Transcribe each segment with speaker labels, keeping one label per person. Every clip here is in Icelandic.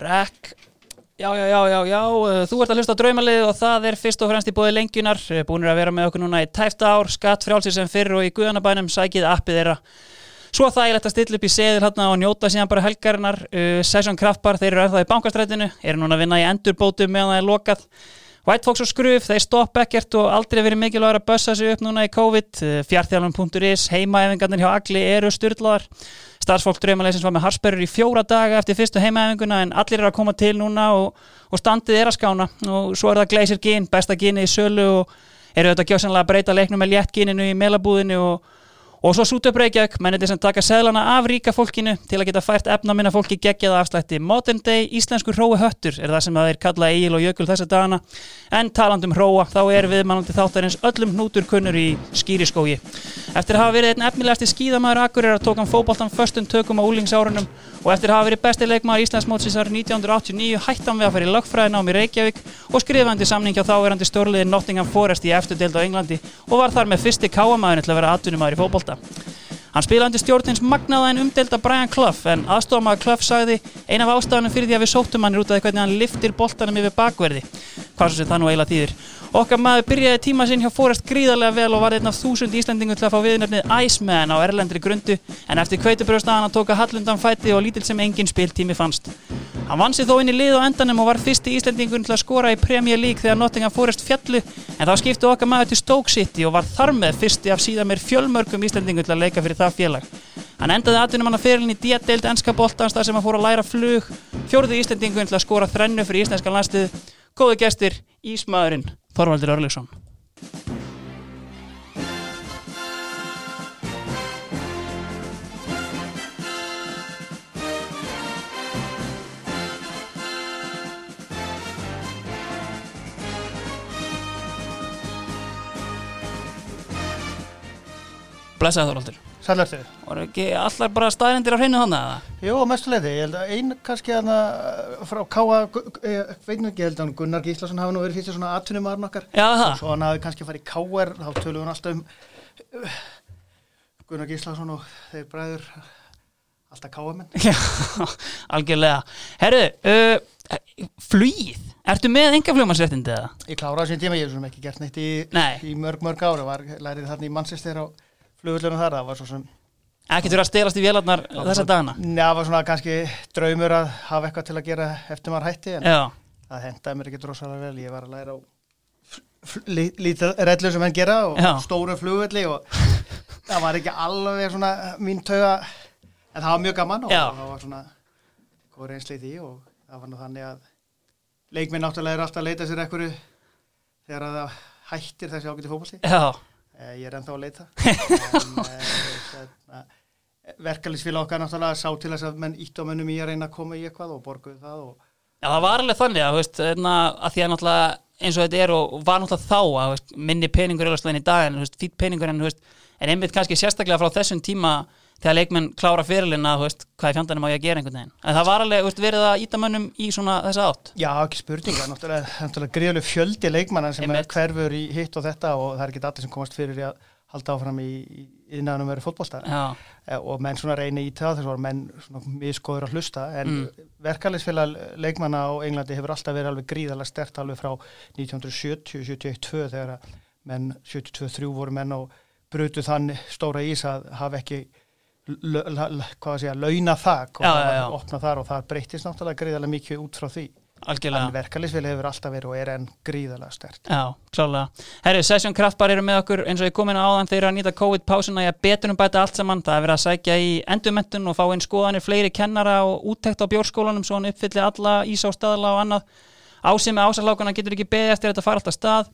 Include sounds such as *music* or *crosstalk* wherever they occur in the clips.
Speaker 1: Rekk Já, já, já, já, já, uh, þú ert að hlusta á draumalið og það er fyrst og fremst í bóði lengjunar, búinir að vera með okkur núna í tæfta ár, skatt frjálsir sem fyrr og í guðanabænum sækið appið þeirra. Svo þægilegt að stilla upp í seðil hérna og njóta síðan bara helgarinnar, uh, Session Kraftbar, þeir eru ennþá í bankastrætinu, eru núna að vinna í endurbótum meðan það er lokað. White Fox og Skruf, þeir stopp ekkert og aldrei verið mikilvægur að bössa sig upp núna í COVID, fjartjálfum.is, heimaefingarnir hjá Agli eru styrlaðar. Starfsfólk draumaleysins var með harsperur í fjóra daga eftir fyrstu heimaæfinguna en allir eru að koma til núna og, og standið er að skána og svo er það Gleisir Gin, besta gini í sölu og eru þetta gjóðsannlega að breyta leiknum með létt gininu í melabúðinu og, og svo Sútöp Reykjavík, menniti sem taka seðlana af ríka fólkinu til að geta fært efna minna fólki geggjaða afslætti. Modern Day íslensku hrói höttur er það sem það er kallað Egil og Jökul þessa dagana en talandum hróa þá er við mannandi þáttarins öllum hnútur kunnur í skýriskógi. Eftir að hafa verið einn efnilegasti skíðamæður Akureyrar tók hann fótboltan föstum tökum á úlingsárunum og eftir að hafa verið besti leikmaður Íslandsmótsins árið 1989 hætti hann við að fara í lögfræðinám í Reykjavík og skrifandi samning hjá þáverandi stórliði Nottingham Forest í eftudeld á Englandi og var þar með fyrsti káamæðurinn til að vera atvinnumæður í fótbolta. Hann spilaði undir stjórnins magnaða en umdelda Brian Clough en aðstofamaður Clough sagði ein af ástafanum fyrir því að við sóttum hann er út af hvernig hann liftir boltanum yfir bakverði. Hvað svo sem það nú eiginlega þýðir. Okkar maður byrjaði tíma sinn hjá Forrest gríðarlega vel og var einn af þúsund Íslandingum til að fá viðnefnið Iceman á erlendri grundu en eftir kveitubröðstaðan að tóka hallundan fæti og lítil sem engin spiltími fannst. Hann vann sér þó inn í lið á endanum og var fyrsti Íslandingun til að skora í Premier League þegar Nottingham Forest fjallu en þá skipti okkar maður til Stoke City og var þar með fyrsti af síðan mér fjölmörgum Íslandingun til að leika fyrir það félag. Hann endaði atvinnum hann að fyrirlin í D-deild ennska boltans þar sem hann fór að læra flug, fjóruði Íslandingun til að skora þrennu fyrir íslenska landslið. Góðu gestir, Ísmaðurinn, Þorvaldur Örleksson. Blessaði Þorvaldur.
Speaker 2: Sælvertu.
Speaker 1: Voru ekki allar bara staðrindir á hreinu þannig að það?
Speaker 2: Jú, mestuleiti. Ég held að einn kannski að frá Káa, ég veit nú ekki, ég held að Gunnar Gíslason hafi nú verið fyrst svona atvinnumarn okkar.
Speaker 1: Já, það.
Speaker 2: Svo hann hafi kannski farið í Káar, þá tölum við alltaf um uh, Gunnar Gíslason og þeir bræður alltaf Káamenn. *laughs*
Speaker 1: Já, algjörlega. Herru, uh, flýð, ertu með enga fljómansréttindi eða?
Speaker 2: Ég kláraði þessum tíma, ég hef svona flugullunum þar, það var svo sem...
Speaker 1: Ekkert verið að stelast í vélarnar þessa dagana?
Speaker 2: Njá, það var svona kannski draumur að hafa eitthvað til að gera eftir maður hætti, en
Speaker 1: Já,
Speaker 2: það hendaði mér ekki drosalega vel. Ég var að læra á lítið rellu sem henn gera og
Speaker 1: Já.
Speaker 2: stóru flugvelli og það var ekki alveg svona mín tauga en það var mjög gaman og
Speaker 1: Já.
Speaker 2: það var svona góð reynsli í því og það var nú þannig að leikminn náttúrulega er alltaf að leita sér ekkur þegar að það hættir þessi ágæti
Speaker 1: já,
Speaker 2: Eh, ég er ennþá að leita. *laughs* En uh, verkefliðsfélag okkar náttúrulega sá til þess að menn ítt á mönnum í að reyna að koma í eitthvað og borguðu það og
Speaker 1: já, það var alveg þannig að, veist, hérna, að því að náttúrulega eins og þetta er og var náttúrulega þá að veist, minni peningur er alveg í dag en fýtt peningur en, en einmitt kannski sérstaklega frá þessum tíma þegar leikmenn klára veist, hvað í fjandanum á ég að gera einhvern veginn. En það var alveg, veist, verið að íta mönnum í svona þessa átt.
Speaker 2: Já, ekki spurninga, náttúrulega, náttúrulega gríðuleg fjöldi leikmanna sem er
Speaker 1: Einmitt.
Speaker 2: hverfur í hitt og þetta og það er ekki allir sem komast fyrir að halda áfram í, í innan um verið fótbolta
Speaker 1: Já,
Speaker 2: og menn svona reyni í það þess að menn svona miskoður að hlusta en mm. verkefliðsfélag leikmanna á Englandi hefur alltaf verið alveg gríðalega stert alveg frá 1970-72 þegar menn 72-3 voru menn og brutu þann stóra ís að hafa ekki l- l- l- hvað að segja, launa þak og
Speaker 1: Já, já, já.
Speaker 2: opna þar og það breytist náttúrulega gríðalega mikið út frá því en
Speaker 1: algjörlega.
Speaker 2: verkefliðsfélag hefur alltaf verið og er enn gríðalega stert
Speaker 1: Já, klálega. Herri, Session Kraftbar eru með okkur eins og ég kom inn á áðan þeir eru að nýta COVID-pásuna í að betur um bæta allt saman. Það er verið að sækja í endurmentun og fá inn skoðanir fleiri kennara og úttekt á bjórskólanum svo hann uppfylli alla ísástaðla og annað. Ásið með ásarlákana getur ekki beðið eftir þetta fara alltaf stað.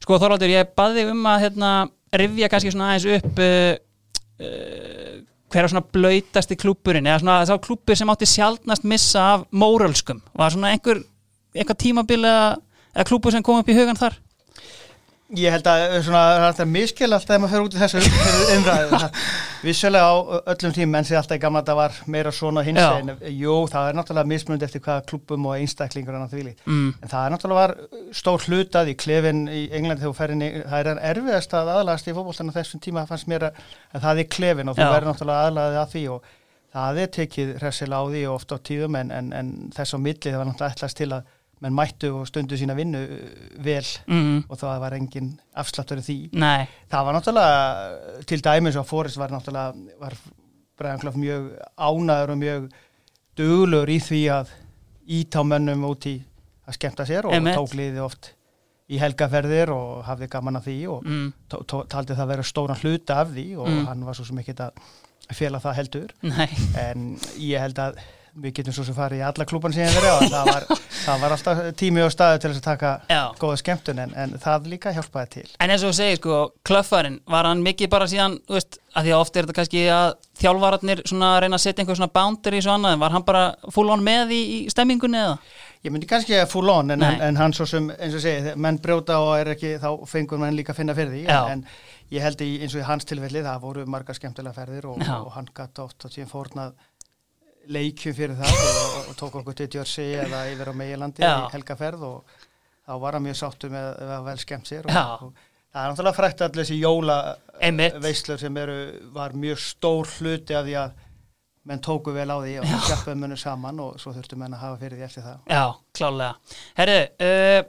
Speaker 1: Sko Þorvaldur, ég baði um að hérna, rifja kannski svona aðeins upp uh, uh, hver er svona blöytasti klúburinn eða svona þá klúbur sem átti sjaldnast missa af mórölskum. Var svona einhver, eitthvað tímabil eða, klúbur sem kom upp í hugan þar?
Speaker 2: Ég held að svona, það er miskil alltaf þegar maður fyrir út í þessu umræðu. *laughs* Vissulega á öllum tímum en því alltaf í gamla þetta var meira svona hins en jú, það er náttúrulega mismunandi eftir hvaða klubbum og einstaklingur að því
Speaker 1: Mm.
Speaker 2: en það er náttúrulega var stór hlutað í klefin í Englandi þegar þú ferðin í það er erfiðast að aðlagast í fótboltan á þessum tíma fannst mér að, að það er klefin og þú verður náttúrulega aðlagið að því og það er tekið á á á að menn mættu og stundu sína vinnu uh, vel
Speaker 1: mm,
Speaker 2: og það var engin afsláttur í því.
Speaker 1: nei,
Speaker 2: Það var náttúrulega til dæmis að Forrest var náttúrulega var Clough mjög ánæður og mjög duglegur í því að íta á mönnum út í að skemmta sér og
Speaker 1: Einmitt.
Speaker 2: tók liði oft í helgaferðir og hafði gaman af því og
Speaker 1: mm,
Speaker 2: taldi það vera stóran hluta af því og
Speaker 1: Mm.
Speaker 2: hann var svo sem ekki að fela það heldur
Speaker 1: nei,
Speaker 2: en ég held að við getum svo sem farið í alla klúban sem ég verið á það var, *laughs* það var alltaf tími og staðu til þess að taka
Speaker 1: já.
Speaker 2: góða skemmtun en, en það líka hjálpaði til
Speaker 1: En eins og þú segir, sko, klöffarinn, var hann mikið bara síðan, þú veist, að því að oft er þetta kannski að þjálfararnir svona reyna að setja einhver svona boundary og svo annað, en var hann bara full on með í, í stemmingunni eða?
Speaker 2: Ég myndi kannski að full on en, en, hann svo sem eins og segi, þegar menn brjóta og er ekki þá fengur menn líka að finna fyrir því
Speaker 1: Já.
Speaker 2: en, ég held í eins og í hans tilfelli það voru margar skemmtilega ferðir og, og hann gæti oft og tíðan fórnað leikjum fyrir það og, og tók okkur til Jersey eða yfir á Meilandi í helgaferð og þá var hann mjög sáttu með að vel skemmt sér og, og það er náttúrulega frækt allir þessi jóla
Speaker 1: Einmitt.
Speaker 2: veislur sem eru, var mjög stór hluti af því að menn tóku vel á því og hjálpaði munum saman og svo þurftu menn að hafa fyrir því eftir það
Speaker 1: Já, klálega. Herru, uh,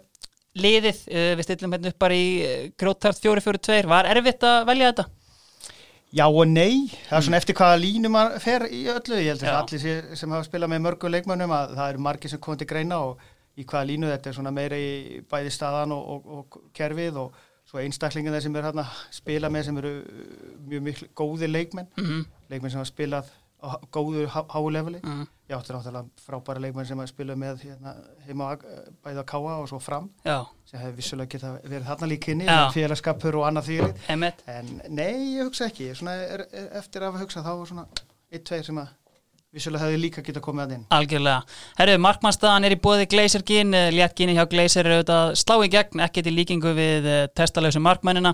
Speaker 1: liðið, uh, við stillum hérna upp bara í uh, grótart 4-4-2, var erfitt að velja þetta?
Speaker 2: Já og nei, það er svona eftir hvaða línu maður fer í öllu, ég held að allir sem hafa spilað með mörgu leikmönnum að það eru margir sem komið til greina og í hvaða línu þetta er svona meira í bæði staðan og, og, og kerfið og svo einstaklingin þeir sem er hérna spila með sem eru uh, mjög miklu góði leikmenn,
Speaker 1: Mm
Speaker 2: leikmenn sem hafa spilað á góðu há- háu leveli.
Speaker 1: -hmm.
Speaker 2: Ég átti náttúrulega frábæra leikmenn sem hafa spilað með hérna, heima bæði á Káa og svo fram.
Speaker 1: Já,
Speaker 2: sem hefur vissulega geta verið þarna líkinni, félagskapur og annað þýrið. En nei, ég hugsa ekki. Svona er, er, eftir að hafa hugsað þá var svona eitt, tveir sem að vissulega hefði líka geta komið að inn.
Speaker 1: Algjörlega. Herru, markmannstaðan er í bóði Gleisir Ginn, léttginni hjá Gleisir er auðvitað að slá í gegn, ekkert í líkingu við uh, testalösu markmennina.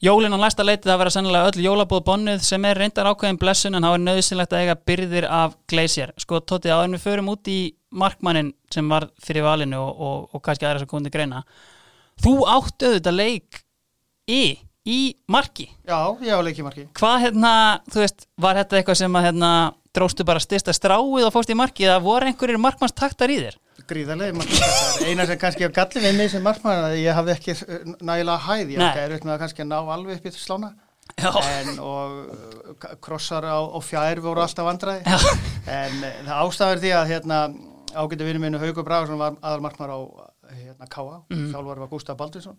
Speaker 1: Jólin á næsta leiti það verða sennilega öll jólabóð bonnuð sem er reyndar ákveðin blessun en þá er nöðsynlegt að eiga byrðir af Gleisir. Sko, Tóti, áður við förum út í markmannin sem var fyrir valinu og, og, og kannski aðra sem komið til greina. Þú átt auðvitað leik í, í marki.
Speaker 2: Já, ég á leikimarki.
Speaker 1: Hvað hérna, þú veist, var þetta eitthvað sem að hérna dróstu bara styrsta stráið og fórst í marki eða voru einhverjir markmannstaktar í þér?
Speaker 2: Gríðarlega markmann. Eina sem kannski á galli við mig sem markmann að ég hafði ekki nægilega hæð. Ég ætti erfitt með að kannski ná alveg upp í slána. En og uh, krossar á, á fjær voru alltaf vandræði.
Speaker 1: Já.
Speaker 2: En uh, það ástæður því að hérna ágættu vinnu minnu Haugur Bragarsson var aðal markmann á hérna Káa.
Speaker 1: Mm.
Speaker 2: Þjálfur var Gustaf Baldursson.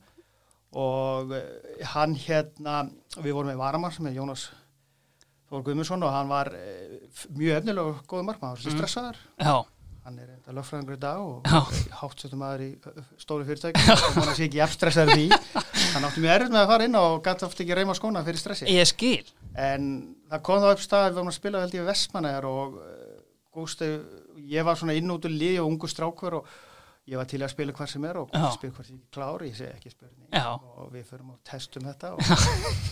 Speaker 2: Og uh, hann hérna, við vorum með Varamann sem er Jónas Þór Guðmundsson og hann var uh, mjög efnilega og góð markmann. Hann var
Speaker 1: Mm.
Speaker 2: stressaður.
Speaker 1: Já,
Speaker 2: Hann er enda lögfræðingur í dag og
Speaker 1: Já.
Speaker 2: hátsettum maður í ö, stóru fyrirtæki og *laughs* hann sé ekki efstressaður því. Hann átti mjög erfitt með að fara inn og gæti oft ekki reyma skóna fyrir stressi.
Speaker 1: ég skil.
Speaker 2: En það kom þá upp stað, við varum að spila held ég við Vestmannegar og uh, Gústi, ég var svona inn út úr liði og ungu strákur og ég var til að spila hvað sem er og spila hvað sem ég klári, ég segi ekki spurning. Og við förum og testum þetta og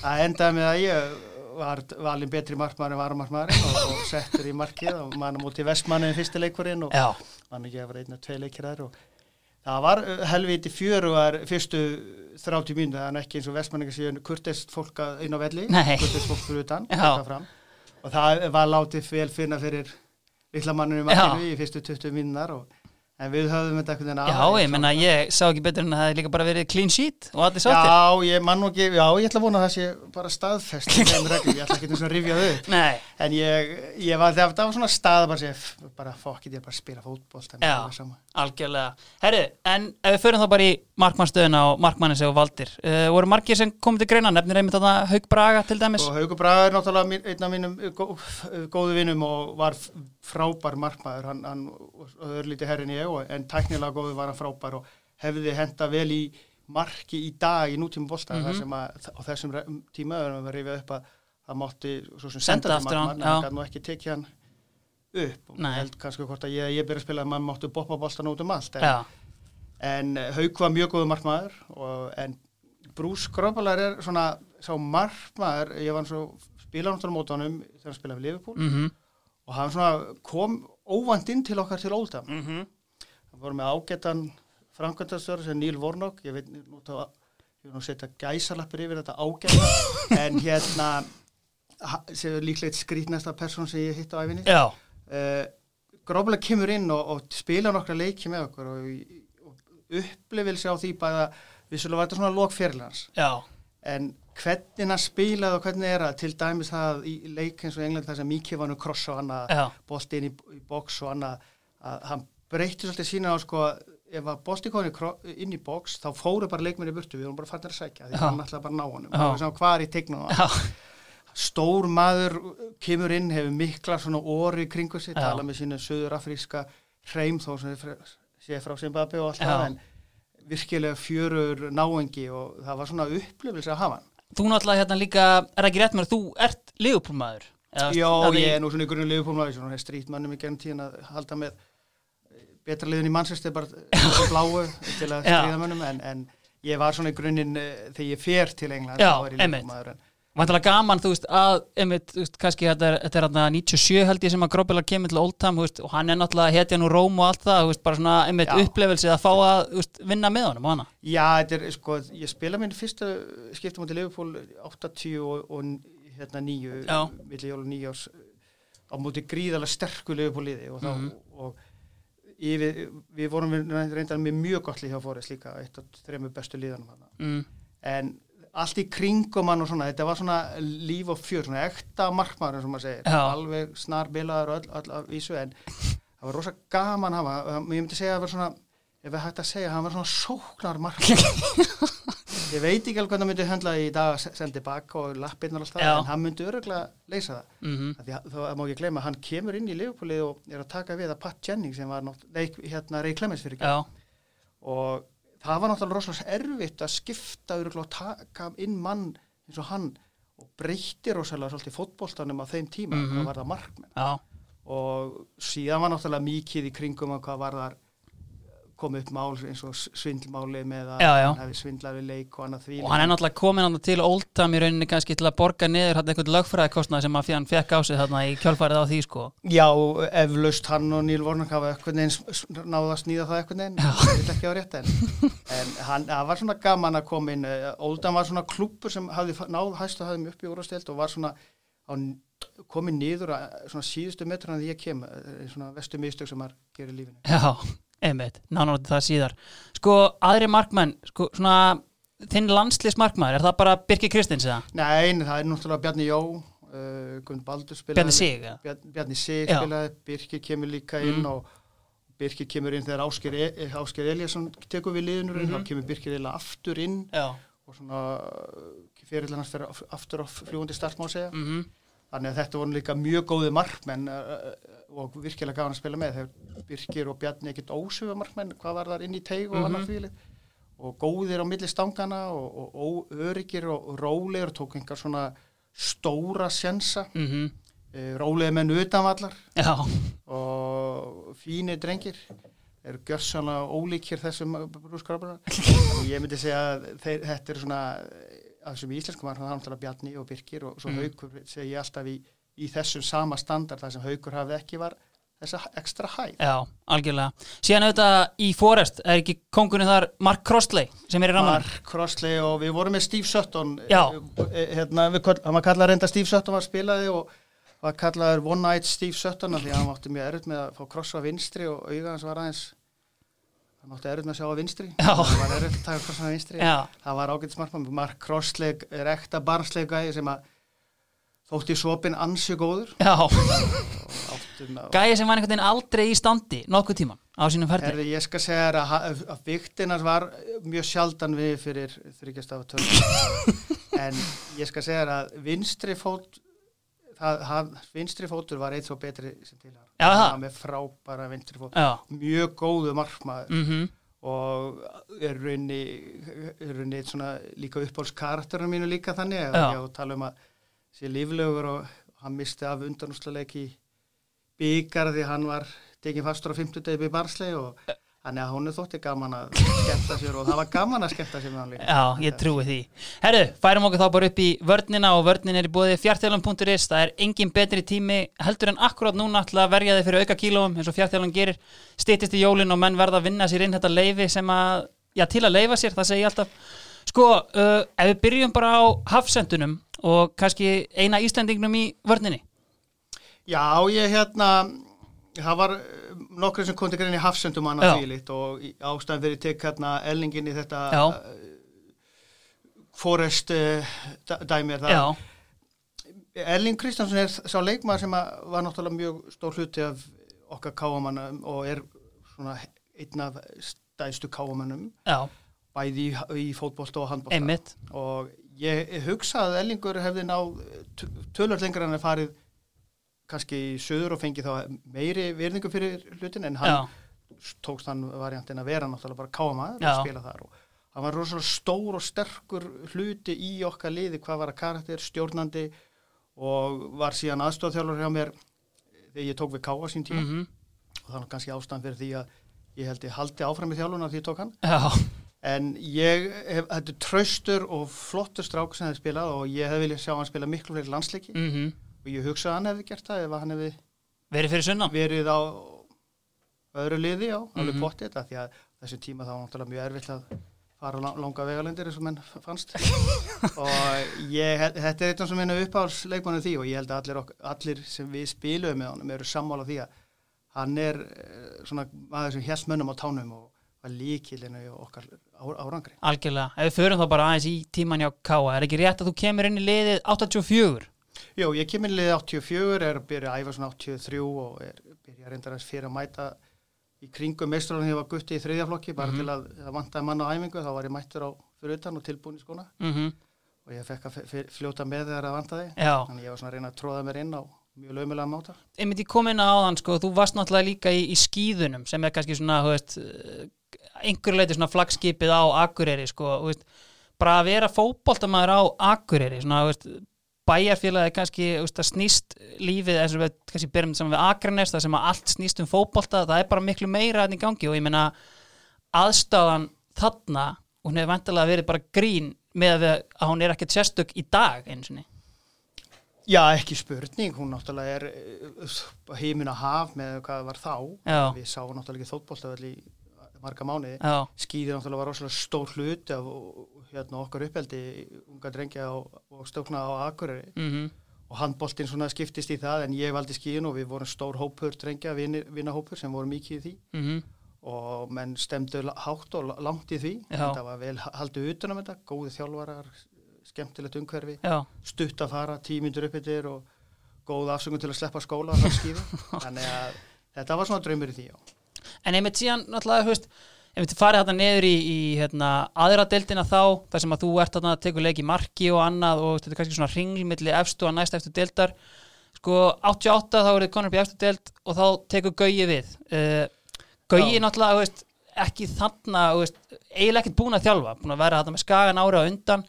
Speaker 2: það endaði með að ég var valin betri markmaður en varamarkmaðurinn og, og settur í markið og mann á móti Vestmannegar fyrsti leikurinn og
Speaker 1: Já,
Speaker 2: mann ekki að vera einn og tvei leikir þar og það var uh, helviti fjörugar fyrstu 30 mínu þannig ekki eins og vestmanningar síðan kurtist fólk inn á velli, kurtist fólk fyrir utan og það var látið vel finna fyrir litla manninu í
Speaker 1: Já.
Speaker 2: fyrstu 20 mínunar og en við höfðum þetta einhvern veginn
Speaker 1: já,
Speaker 2: aðeins
Speaker 1: ég menna, ég sá ekki betur en að það hefði líka bara verið clean sheet og allir sáttir.
Speaker 2: Já, ég mann nú ekki, já, ég ætla að vona að það sé bara staðfest í þeim reglum, ég ætla ekki að rifja þau. *laughs*
Speaker 1: Nei,
Speaker 2: En ég, ég var, það var svona stað bara, sé, bara fokkið, ég bara að spila þannig
Speaker 1: Já.
Speaker 2: að
Speaker 1: algjörlega. Herru, en ef við förum þá bara í markmannstöðuna og markmannin sem valdir. Uh, voru margir sem komið til greina, nefnir einmitt þarna Haug Braga til dæmis?
Speaker 2: Og Haugur Braga er náttúrulega einn af mínum gó, góðu vinnum og var frábær markmaður, hann, hann örlítið herrin ég og, en tæknilega góðu var hann frábær og hefði henda vel í marki í dag í nútíma þar sem að á þessum re- tíma erum við rifið upp að það mátti
Speaker 1: Senda hann,
Speaker 2: markmann, en gæti nú ekki tekið hann upp. Og
Speaker 1: Nei.
Speaker 2: ég held kannski hvort að ég, ég byrja að spila að mann mátti boppa bóltan út um allt en, en Hauk var mjög góðu markmaður og, en Brús Gröbalar er svona sá markmaður, ég var svo spila náttúrulega mót honum þegar hann spilaði við Liverpool.
Speaker 1: Mhm,
Speaker 2: og hann svona kom óvænt inn til okkar til Oldham
Speaker 1: mhm,
Speaker 2: hann voru með ágættan framkvæmtastöður sem Níl Vornok ég veit nú þá ég vil nú setja gæsalappir yfir þetta ágæta. *laughs* En hérna sem er líklegt skrítnasta persón sem ég hitt á æfinni uh, gróflega kemur inn og, og spila nokkra leiki með okkur og, og upplifilsi á því bæða vissulega var þetta svona lokferðlans
Speaker 1: já,
Speaker 2: en hvernig hann spilaði og hvernig er það til dæmis það í leik eins og England þar sem Miki var nú kross og annað bolti inn í, í box og annað að hann breytti svolítið sína á sko ef að bolti kom inn í box þá fóru bara leikmenni burtu, við vorum bara fannir að sækja því
Speaker 1: Já.
Speaker 2: hann ætlaði bara að ná honum. Og hvað er í tegnum stór maður kemur inn, hefur mikla svona orri kringu sig, tala með sína söður-afríska hreim þó sem sé frá Zimbabwe og allt það en virkilega fjörur náengi og það var svona upplifilsi að hafa hann.
Speaker 1: Þú náttúrulega hérna líka, er ekki rétt mér, þú ert liðupúlmaður
Speaker 2: Já, ég er nú svona grunni liðupólmaður svona strítmannum í gennum tíðin að halda með betra liðin í Manchester bara *laughs* bláu til að stríða mönnum en, en ég var svona í grunninn eh, þegar ég fer til England
Speaker 1: Já,
Speaker 2: þá
Speaker 1: Vantalega gaman, þú veist, að, einmitt, þú veist, kannski þetta er, þetta er hérna 97 held ég sem að Gróbilar kemur til Oldham, þú veist, og hann er náttúrulega hetjan úr Róm og allt það, þú veist, bara svona, einmitt,
Speaker 2: Já.
Speaker 1: upplefelsið að fá að, þú veist, vinna með honum og hana.
Speaker 2: Já, þetta er sko, ég spila minn fyrsta skiptum á til Liverpool 80 og, og hérna nýju,
Speaker 1: Já.
Speaker 2: milli jól og nýju ás á móti gríðarlega sterku Liverpool liði og þá,
Speaker 1: Mhm.
Speaker 2: og yfir, við vorum við reyndar með mjög gott lið hjá Forrest líka, eitt af þremur bestu liðanum hana.
Speaker 1: Mm.
Speaker 2: En allt í kringum hann og svona, þetta var svona líf og fjör, svona ekta markmaður og maður segir,
Speaker 1: Já.
Speaker 2: alveg snar bilaður og öll, öll að vísu, en það var rosa gaman að hafa, ég myndi segja að það var svona, ef við hægt að segja, hann var svona sóknar markmaður. *laughs* ég veit ekki alveg hvernig hann myndi höndla í dag að senda bak og lappirnar alltaf,
Speaker 1: Já.
Speaker 2: en hann myndi öruglega leysa það.
Speaker 1: Mm
Speaker 2: Af Því að, þá má ekki gleyma, hann kemur inn í Liverpoolið og er að taka við að Pat Jennings sem var nátt, nei, hérna Ray Clemens fyrir og það var náttúrulega rosalega erfitt að skipta og taka inn mann eins og hann og breytti rosalega svolítið fótboltanum á þeim tíma
Speaker 1: Mhm.
Speaker 2: hvað var það markmenn
Speaker 1: já,
Speaker 2: og síðan var náttúrulega mikið í kringum að hvað var þar kom upp mál eins og svindlmáli með að
Speaker 1: Já, já.
Speaker 2: hann hefði svindlað við leik og annað því
Speaker 1: og hann er náttúrulega komin hann til Oldham í rauninni kannski til að borga niður hann einhvern lögfræðikostnað sem að hann fekk á sig þarna í kjálfarið á því, sko.
Speaker 2: Já, eflaust hann og Níl Vornak hafa eitthvað neginn náða að snýða það eitthvað neginn, ég vil ekki á rétt en, en hann, það var svona gaman að koma inn, Óldan var svona klúpur sem hafði náð hæstu að hafði upp í úrastelt og var svona komið niður að síðustu metruna því ég kem, eh, svona vestu mistök sem maður gerir lífinu.
Speaker 1: Já, einmitt, nánar það síðar. Sko, aðri markmenn, sko, svona, þinn landslýs markmaður, er það bara Birki Kristins eða?
Speaker 2: Nei, það er náttúrulega Bjarni Jó, uh, Gunn Baldur spilaði.
Speaker 1: Bjarni Sig, eða?
Speaker 2: Bjarni, Bjarni Sig spilaði, Birkir kemur líka inn
Speaker 1: Mm.
Speaker 2: og Birkir kemur inn þegar Ásker, e Ásker Eliasson tekur við liðinur mm
Speaker 1: Mhm.
Speaker 2: þá kemur Birkir eiginlega aftur inn
Speaker 1: Já.
Speaker 2: og svona fyrir hans fyrir af- aftur á fljúandi start má segja.
Speaker 1: Mm
Speaker 2: Þannig að þetta voru líka mjög góði markmenn uh, og virkilega gafan að spila með. Þegar Birkir og Bjarni ekkert ósöfa markmenn, hvað var þar inn í teig og
Speaker 1: Mhm.
Speaker 2: annað fíli og góðir á milli stangana og, og óöryggir og rólegir tók einhver svona stóra sjensa,
Speaker 1: -hmm.
Speaker 2: uh, rólegir menn utanvallar
Speaker 1: Já,
Speaker 2: og fínir drengir. Eru gjörsanlega ólíkir þessum brúskrafuna *laughs* og ég myndi segja að þeir, þetta er svona að þessum íslenskum var það náttúrulega Bjarni og Birkir og svo
Speaker 1: Mm.
Speaker 2: Haukur segi ég alltaf í, í þessum sama standard þar sem Haukur hafði ekki var þessa ekstra hæð
Speaker 1: já, algjörlega. Síðan auðvitað í Forest er ekki kongurinn þar Mark Crossley sem er í ramanum.
Speaker 2: Mark Crossley og við vorum með Steve Sutton
Speaker 1: Já.
Speaker 2: eh, eh, hérna, við, köll- hann var kallað reynda Steve Sutton var spilaði og var kallaður One Night Steve Sutton því að hann átti mjög erut með að fá krossa vinstri og auga hans var aðeins hann átti erut með að sjá á vinstri
Speaker 1: Já.
Speaker 2: hann var erut að taka krossa á vinstri
Speaker 1: Já,
Speaker 2: það var ágætt smartmann Mark Crossley er ekta barnsleg gæði sem að þótti svopin ansi góður
Speaker 1: já.
Speaker 2: að
Speaker 1: Gæði sem var einhvern veginn aldrei í standi nokkuð tíman á sínum ferli.
Speaker 2: Herði, ég skal segja þér að, að viktinars var mjög sjaldan við fyrir þryggjastafa tölum *laughs* en ég skal segja þér að vinstri fót það, hann, vinstri fótur var eitt svo betri sem til hann
Speaker 1: Já, það.
Speaker 2: með frábæra vinstri fót
Speaker 1: Já,
Speaker 2: mjög góðu markmaður
Speaker 1: mhm,
Speaker 2: og er raunni, er raunni svona líka uppáhaldskarakterinu mínu líka þannig
Speaker 1: Já.
Speaker 2: að tala um að sé líflegur og hann misti af undanúsleik í byggar því hann var tekinn fastur á 50 degi Barsley og hann er að hún er þótti gaman að skemmta sér og það var gaman að skemmta sér með hann líka.
Speaker 1: já, ég trúi því. Herru, færum okkur þá bara upp í vörnina og vörnin er í búið fjartjálum.is. Það er engin betri tími heldur en akkurát núna til að verja þig fyrir auka kílóum eins og fjartjálum gerir. Stýttist í jólin og menn verða að vinna sér inn þetta leifi sem að, já, til að leifa sér, það segi ég alltaf. Sko, uh, ef við byrjum bara á hafsendunum og kannski eina Íslandingnum í vörninni
Speaker 2: Já, ég hérna, nokkur sem kom til grein í hafsendum
Speaker 1: Já.
Speaker 2: annað fílitt og í- ástæðan fyrir tek hérna elningin í þetta uh, Forest uh, dæmi er það.
Speaker 1: Já,
Speaker 2: Erling Kristjánsson er sá leikmaður sem var náttúrulega mjög stór hluti af okkar káamannum og er svona einn af stæðstu káamannum bæði í, í fótbolta og handbolta.
Speaker 1: Einmitt.
Speaker 2: Og ég hugsa að Erlingur hefði náð tölvöld lengur en að farið kannski í söður og fengi þá meiri virðingu fyrir hlutin en hann
Speaker 1: Já,
Speaker 2: tókst hann variantin að vera náttúrulega bara káamaður
Speaker 1: Já.
Speaker 2: og spila þar. Og hann var rosalega stór og sterkur hluti í okkar liði hvað var að karakter, stjórnandi og var síðan aðstofþjálfur hjá mér þegar ég tók við káa sín tíma.
Speaker 1: Mhm,
Speaker 2: og það var kannski ástæðan fyrir því að ég held ég haldi áfram í þjálfuna því ég tók hann.
Speaker 1: Já,
Speaker 2: en ég hef, þetta traustur og flottur strák sem hefði spilað og ég hef viljað sjá hann spila miklu fleiri landsleiki.
Speaker 1: Mhm
Speaker 2: og ég hugsa að hann hefði gert það ef hann hefði
Speaker 1: Verið fyrir sunnan?
Speaker 2: verið á öðru liði á, alveg mm pottið því að þessum tíma þá var náttúrulega mjög erfitt að fara lang- langa vegalendir eins og menn fannst. *laughs* Og ég, þetta er eitthvað sem minna uppáhalsleikmannu því og ég held að allir, ok, allir sem við spilum með honum eru sammála því að hann er eh, svona maður sem hjælt mönnum á tánum og var líkilinu í okkar á- árangri.
Speaker 1: Algjörlega, ef við förum þá bara aðeins í tíman hjá Káa, er ekki rétt að þú kemur inn í liðið 84?
Speaker 2: Jó, ég kemur í liði 84, er að byrja að æfa svona 83 og er byrja reyndar að fyrir að mæta í kringum meistralunum þegar ég var gutti í þriðjaflokki bara
Speaker 1: Mhm.
Speaker 2: til að það vantaði mann á æfingu þá var ég mættur á fyrir utan og tilbúin í skóna
Speaker 1: Mm
Speaker 2: og ég fekk að fljóta með þegar það vantaði
Speaker 1: Já,
Speaker 2: þannig ég var svona að reyna að tróða mér inn á mjög lömulega máta.
Speaker 1: ég kom inn á þann sko, þú varst náttúrulega líka í, í skíðunum sem er kannski svona, veist eh, einhverju leiti svona flagskipið á Akureyri sko, veist, bara að vera fótboltamaður á Akureyri svona, veist, bæjarfélagi kannski veist, snýst lífið eins og við kannski byrjum saman við Akranes það sem að allt snýst um fótbolta, það er bara miklu meira enn í gangi og ég meina aðstæðan þarna hún hefur vantilega verið bara grín með að að hún er ekkert sérstök í dag eins og
Speaker 2: Já, ekki spurning, hún náttúrulega er uh, heimin að haf með hvað það var þá.
Speaker 1: Já.
Speaker 2: Við sáum náttúrulega ekki þóttbóltaðall í marga mánuði.
Speaker 1: Já,
Speaker 2: skýði náttúrulega var rosalega stór hluti af hérna, okkar uppeldi unga drengja og, og stókna á Akureyri.
Speaker 1: Mhm,
Speaker 2: og handboltinn svona skiptist í það en ég valdi skýðin og við vorum stór hópur drengja, vinnahópur sem voru mikið í því.
Speaker 1: Mhm.
Speaker 2: Og menn stemdu hátt og la- langt í því.
Speaker 1: Já.
Speaker 2: þetta var vel haldið utanum þetta góði þjálfarar, skemmtilegt umhverfi
Speaker 1: Já,
Speaker 2: stutt að fara, tímyndur upp yfir og góð afsökun til að sleppa skóla það *laughs* þannig að þetta var svona draumur í því já.
Speaker 1: En einmitt síðan náttúrulega, þú veist, einmitt farið þarna neður í, í hérna, aðra deildina þá, þar sem að þú ert að tekur leik í marki og annað og þetta er kannski svona ringl milli efstu og næst efstu deildar. Sko, 88 þá er þið konur upp í efstu deild og þá tekur Gauji við. Uh, Gauji
Speaker 2: Já.
Speaker 1: náttúrulega, veist, ekki þarna, veist, eiginlega ekkert búin að þjálfa, búin að vera þarna með skagan ára undan,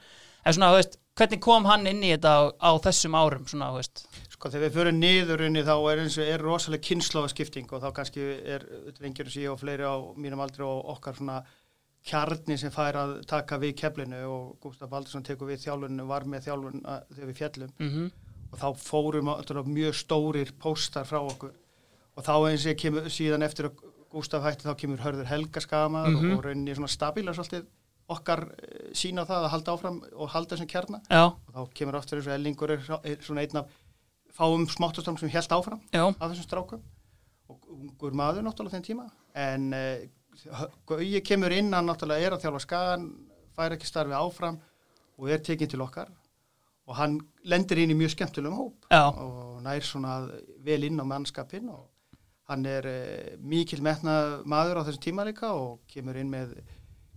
Speaker 1: en svona, veist, hvernig kom hann inn í þetta á, á þessum árum, svona, veist.
Speaker 2: Sko þegar við förum niðurinni þá er eins og er rosalega kynnslóðaskipting og þá kannski er drengir sem ég og fleiri á mínum aldri og okkar svona kjarni sem fær að taka við keflinu og Gustaf Baldursson tekur við þjálfuninu, var með þjálfun að- þegar við fjallum
Speaker 1: Mm
Speaker 2: og þá fórum náttúrulega mjög stórir póstar frá okkur. Og þá eins og kemur síðan eftir að Gustaf hætti þá kemur Hörður Helga skamaður
Speaker 1: Mhm.
Speaker 2: og, og rauninni svona stabíla svolítið okkar eh, sín á það að halda áfram og halda þessum kjarna.
Speaker 1: Já,
Speaker 2: og þá kemur aftur eins og Ellingur er svona einn af fáum smáttastorm sem held áfram
Speaker 1: já,
Speaker 2: af þessum strákum. Og ungur maður náttúrulega þenn tíma. En uh, Gauji kemur inn hann náttúrulega er að þjálfa skagan fær ekki starfi áfram og er tekinn til okkar. Og hann lendir inn í mjög skemmtilegum hóp
Speaker 1: já,
Speaker 2: og nær svona vel inn á mannskapin og hann er uh, mikil metnað maður á þessum tíma líka og kemur inn með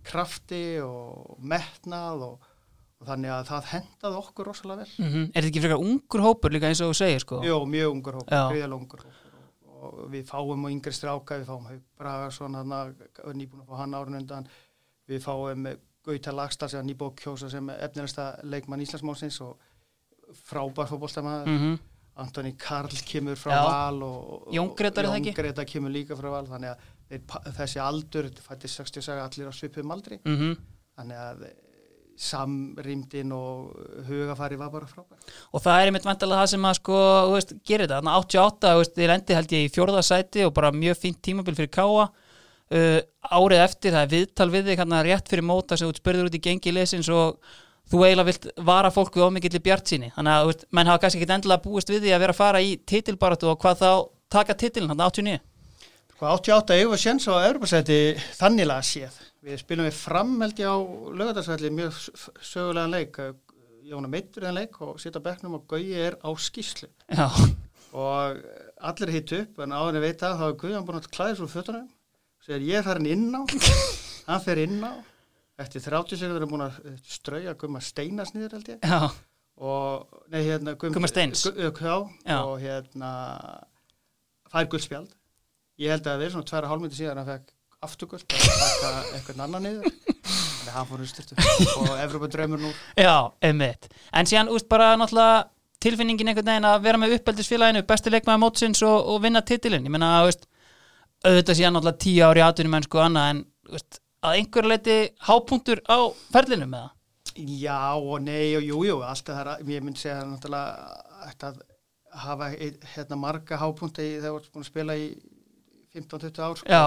Speaker 2: krafti og metnað og þannig að það hendaði okkur rosalega vel
Speaker 1: mm Er þetta ekki frekar ungur hópur líka eins og þú segir sko?
Speaker 2: Jó, mjög ungur hópur,
Speaker 1: Já.
Speaker 2: greiðalega ungur hópur og, og við fáum á yngri stráka, við fáum Haug Bragason, hann er nýbúin að fá hann árun undan, við fáum Gauta Lagstad sem að kjósa sem efnilegsta leikmann Íslandsmálsins og frábær fótboltamaður,
Speaker 1: mm
Speaker 2: Antoni Karl kemur frá
Speaker 1: Já.
Speaker 2: Val og, og
Speaker 1: Jón
Speaker 2: Greta kemur líka frá Val, þannig að þeir, þessi aldur, fætti 60 saga allir á svipum aldri,
Speaker 1: -hmm.
Speaker 2: þannig að samrýmdin og hugafari var bara frábær.
Speaker 1: og það er einmitt vantilega það sem að sko, þú veist, gerir þetta, þannig að 88 þú veist, ég lendi held ég í fjórða sæti og bara mjög fínt tímabil fyrir Káa uh, árið eftir, það er viðtal við þig hérna rétt fyrir móta sem þú spurður út í gengi lesins og þú eiginlega vilt vara fólk við ómikið til bjart síni þannig að þú veist, menn hafa kannski ekki endilega búist við því að vera að fara í titilbaratu og hvað þá taka titilin hann 89
Speaker 2: Sko 88 eigum við séns á Europasæti þanniglega séð. Við spilum við fram held ég á lögadagsvelli mjög sögulegan leik. Jóna meittur í þann leik og sitt á bekknum og Gauji er á skýslu.
Speaker 1: Já,
Speaker 2: Og allir hitt upp en áður en ég veit að þá er Guðjón búin að klæða svo fötunum. Segir ég er farin inn á, *laughs* hann fer inn á. Eftir 30 sekundur er búin að strauja Guðma Steinas niður held ég.
Speaker 1: já,
Speaker 2: Og, nei hérna
Speaker 1: Gumma Steins.
Speaker 2: Gu- uh, já,
Speaker 1: Já.
Speaker 2: og hérna fær guldspjald ég held að það verið svona tværa hálfmyndi síðan að hann fekk afturguld og taka eitthvað annan niður. Þannig að hann fór í styrtu og Evropa draumur nú.
Speaker 1: Já, einmitt. En síðan, úst, bara náttúrulega tilfinningin einhvern veginn að vera með uppeldisfélaginu besti leikmaður mótsins og, og vinna titilin ég menna, veist, auðvitað síðan náttúrulega tíu ári atvinnum en sko annað en veist, að einhver leiti hápunktur á ferlinu með það?
Speaker 2: Já og nei og jú, jú alltaf það er, ég myndi segja náttúrulega að hafa hérna marga hápunta í þegar þú ert búin að spila í 15-20 ár sko.
Speaker 1: já,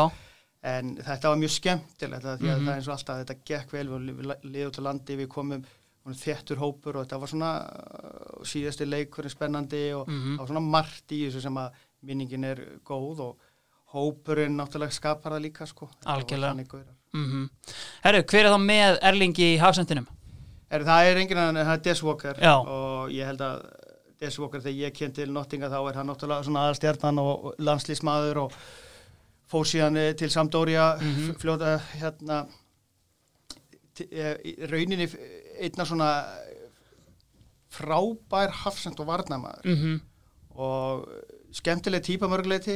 Speaker 2: en þetta var mjög skemmtilegt því að
Speaker 1: Mhm.
Speaker 2: það er eins og alltaf þetta gekk vel við liðum til landi, við komum þéttur hópur og þetta var svona uh, síðasti leikurinn spennandi og
Speaker 1: Mhm.
Speaker 2: það var svona margt í þessu sem að minningin er góð og hópurinn náttúrulega skapar það líka sko.
Speaker 1: Algjörlega. mm herru, hver er þá með Erlingi í hafsendinum?
Speaker 2: Er, það er enginn annan en það er Des Walker
Speaker 1: Já.
Speaker 2: og ég held að Des Walker þegar ég ken til Nottinga þá er hann náttúrulega svona aðalstjarnan og og landslísmaður og fór síðan eh, til Sampdoria
Speaker 1: Mhm.
Speaker 2: fljóta hérna eh, rauninni einna svona frábær hafsend og varnamaður
Speaker 1: Mm
Speaker 2: og skemmtileg típa mörguleiti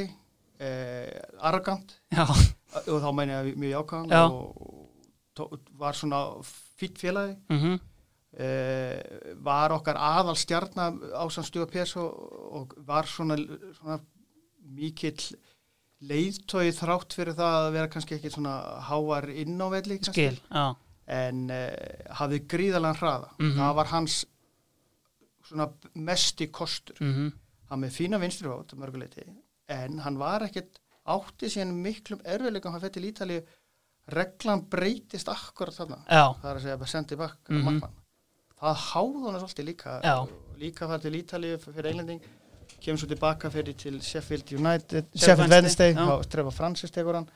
Speaker 2: eh, arrogant.
Speaker 1: Já,
Speaker 2: og þá meina ég mjög
Speaker 1: Já.
Speaker 2: og var svona fýtt félagi.
Speaker 1: Mm
Speaker 2: uh, var okkar aðal stjarnar á sann stuga PS og, og var svona, svona mikill leiðtói þrátt fyrir það að vera kannski ekki svona háar inn á velli kannski,
Speaker 1: skil, já.
Speaker 2: En uh, hafði gríðalega hraða.
Speaker 1: Mhm.
Speaker 2: það var hans svona mesti kostur.
Speaker 1: Mm
Speaker 2: hann með fína vinstri hótt mörguleiti en hann var ekkert átti síðan miklum erfiðleikum hann fætti til Ítali reglan breytist akkurat þarna.
Speaker 1: Já,
Speaker 2: það er að segja bara sendi bakk mm -hmm. það háði hann svolítið líka
Speaker 1: Já.
Speaker 2: líka fara til Ítalíu fyrir englending kemur svo tilbaka fyrir til Sheffield United
Speaker 1: Sheffield Wednesday,
Speaker 2: Wednesday
Speaker 1: já.
Speaker 2: þá trefa Francis tegur hann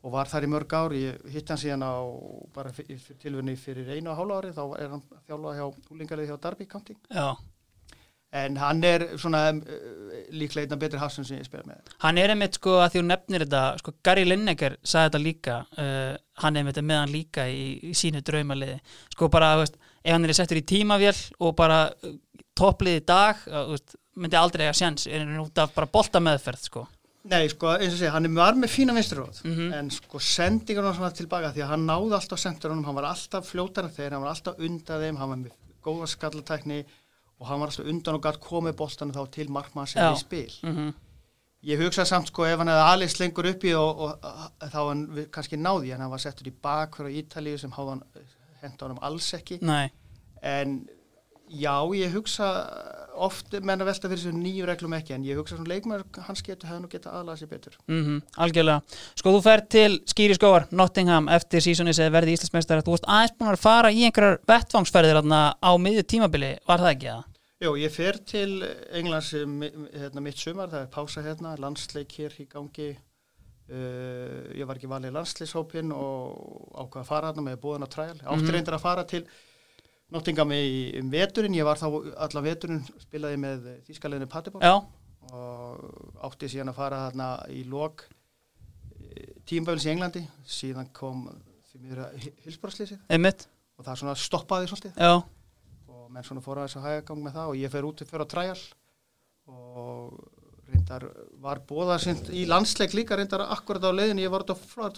Speaker 2: og var þar í mörg ár. Ég hitt hann síðan á bara tilvunni fyrir einu og hálfa ári þá er hann þjálfað hjá úlingarið hjá Derby County.
Speaker 1: Já.
Speaker 2: En hann er svona um, líklega einna betri hafsum sem ég spila með.
Speaker 1: Hann er einmitt sko að því hún nefnir þetta sko Gary Lineker sagði þetta líka uh, hann er einmitt með hann líka í, í sínu draumaliði. Sko bara, veist, ef hann er settur í tímavél og bara uh, topplið í dag uh, veist, myndi aldrei eiga sjans er hann út af bara bolta meðferð sko.
Speaker 2: Nei, sko, eins og segja, hann er var með fína vinsturóð
Speaker 1: Mhm.
Speaker 2: en sko sendingur hann svona tilbaka því að hann náði alltaf sendurum, hann var alltaf fljótar en þeir, hann var alltaf undan þeim, hann var með góða skallatækni og hann var alltaf undan og gætt komið boltanu þá til markmann sem í spil.
Speaker 1: mm
Speaker 2: Ég hugsaði samt sko ef hann hefði aðeins lengur uppi og, og, þá hann við- kannski náði en hann var settur í bakfyrir á Ítalíu sem hann henda honum alls ekki.
Speaker 1: Nei,
Speaker 2: en já, ég hugsa oft menn að velta fyrir þessu nýju reglum ekki en ég hugsa svona leikmar hans getur hefði nú geta aðlaða sér betur.
Speaker 1: mm algjörlega Sko þú fer til Skýri skóar, Nottingham eftir sísoni sem verði Íslandsmeistar þú veist aðeins búin að fara í einhverjar vettvangsferðir á miðju tímabili, var það ekki það?
Speaker 2: Jó, ég fer til Englands eh, hérna, mitt sumar, það er pása hérna, landsleik hér í gangi. Uh, ég var ekki valið landsleishópin og ákvað að fara hérna með búðan að træal. Átti
Speaker 1: Mhm.
Speaker 2: reyndar að fara til Nottingham í um veturinn, ég var þá allan veturinn, spilaði með þýskaliðinu Paderborn
Speaker 1: Já,
Speaker 2: og átti síðan að fara hérna í lok tímböfils í Englandi, síðan kom því miður að hilsbárslýsið
Speaker 1: einmitt.
Speaker 2: Og það svona stoppaði svolítið.
Speaker 1: Já,
Speaker 2: og menn svona fóru að þess að hæga gang með það og ég fer út fyrir að træjal og reyndar var bóðað í landsleik líka reyndar akkurat á leiðinu ég var á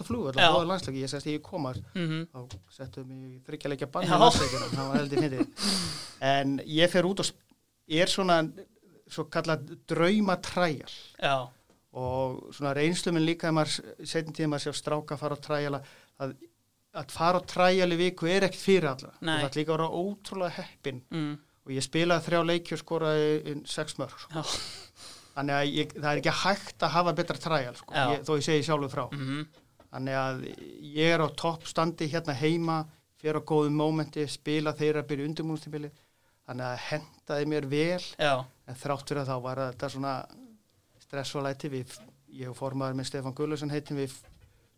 Speaker 2: flóðart og bóðað landsleik, ég sést ég koma
Speaker 1: mm
Speaker 2: þá settum mig þryggjarleikja bann í landsleikinu, það var heldur hindi en ég fer út og sp- er svona svo kallað drauma træjal
Speaker 1: já,
Speaker 2: og svona reynsluminn líka þegar maður setjum tíma að sjá stráka fara á træjala að, að fara á træjali viku er ekkert fyrir alla.
Speaker 1: Nei.
Speaker 2: og það er líka að vera ótrúlega heppin
Speaker 1: mm,
Speaker 2: og ég spilaði þrjá leiki og skoraði sex mörg sko. Þannig að ég, það er ekki hægt að hafa betra træjal sko, ég, þó ég segi sjálfur frá.
Speaker 1: Mm
Speaker 2: þannig að ég er á toppstandi hérna heima fyrir á góðum mómenti, spila þeirra byrja undirbúinstibili þannig að hendaði mér vel
Speaker 1: Já,
Speaker 2: en þrátt fyrir að þá var þetta svona stressvalæti við, ég og formaður með Stefán Gulluðsson heitin við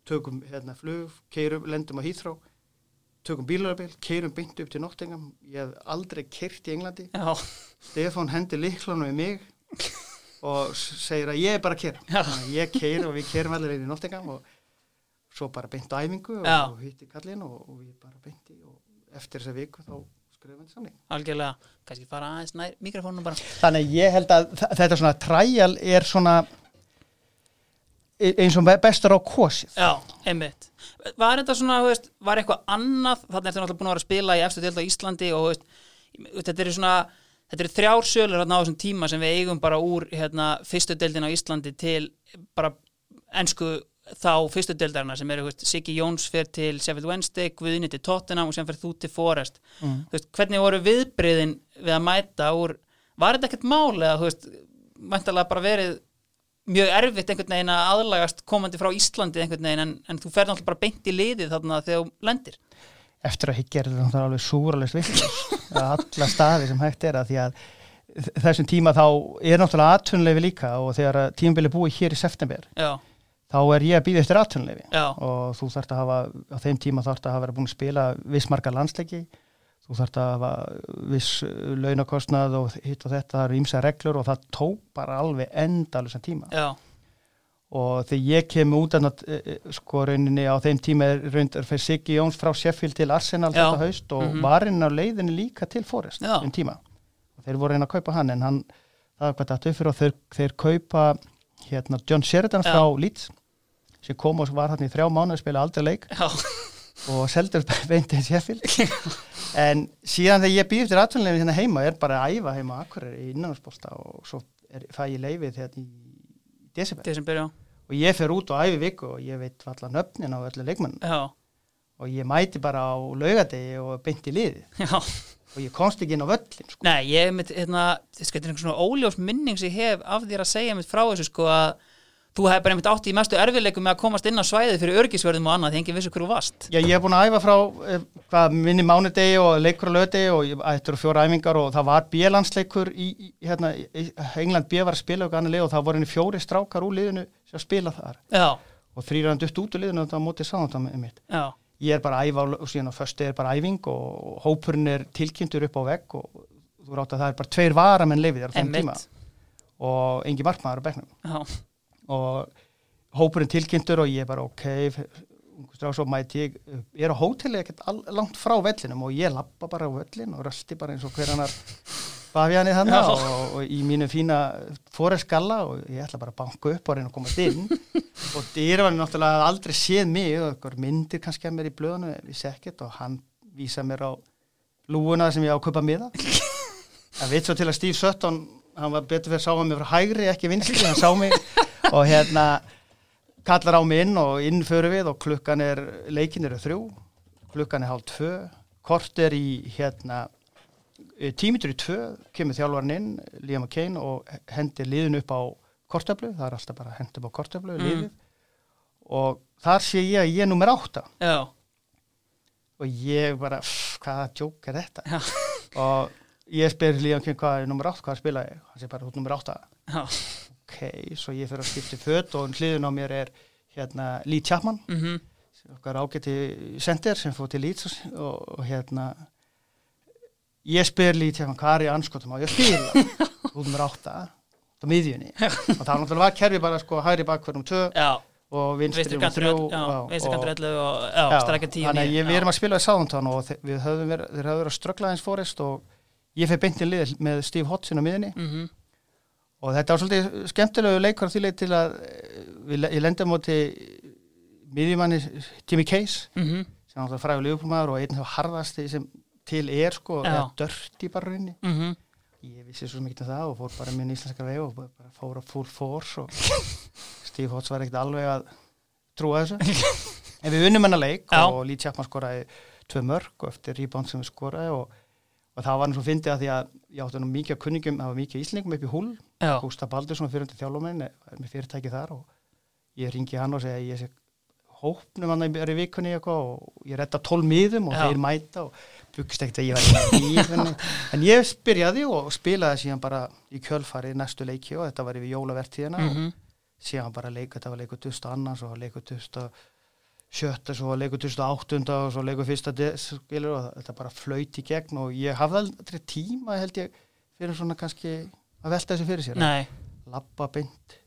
Speaker 2: tökum hérna flug, keirum, lendum á Hýþró tökum bílarabil, keirum beint upp til Nottingham, ég hef aldrei keirt í Englandi,
Speaker 1: já,
Speaker 2: Stefán hendi líklanum við mig *laughs* og segir að ég er bara að að ég keir og við keirum allir inn í Nottingham og svo bara beint á æfingu og, og hitti kallinn og, og við bara beinti og eftir þessa viku þá skrifum við samling
Speaker 1: algjörlega. Kannski fara aðeins nær mikrofónum bara.
Speaker 2: Þannig að ég held að þetta svona trial er svona e- eins og bestur á kosið.
Speaker 1: Já, einmitt. Var þetta svona, þú veist, var eitthvað annað? Þannig ertu náttúrulega búin að vera að spila í efstu deild á Íslandi og þú veist, þetta eru svona þetta eru þrjár sölur hérna á þessum tíma sem við eigum bara úr hérna, fyrstu deildin á Íslandi til bara ensku þá fyrstu deildarna sem eru, veist, Siggi Jóns fyrir til Sheffield Wednesday, Guðni til Tottenham og sem fyrir þú til Forest
Speaker 2: Mm.
Speaker 1: þú veist, hvernig voru viðbriðin við að mæta úr, var þetta ekkert mál eða, þú veist, mæntalega bara verið mjög erfitt einhvern veginn að aðlagast komandi frá Íslandi einhvern veginn en, en þú fer náttúrulega bara beint í liðið þarna þegar þú lendir
Speaker 2: Eftir að higgja er þetta alveg súralist viklis alla staði sem hægt er að því að þessum tíma þá er náttúrulega atvinnleifi líka og þegar að tímabili búið hér í september
Speaker 1: Já,
Speaker 2: þá er ég að býða eftir atvinnleifi
Speaker 1: já,
Speaker 2: og þú þarft að hafa, á þeim tíma þarft að hafa verið búin að spila viss marga landsleiki. Þú þarft að hafa viss launakostnað og hitt og þetta það eru ímsa reglur og það tók bara alveg endalusan tíma.
Speaker 1: Já,
Speaker 2: og þegar ég kem út að sko rauninni á þeim tíma er rauninni fyrir Siggi Jóns frá Sheffield til Arsenal
Speaker 1: Já.
Speaker 2: þetta haust og
Speaker 1: Mhm.
Speaker 2: var inn á leiðinni líka til Forest
Speaker 1: Já.
Speaker 2: um tíma og þeir voru einn að kaupa hann en hann það var hvað þetta fyrir og þeir, þeir kaupa hérna John Sheridan
Speaker 1: Já.
Speaker 2: frá Leeds sem kom og var hann í þrjá mánu að spila aldrei leik
Speaker 1: já,
Speaker 2: og seldur *laughs* beintið Sheffield en síðan þegar ég býð eftir atvinnlegin hérna heima er bara að æfa heima akkur í innanhansbólta og svo er, fæ ég leifið hérna í desember.
Speaker 1: Desember,
Speaker 2: og ég fer út og æfi viku og ég veit allar nöfnin á öllu leikmann
Speaker 1: já,
Speaker 2: og ég mæti bara á laugadegi og beint í liði
Speaker 1: já.
Speaker 2: Og ég komst ekki inn á völlin sko.
Speaker 1: Nei, ég hef mitt, hérna, þetta er einhvern svona óljós minning sem ég hef af þér að segja mitt frá þessu sko að þú hefur bara einmitt átt í mestu erfileikum með að komast inn á svæðið fyrir örgisverðum og annað því enginn vissi hverju varst.
Speaker 2: Já, ég hef búin að æfa frá eh, hvað, minni mánudegi og leikur á lögadegi og ég ættur fjóra æfingar og það var bjölandsleikur í, í hérna, England bjö var að spila og annar lið og það voru henni fjóri strákar úr liðinu sem spila þar.
Speaker 1: Já,
Speaker 2: og þrýran dutt út úr liðinu og það mótið sáðan með mitt.
Speaker 1: já,
Speaker 2: Ég er bara að æfa og síðan á föstu er bara æfing og hópurinn er tilkynntur upp á vegg og þú rátt að það er bara tveir varamenn leifið þér á þeim tíma. Og engi markmaður á bekknum.
Speaker 1: Já,
Speaker 2: og hópurinn tilkynntur og ég bara ok strá svo mæti ég ég er á hóteli ekkert langt frá vellinum og ég lappa bara á vellin og röldi bara eins og hver annar *laughs* bafjani þannig
Speaker 1: Já.
Speaker 2: og, og í mínu fína fóreskalla og ég ætla bara að banka upp og reyna að komast inn. *laughs* Og dýrvann náttúrulega aldrei séð mig og eitthvað myndir kannski að mér í blöðinu ég vissi ekkert og hann vísa mér á lúuna sem ég á að kaupa miða. *laughs* Það veit svo til að Steve Sutton hann var betur fyrir að sá hann mig frá hægri ekki vinstri, hann sá mig og hérna kallar á mig inn og inn förum við og klukkan er leikin eru þrjú, klukkan er hálf tvö kort er í hérna tímitur í tvö kemur þjálfarinn inn, Liam McCain og hendir liðin upp á kortöflu það er alltaf bara henda upp á kortöflu
Speaker 1: Mm.
Speaker 2: liðið. Og þar sé ég að ég er nummer átta.
Speaker 1: Já,
Speaker 2: og ég bara, pff, hvaða djók er þetta? Og ég spyr Liam McCain hvað er nummer átta, hvað spila ég? Hann sé bara út nummer átta.
Speaker 1: Já.
Speaker 2: Ok, svo ég fyrir að skipta föt og hliðin á mér er hérna Lee Chapman
Speaker 1: mm
Speaker 2: okkar ágæti sendir sem fór til Leeds og, og, hérna ég spyr Lee Chapman hvað er ég anskotum á ég spila? *laughs* Út nummer átta á miðjunni. Og það náttúrulega var kerfi bara sko hægri bakverðum tvö
Speaker 1: Já,
Speaker 2: og vinstri um þrjú þannig að við erum að spila í Southampton og við höfum verið að ströggla eins fórist og ég fyrir beintin lið með Steve Hodgson á miðinni
Speaker 1: Mhm,
Speaker 2: og þetta var svolítið skemmtilegu leikur á því leið til að eh, við, ég lendi á móti miðjumanni Jimmy Case
Speaker 1: mhm,
Speaker 2: sem náttúrulega frægur liðbúlmaður og einn af harðasti sem til er sko, eða dörti bara rauninni.
Speaker 1: Mhm.
Speaker 2: ég vissi svo mikið um það og fór bara minn íslenska veg og bara fór á full force og *laughs* Steve Hodge var ekkert alveg að trúa þessu. En við unnum hennar leik
Speaker 1: Já.
Speaker 2: og Lee Chapman skoraði tvö mörg og eftir rebound sem við skoraði og, og það var eins og fyndið að því að ég átti nú mikið kunningum, það var mikið íslengum upp í húl. Gústa Baldursson fyrirhundi þjálfuminn er með fyrirtæki þar og ég ringi hann og segja ég sé hópnum hann er í vikunni eitthvað og ég retta tól miðum og
Speaker 1: Já.
Speaker 2: þeir mæta og byggst ekkert að ég var í *laughs* vikunni en ég byrjaði og spilaði síðan bara í kjölfari næstu leiki og þetta var yfir jólavertíðina
Speaker 1: mm
Speaker 2: og síðan bara leik, þetta var leikur 2002 og svo var 2007 svo var leikur 2008 og svo leikur fyrsta skilur og þetta bara flöyti í gegn og ég hafði aldrei tíma held ég fyrir svona kannski að velta þessu fyrir sér.
Speaker 1: Nei,
Speaker 2: lappa beint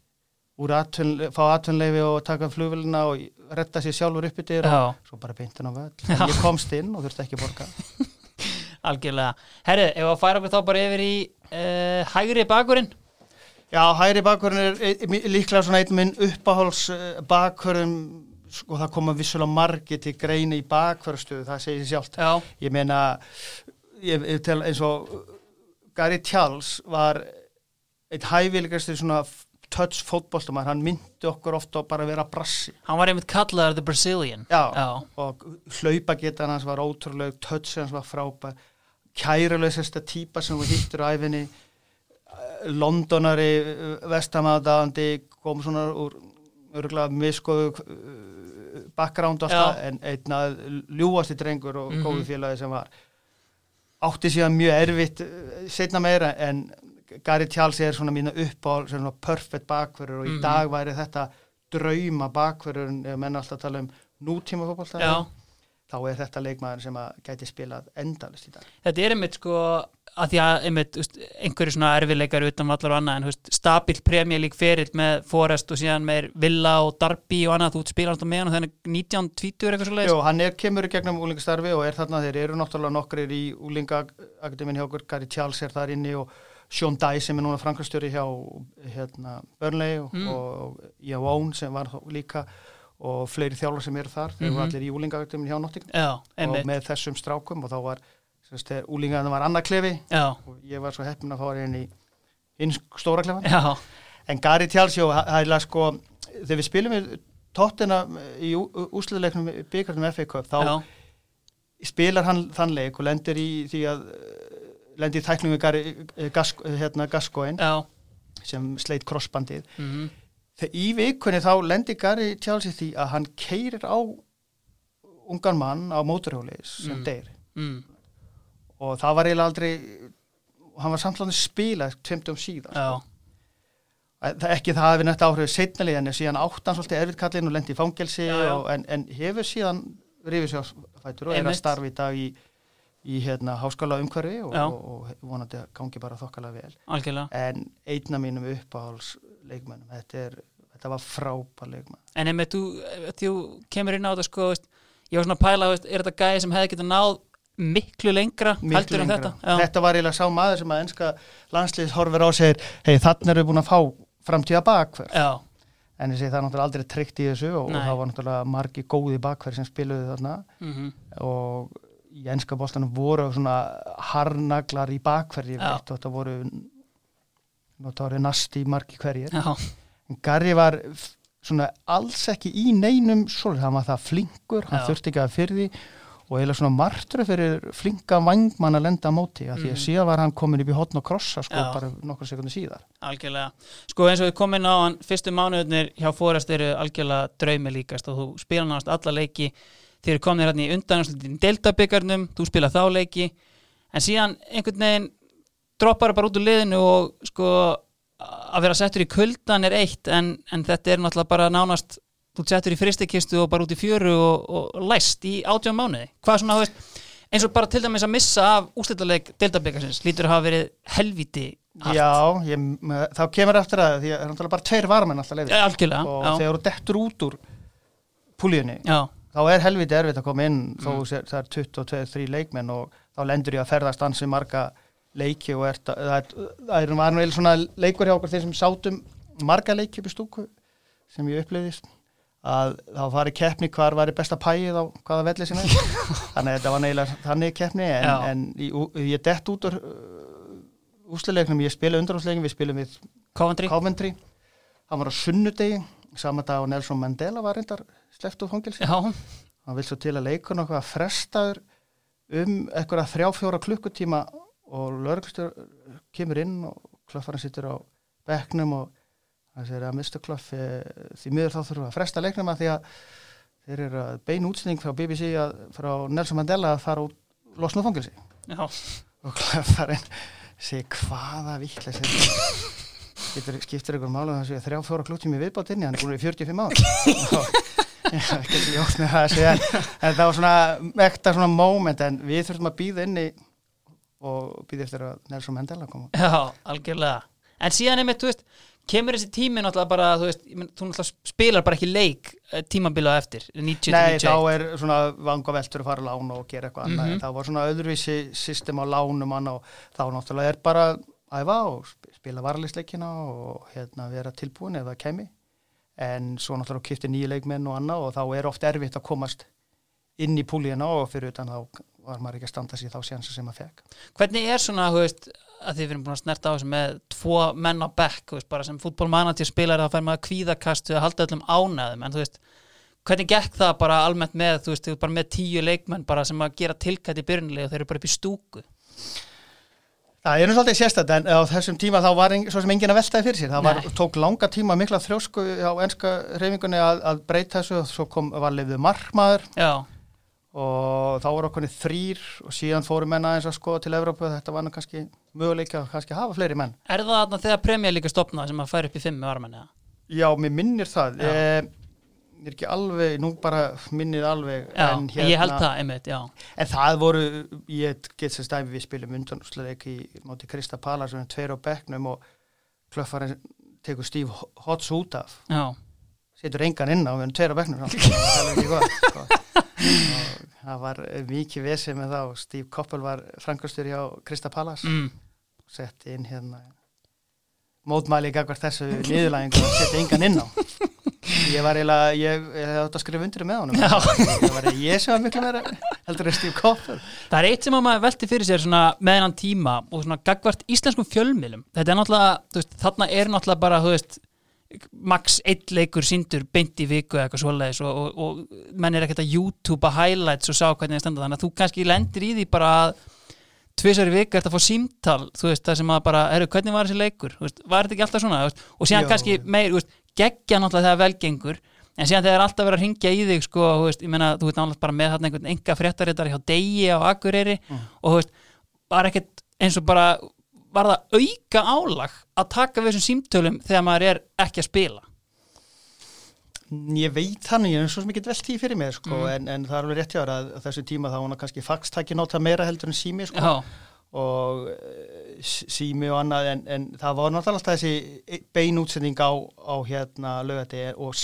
Speaker 2: atun, fá atvinnleifi og taka flugvélina og retta sér sjálfur upp yfir og
Speaker 1: já,
Speaker 2: svo bara beintin á völl. En ég komst inn og þurfti ekki borga. *laughs*
Speaker 1: Algjörlega. Herri, ef að færa okkur þá bara yfir í uh, hægri bakurinn
Speaker 2: Já, hægri bakvörðin er e- e- líklega svona einn minn uppáháls bakvörðum sko það koma vissulega margi til greini í bakvörðstöðu, það segir sjálft.
Speaker 1: Já,
Speaker 2: ég meina ég, ég tel eins og Gary Tjalls var einn hæfilegastur svona touch fótboltumar, hann myndi okkur ofta bara að vera brassi.
Speaker 1: Hann var einmitt kallaður The Brazilian.
Speaker 2: Já,
Speaker 1: Já.
Speaker 2: og hlaupa geta hans var ótrúlega, touch hans var frábær. Kæralegsesta típa sem við hittur á æfinni Eh, Londonari vestamadaðandi kom svona úr örgulega miskoðu background og alltaf en einn að ljúasti drengur og
Speaker 1: Mhm.
Speaker 2: góðu félagi sem var. Átti síðan mjög erfitt eh, seinna meira en Gary Charles er svona mína uppá svona perfect bakverður og í
Speaker 1: Mhm.
Speaker 2: dag væri þetta drauma bakverður ef menn alltaf tala um nútíma
Speaker 1: já.
Speaker 2: Þá er þetta leikmaður sem að gæti spilað endalist í dag.
Speaker 1: Þetta er einmitt sko að því að einmitt, einhverju svona erfileikar utan vallar og annað en stabilt premjölík ferill með Forrest og síðan með Villa og Darby og annað, þú spila alltaf með hann og þannig 19-20 eitthvað svo leiðis
Speaker 2: Jó, hann er, kemur í gegnum úlingastarfi og er þarna, þeir eru náttúrulega nokkrir í úlingaakademinn hjá okkur, Gary Charles er þar inni og Sean Dye sem er núna frankastjóri hjá hérna, Burnley og,
Speaker 1: Mm.
Speaker 2: og Ian Owen sem var líka og fleiri þjálfur sem eru þar, þeir
Speaker 1: Mhm.
Speaker 2: voru allir í úlingaakademinn hjá Nottingham og með þessum strákum og þá var úlingaðan var annað klefi
Speaker 1: já,
Speaker 2: og ég var svo heppin að fá inn í hinn stóra klefan
Speaker 1: já,
Speaker 2: En Gary Tjálsjó, er sko, þegar við spilum við tóttina í úsliðleiknum byggarnum FA Cup, þá
Speaker 1: já,
Speaker 2: spilar hann þann leik og lendir í því að eh, lendir í tæknum við Gary, eh, hérna, Gascoigne
Speaker 1: já.
Speaker 2: sem sleit crossbandið.
Speaker 1: mm
Speaker 2: Þegar í vikunni þá lendir Gary Tjálsjó því að hann keirir á ungan mann á móturhjóli sem
Speaker 1: Mm.
Speaker 2: deyr.
Speaker 1: Mm,
Speaker 2: og það var eiginlega aldrei, hann var samtláðin spilað tveimtum síðan.
Speaker 1: Já,
Speaker 2: Það, ekki það að við nætti áhrifið setnalið en síðan áttan svolítið erfitt kallinn og lendi í fangelsi
Speaker 1: Já, já.
Speaker 2: og, en, en hefur síðan rifið sér fætur og er að
Speaker 1: Einmitt.
Speaker 2: starfa í dag í, í hérna, háskóla umhverfi og, og, og vonandi að gangi bara þokkalega vel.
Speaker 1: algjörlega
Speaker 2: En einna mínum uppáháls leikmennum, þetta, er, þetta var frábær leikmenn.
Speaker 1: En einmitt, þú, kemur inn á þetta sko, ég var svona að pæla, er þetta gæði sem hefði getað náð miklu lengra heldur en þetta? Já,
Speaker 2: Þetta var eiginlega sá maður sem að enska landslið horfir á segir, hei þannig erum við búin að fá framtíða bakverð.
Speaker 1: já,
Speaker 2: En ég segi það er náttúrulega aldrei tryggt í þessu og, og það var náttúrulega margi góði bakverð sem spiluðu þarna.
Speaker 1: mm
Speaker 2: og í ennska bóltanum voru svona harnaglar í bakverði og þetta voru voru nasti margi hverjir.
Speaker 1: Já,
Speaker 2: en Garri var svona alls ekki í neinum svolítið, hann var það flinkur, hann þurfti ekki að því og eiginlega svona martru fyrir flinka vangmann að lenda á móti af því að
Speaker 1: Mhm.
Speaker 2: síðan var hann komin upp í hotn og krossa sko
Speaker 1: Já.
Speaker 2: bara nokkur sekundu síðar
Speaker 1: algjörlega Sko eins og við komum inn á hann, fyrstu mánuðurnir hjá Forrest eru algjörlega draumi líkast og þú spila náðast alla leiki þeir eru komin hérna í undanúrslitin deltabyggarnum, þú spila þá leiki en síðan einhvern veginn droppar bara út úr liðinu og sko að vera settur í kuldan er eitt en, en þetta er náttúrulega bara nánast þú settur í fristikistu og bara út í fjöru og, og læst í átján mánuði. Hvað svona, veist, eins og bara til dæmis að missa af úrslitaleik deltabyggarsins lítur að hafa verið helviti hart.
Speaker 2: Já, ég, þá kemur eftir að því að það er náttúrulega bara tveir varmenn alltaf leiðir.
Speaker 1: Ja,
Speaker 2: og
Speaker 1: já,
Speaker 2: þegar þú dettur út úr púlíunni þá er helviti erfitt að koma inn þó
Speaker 1: Mm.
Speaker 2: það er 22-3 leikmenn og þá lendur ég að ferðast ansi marga leiki og að- það er, það er var nú eða svona leikur hjá okkur þeir sem sátum marga leiki upp í stúku sem ég upplýðist að þá fari keppni hvar var besta pæið á hvaða velli er. *laughs* Þannig að þetta var neila þannig keppni en, en ú- ég dett út úr uh, úslileiknum, ég spila undanúsleikin við spilum við
Speaker 1: Coventry.
Speaker 2: Coventry. Hann var á sunnudegi sama dag og Nelson Mandela var reyndar sleppt úr fangilsi hann vil svo til að leikun okkur að frestaður um eitthvað þrjá fjóra klukkutíma og lögreglstur kemur inn og klöffarinn sittur á bekknum og hann segir að Mr. Kluff eh, því miður þá þurfum að fresta leiknum að því að þeir eru að bein útsending frá BBC að, frá Nelson Mandela að fara út losna fangilsi
Speaker 1: Já,
Speaker 2: og klöfarinn segi hvaða vittlega getur skiptir ykkur málu þannig að þrjá fjóra klúttími viðbátt inni, hann er búin í 45 ár. Ég get ekki jótt með það að segja. En, en það var svona ekta svona moment en við þurfum að býða inni og býða eftir að Nelson Mandela koma.
Speaker 1: Já, algjörlega. En síðan einmitt, þú veist, kemur þessi tími náttúrulega bara, þú veist, þú náttúrulega spilar bara ekki leik tímabilið á eftir 90
Speaker 2: Nei,
Speaker 1: til
Speaker 2: þá
Speaker 1: 91
Speaker 2: er svona vanga veltur að fara að lána og gera eitthvað annað,
Speaker 1: Mhm.
Speaker 2: það var svona öðruvísi system á lánum hann og þá náttúrulega er bara æfa og sp- spila varalisleikina og hérna vera tilbúin ef það kemi en svo náttúrulega kipti nýju leikmenn og annað og þá er oft erfitt að komast inn í púlíina og fyrir utan þá var maður ekki að standa sér þá sjansa sem maður fekk.
Speaker 1: Hvernig er svona, þú veist, að þið erum búin að snerta á þessu með tvo menn á bekk, þú veist, bara sem fútbolmanager spilar þá fær maður kvíðakast við að halda öllum ánæðum, en þú veist, hvernig gekk það bara almennt með, þú veist, þið eru bara með tíu leikmenn bara sem að gera tilkætt í byrjunlega og þeir eru bara upp í stúku.
Speaker 2: Það er nú svolítið sérstætt en á þessum tíma þá var ein, svo sem enginn að veltaði fyrir sér. Það var, tók langa tíma mikla þrjósku á enska reyfingunni að, að breyta þessu og svo kom, var lifið markmaður.
Speaker 1: Já,
Speaker 2: og þá voru okkur þrýr og síðan fóru menna eins að skoða til Evrópu. Og þetta var nú kannski möguleika að kannski hafa fleiri menn.
Speaker 1: er það þarna þegar premja líka stopnað sem að færa upp í fimm með varmenni?
Speaker 2: Já, mér minnir það.
Speaker 1: Já.
Speaker 2: Eh, er ekki alveg, nú bara minnir alveg.
Speaker 1: Já,
Speaker 2: en, hérna-
Speaker 1: ég held það, einmitt, já.
Speaker 2: En það voru, ég get sem stæmi við spilum undanúsleik í móti Krista Pala sem er tveir á bekknum og klöffarinn tekur Steve Hotz út af.
Speaker 1: Já,
Speaker 2: Setur engan inn á, við erum tveir á samt. Það er ekki gott, *laughs* það var mikið vesið með og Steve Koppel var frangastur hjá Krista Palas.
Speaker 1: mm.
Speaker 2: setti inn hérna mótmæli gagvart þessu niðurlægingu og setti engan inn á ég var eiginlega, ég, ég hef átt að skrifa undir með honum það var ég sem var miklu meira heldur en Steve Koppel
Speaker 1: Það er eitt sem að maður velti fyrir sér svona með hennan tíma og svona gagvart íslenskum fjölmiðlum. Þetta er náttúrulega, veist, þarna er náttúrulega bara, þú veist, max eitt leikur síndur beint í viku eða eitthvað svoleiðis og, og, og menn er ekkert að YouTube highlights og sjá hvernig það standa. Þannig að þú kannski lendir í því bara að tvisar í viku ert að fá símtal þú veist, það sem að bara, herru, hvernig var þessi leikur? Veist, var þetta ekki alltaf svona, veist, og síðan
Speaker 2: Jó.
Speaker 1: kannski meir, veist, geggja náttúrulega þegar velgengur en síðan þegar alltaf verið að ringja í þig sko, ég meina, þú veist, náttúrulega bara með einhvern enga fréttarittar hjá degi á Akureyri og þú veist, var ekkert eins og bara var það auka álag að taka við þessum símtölum þegar maður er ekki að spila?
Speaker 2: Ég veit hann, ég er svo sem ekki velt því fyrir mig sko,
Speaker 1: Mm.
Speaker 2: en, en það er alveg rétt hjá að, þessu tíma þá hún að kannski faxtæki nota meira heldur en sími sko, og eh, sími og annað en, en það var náttúrulega alltaf þessi bein útsending á, á hérna lögati og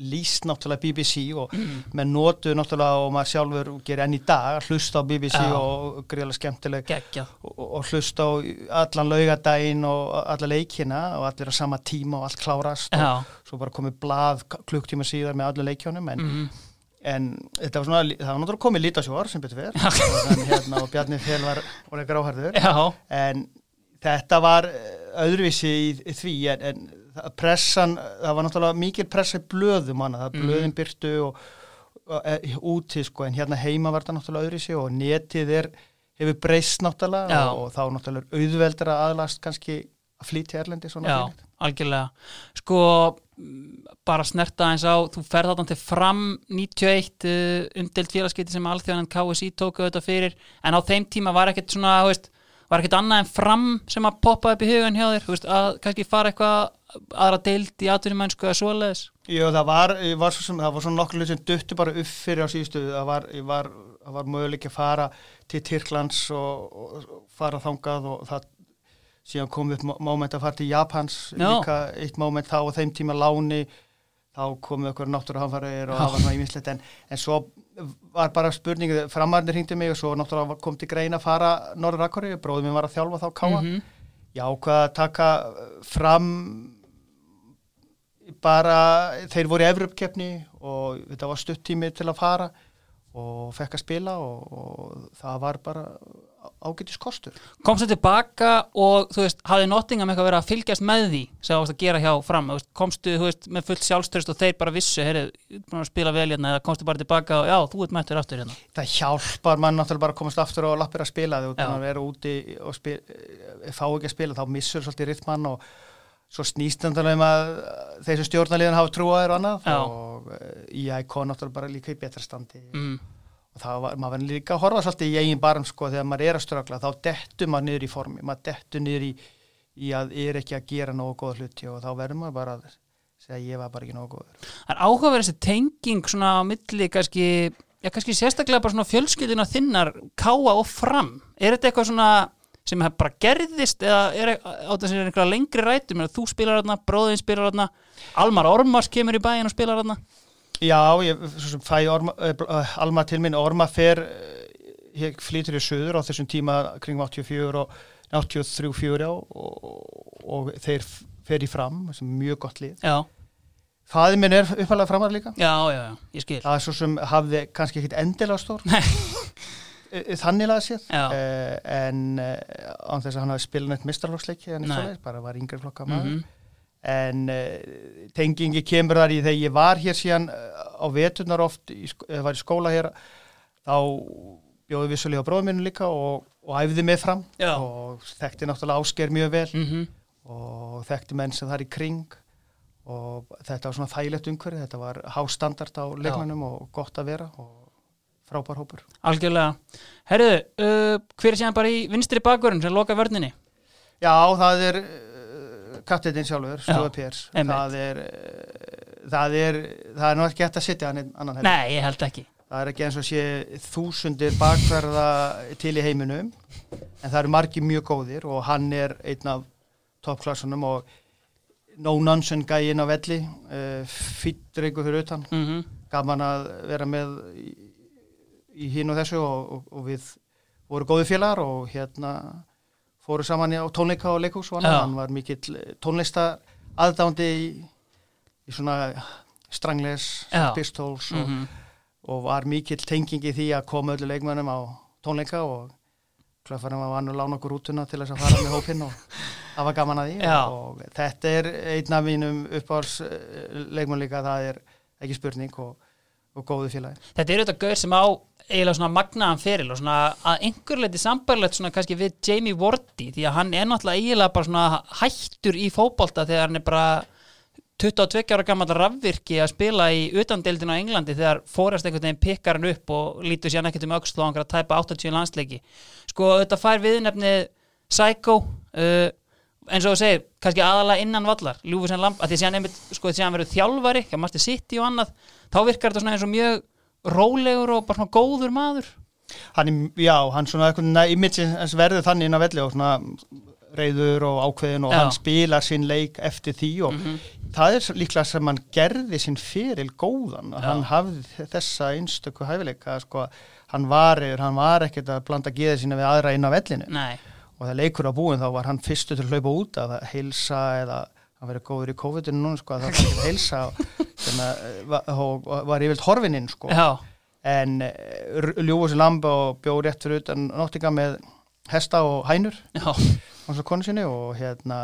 Speaker 2: lýst náttúrulega BBC og
Speaker 1: mm.
Speaker 2: menn notu náttúrulega og maður sjálfur gerir enn í dag að hlusta á BBC
Speaker 1: Já.
Speaker 2: og greiðlega skemmtileg og, og hlusta á allan laugadaginn og alla leikina og allir á sama tíma og allt klárast
Speaker 1: Já,
Speaker 2: og svo bara komið blað klukktíma síðar með allir leikjónum en,
Speaker 1: mm.
Speaker 2: en þetta var svona, það var náttúrulega komið lítasjóar sem betur fyrr og, hérna, og Bjarni Fél var, gráharður
Speaker 1: já,
Speaker 2: en þetta var eh, öðruvísi í, því en, en pressan, það var náttúrulega mikil pressa í blöðum hana, það
Speaker 1: Mhm.
Speaker 2: blöðin byrtu og, og e, úti sko, en hérna heima var þetta náttúrulega öðruvísi og netið er, hefur breyst náttúrulega og, og þá náttúrulega auðveldur að aðlast kannski að flýti erlendi svona
Speaker 1: já,
Speaker 2: þvílíkt.
Speaker 1: algjörlega Sko, bara snerta eins á þú ferð þarna til fram 91 uh, umdelt félagskipti sem alþjóðan KSI tóku þetta fyrir en á þeim tíma var ekkert svona, þú veist var ekkert annað en fram sem að poppa upp í hugan hjá þér, veist, að kannski fara eitthvað aðra deild í atvinnumænsku eða svoleiðis
Speaker 2: Jú, það var, var svo sem, það var svona nokkur hlut sem duttu bara upp fyrir á síðustu, það var, var, var möguleik að fara til Tyrklands og, og, fara þangað og það síðan kom upp moment að fara til Japans,
Speaker 1: Já.
Speaker 2: líka eitt moment þá og þeim tíma láni, þá komu okkur náttúruhanfarir og það var svona ímislegt en, en svo var bara spurningu, framarnir hringdi mig og svo náttúrulega kom til grein að fara Norður Akori, bróðum minn var að þjálfa þá káa,
Speaker 1: Mhm.
Speaker 2: Já, hvað að taka fram bara, þeir voru í Evropkeppni og þetta var stutt tími til að fara og fekk að spila og, og það var bara ágætis kostur.
Speaker 1: komstu tilbaka og þú veist, hafði Nottingham eitthvað verið að fylgjast með því sem þú varst að gera hjá fram? Komstu þú veist, með fullt sjálfstörst og þeir bara vissu að spila vel hérna eða komstu bara tilbaka og já, þú ert mættur aftur hérna.
Speaker 2: Það hjálpar mann náttúrulega bara að komast aftur og lappir að spila. Þegar þú vera úti og spil, fá ekki að spila, þá missur svolítið rytmann og svo snýst náttúrulega um að þeir sem stjórnarliðan hafa trúaðir og annað
Speaker 1: Já.
Speaker 2: og uh, IK náttúrulega bara líka í betra standi
Speaker 1: mm.
Speaker 2: og það var, maður var líka að horfa svolítið í eigin barm sko þegar maður er að strögla þá dettur maður niður í formi, maður dettur niður í, í að er ekki að gera nógu góða hluti og þá verður maður bara að segja ég var bara ekki nógu góður
Speaker 1: Það er áhugaverð þessi tenging svona á milli kannski, já kannski sérstaklega bara svona fjölskyldina þinnar káa og fram. Er þetta eitthvað svona sem bara gerðist eða er á þess að einhverja lengri rætum eða þú spilar þarna, bróðin spilar þarna Almar Ormars kemur í bæin og spilar þarna.
Speaker 2: Já, ég fæ orma, uh, Alma til minn, Orma fer uh, flýtur í söður á þessum tíma kring 84 og 83-4 og, og þeir fer í fram, sem er mjög gott lið.
Speaker 1: Já,
Speaker 2: Fæði minn er uppalega framar líka.
Speaker 1: Já, já, já, ég skil.
Speaker 2: Það er svo sem hafði kannski ekkit endilega stór
Speaker 1: Nei. *laughs*
Speaker 2: Eh, þannig laga
Speaker 1: Já.
Speaker 2: uh, en uh, án þess að hann hafi spilað neitt mistarflokksleiki en svoleiðis, bara var yngri flokka maður
Speaker 1: Mhm.
Speaker 2: en uh, tengingi kemur þar í þegar ég var hér síðan á veturnar oft eða var í skóla hér þá bjóði vissulega á bróðum minn líka og, og æfði mig fram
Speaker 1: Já.
Speaker 2: og þekkti náttúrulega ásker mjög vel
Speaker 1: Mhm.
Speaker 2: og þekkti menn sem þar í kring og þetta var svona þægilegt umhverfið, þetta var hástandard á leikmannum og gott að vera og frábær hópur.
Speaker 1: Algjörlega Herðu, uh, hver er síðan bara í vinstri bakvörun sem loka vörninni?
Speaker 2: Já, það er uh, kapteitin sjálfur,
Speaker 1: Já,
Speaker 2: Stóða Pérs, það er, uh, það er, það er nú ekki hægt að sitja hann annan heldur.
Speaker 1: Nei, ég held ekki
Speaker 2: Það er ekki eins og sé þúsundir bakverða til í heiminum, en það eru margi mjög góðir og hann er einn af toppklassunum og no-nonsense gæin á velli, uh, fýttur einhver fyrir utan,
Speaker 1: mm
Speaker 2: gaman að vera með í, í hinn og þessu og, og, og við voru góði félagar og hérna fóru saman á tónleika og leikús og hann var mikill tónlista aðdándi í, í svona strangles, pistols og,
Speaker 1: -hmm.
Speaker 2: og var mikill tenging í því að koma öllu leikmönnum á tónleika og vann að lána okkur rútuna til þess að fara með *laughs* hópinn og það var gaman að því
Speaker 1: Já.
Speaker 2: og þetta er einn af mínum uppáhalds leikmönn líka, það er ekki spurning og, og góðu félagi.
Speaker 1: Þetta er auðvitað gaur sem á eiginlega svona magnaðan feril og svona að einhver leiti sambarlegt svona kannski við Jamie Wardy því að hann er náttúrulega eiginlega bara svona hættur í fótbolta þegar hann er bara 22 ára gammal rafvirki að spila í utandeildinu á Englandi þegar fórast einhvern veginn pikkar hann upp og lítur sér ekkert um öxl og hann að tæpa 80 landsleiki. Sko þetta fær viðnefnið Psycho uh, eins og þú segir, kannski aðalega innan vallar Ljúfusson Lamp, að því síðan einmitt sko hann verður þjálfari, hjá Master City og annað þá virkar þetta svona eins og mjög rólegur og bara svona góður maður.
Speaker 2: Hann, er- já, hann svona hans verður þannig inn á velli og svona reyður og ákveðin og
Speaker 1: Já.
Speaker 2: hann spilar sinn leik eftir því og það er líklega sem hann gerði sinn fyrir góðan.
Speaker 1: Já.
Speaker 2: hann hafði þessa einstöku hæfileika sko, hann var, hann var ekkert að blanda geða sína við aðra inn á vellinu.
Speaker 1: Nei,
Speaker 2: og það leikur á búin þá var hann fyrstu til að hlaupa út að heilsa eða hann verið góður í COVID-19 núna sko að það að heilsa og, sem að, eh, var, yfirlt horfininn sko.
Speaker 1: Já,
Speaker 2: en Ljúfus Lamb og bjóð rétt fyrir utan nottinga með hesta og hænur
Speaker 1: já,
Speaker 2: hans og konu sinni og hérna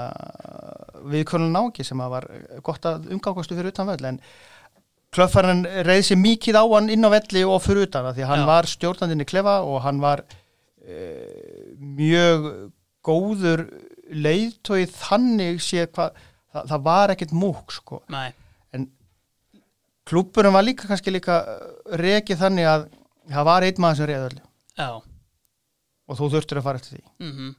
Speaker 2: við konun náki sem að var gott að umgákastu fyrir utan völl. En klöffarinn reyði sér mikið á hann inn á velli og fyrir utan því hann
Speaker 1: Já.
Speaker 2: var stjórnandinn í klefa og hann var uh, mjög góður leiðtóið þannig sé hvað það, það var ekkert múk sko.
Speaker 1: Nei.
Speaker 2: En klúbburum var líka kannski líka rekið þannig að það var einn maður sem reyði öllu.
Speaker 1: Já,
Speaker 2: og þú þurftur að fara eftir því.
Speaker 1: Mhm.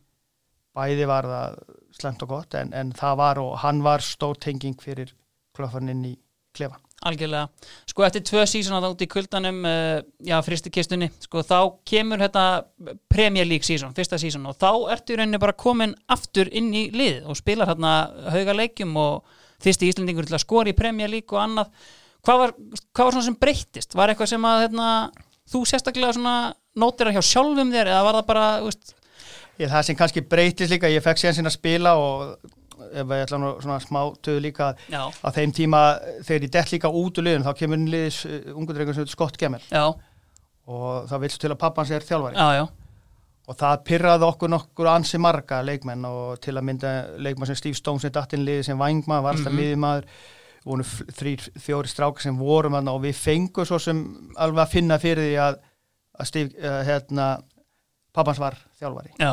Speaker 2: Bæði var það slemt og gott en, en það var og hann var stór tenging fyrir klöffarinn inn í klefan
Speaker 1: Algjörlega, sko eftir tvö sísona þá út í kuldanum, uh, já, fristi kistunni sko þá kemur þetta Premier League síson, fyrsta síson og þá ertu í rauninni bara komin aftur inn í lið og spilar hérna hauga leikjum og fyrsti Íslendingur til að skora í Premier League og annað. Hvað var, hvað var svona sem breyttist? Var eitthvað sem að hérna, þú sérstaklega svona nótir að hjá sjálfum þér eða var það bara, þú veist,
Speaker 2: ég, það sem kannski breytist líka, ég fekk síðan sinna að spila og ef ég ætla nú svona smá töðu líka að
Speaker 1: já,
Speaker 2: á þeim tíma þegar ég dett líka út úr liðun þá kemur inn liðis uh, ungur drengur sem heitir Scott Gemmel
Speaker 1: já,
Speaker 2: og það vilst til að pappans er þjálfari.
Speaker 1: Já, já,
Speaker 2: og það pyrraði okkur nokkur ansi marga leikmenn og til að mynda leikmenn sem Steve Stone sem datt inn liði sem vangma, varsta mm miðjumaður. Voru f- þrír, fjóri strákar sem vorum þarna og við fengum svo sem alveg að finna fyrir því að, að Steve, uh, hérna, pappans var þjálfari.
Speaker 1: Já,